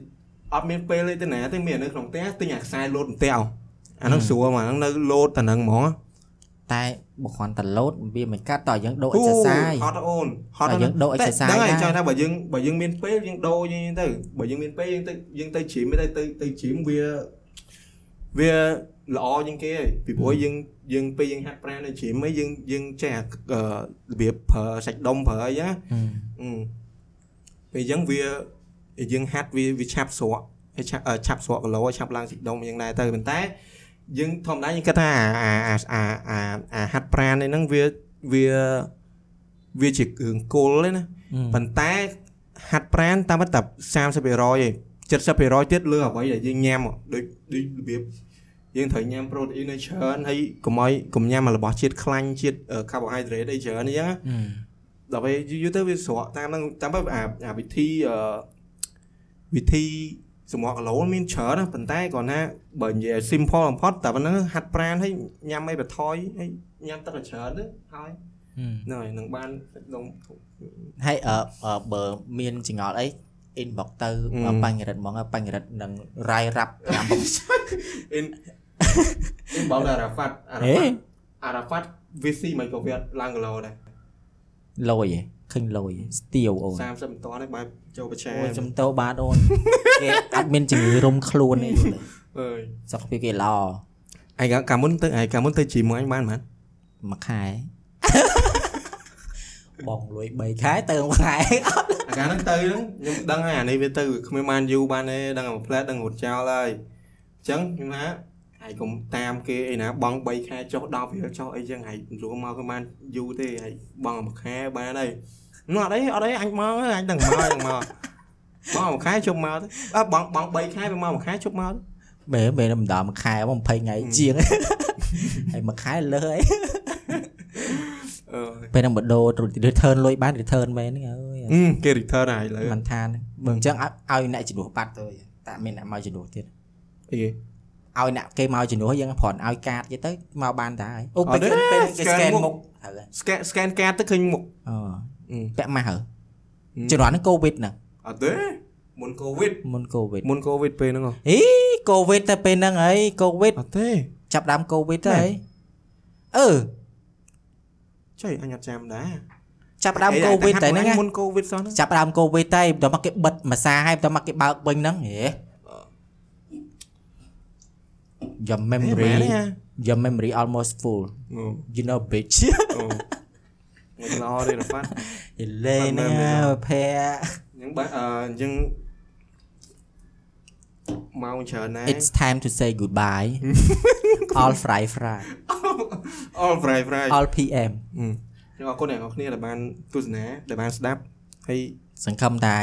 អត់មានពេលទេទៅណាទេមាននៅក្នុងផ្ទះទិញអាខ្សែលោតផ្ទះអាហ្នឹងស្រួលមកហ្នឹងនៅលោតតែហ្នឹងហ្មង តែបើគ្រាន់តែលោតវាមិនកាត់តើយើងដូរ exercise ហត់អូនហត់បើយើងដូរ exercise ហ្នឹងហើយដែរចង់ថាបើយើងបើយើងមានពេលយើងដូរយើងទៅបើយើងមានពេលយើងទៅយើងទៅ gym ទៅទៅទៅ gym វាវាល្អជាងគេហើយពីព្រោះយើងយើងពេលយើងហាត់ប្រាណនៅ gym ហ្នឹងយើងយើងចេះអឺរបៀបប្រើសាច់ដុំប្រើអីហ្នឹងណាហឹមអឺពេលអញ្ចឹងវាយើងហាត់វាវាឆាប់ស្រកហើយឆាប់អឺឆាប់ស្រកគីឡូហើយឆាប់ឡើងស៊ីដុំយ៉ាងដែរទៅប៉ុន្តែ យើងធម្មតាយើងគិតថាអាអាអាអាអាហាត់ប្រាណនេះហ្នឹងវាវាវាជាគ្រឿងគល់ទេណាហប៉ុន្តែហាត់ប្រានតាមពិតតែ30%ឯង70%ទៀតលើអ្វីដែលយើងញ៉ាំដូចដូចរបៀបយើងត្រូវញ៉ាំប្រូតអ៊ីនឲ្យច្រើនហើយកុំឲ្យកុំញ៉ាំរបស់ជាតិខ្លាញ់ជាតិ carbohydrate អីច្រើនអញ្ចឹងណាដល់ពេលយូរៗទៅវាស្រកតាមហ្នឹងតាមពិតអាអាវិធីអឺវិធី សម្រក់គីឡូមានច្រើនណាប៉ុន្តែគាត់ថាបើនិយាយ simple បំផុតតែប៉ុណ្្នឹងហាត់ប្រាណឲ្យញ៉ាំអីបន្ថយឲ្យញ៉ាំទឹកឲ្យច្រើនទៅហើយហ្នឹងហើយនឹងបានដុំហើយអឺអឺបើមានចង្អល់អី inbox ទៅអឺបញ្ញរិទ្ធហ្មងបញ្ញរិទ្ធនឹងរាយរាប់5បំអ៊ីនអ៊ីនបងអារ៉ាហ្វាត់អារ៉ាហេហ្វាត់អារ៉ាហ្វាត់ VC មិនក៏វាឡើងគីឡូដែរលយហ៎ ឃើញលយស្ទៀវអូន30មិនតាន់ទេបែបចូលប្រឆាអូយចំតោបាទអូនគេអត់មានជំងឺរុំខ្លួនទេយល់ទេអើយសុខភាពគេល្អឯងកាលមុនទៅឯងកាលមុនទៅជីមួយអញបានមិនមួយខែបងលុយ3ខែទៅមួយខែអាកាលហ្នឹងទៅហ្នឹងខ្ញុំដឹងហើយអានេះវាទៅគ្មានបានយូរបានទេដឹងតែមួយផ្លែតដឹងរត់ចោលហើយអញ្ចឹងខ្ញុំថាហើយកុំតាមគេអីណាបង3ខែចុះ10វាចុះអីចឹងហើយរួមមកគឺបានយូរទេហើយបងមួយខែបានហើយ នោះអត់អីអត់អីអញមកហើយអញដឹងមកអញមកបងមួយខែជប់មកទៅអើបងបង3ខែវាមកមួយខែជប់មកទៅមែនមែនមិនដល់មួយខែមក20ថ្ងៃជាងហើយមួយខែលើហើយអឺពេលហ្នឹងបដូរ return លុយបាន return មែនហ្នឹងអើយអឺគេ return ហើយឥឡូវមិនថាបើអញ្ចឹងឲ្យឲ្យអ្នកជំនួសបាត់ទៅតែមានអ្នកមកជំនួសទៀតអីគេឲ្យអ្នកគេមកជំនួសយើងគ្រាន់ឲ្យកាតទៀតទៅមកបានតាហើយអូអពេលត់ទេគេពេលគេ scan scan មុខមុខត្រូវហើយ scan scan កាតទៅឃើញមុខអូអឺ ពាក់ម៉ាស់ហើហឹមជំនាន់ហ្នឹង covid ហ្នឹងអត់ទេមុន covid មុន covid មុន covid ពេលហ្នឹងហ៎អី covid តែពេលហ្នឹងហើយ covid អត់ទេចាប់ដើម covid ទៅមែនហើយអឺចុយអញអត់ចាំដែរចាប់ដើម covid តែហ្នឹងណាមុន covid សោះហ្នឹងចាប់ដើម covid តែបន្ទាប់មកគេបិទមួយសាហើយបន្ទាប់មកគេបើកវិញហ្នឹងហេ Your មែន memory ទេហ៎ Your memory almost full អូ you know bitch អូមកឡោទេរ៉ាហ្វាត់យលេណា memory ភ័អញ្ចឹងបាទអឺអញ្ចឹងមកច្រើនណាស់ It's time to say goodbye all fry fry all fry fry all pm អឺអរគុណអ្នកនរគ្នាដែលបានទស្សនាដែលបានស្ដាប់ហើយសង្ឃឹមថា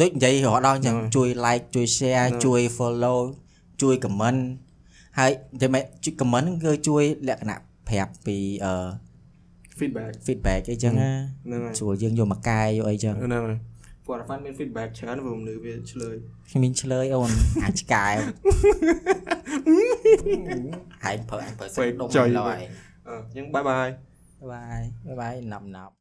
ដូចនិយាយរហូតដល់អញ្ចឹងហ្នឹងជួយ like ជួយ share ហ្នឹងជួយ follow ជួយ comment ហើយតែមិនជួយ comment ហ្នឹងគឺជួយលក្ខណៈប្រាប់ពីអឺ feedback feedback អីចឹងណាហ្នឹងហើយស្រួលយើងយកមកកែយកអីចឹងហ្នឹងហើយពួករ៉ាហ្វាត់មាន feedback ច្រើនព្រោះមនុស្សវាឆ្លើយខ្ញុំមានឆ្លើយអូនអាចកែហើយប្រើអញប្រើសាច់ដុំឡើយអឺអញ្ចឹងបាយបាយបាយបាយបាយណាប់ណាប់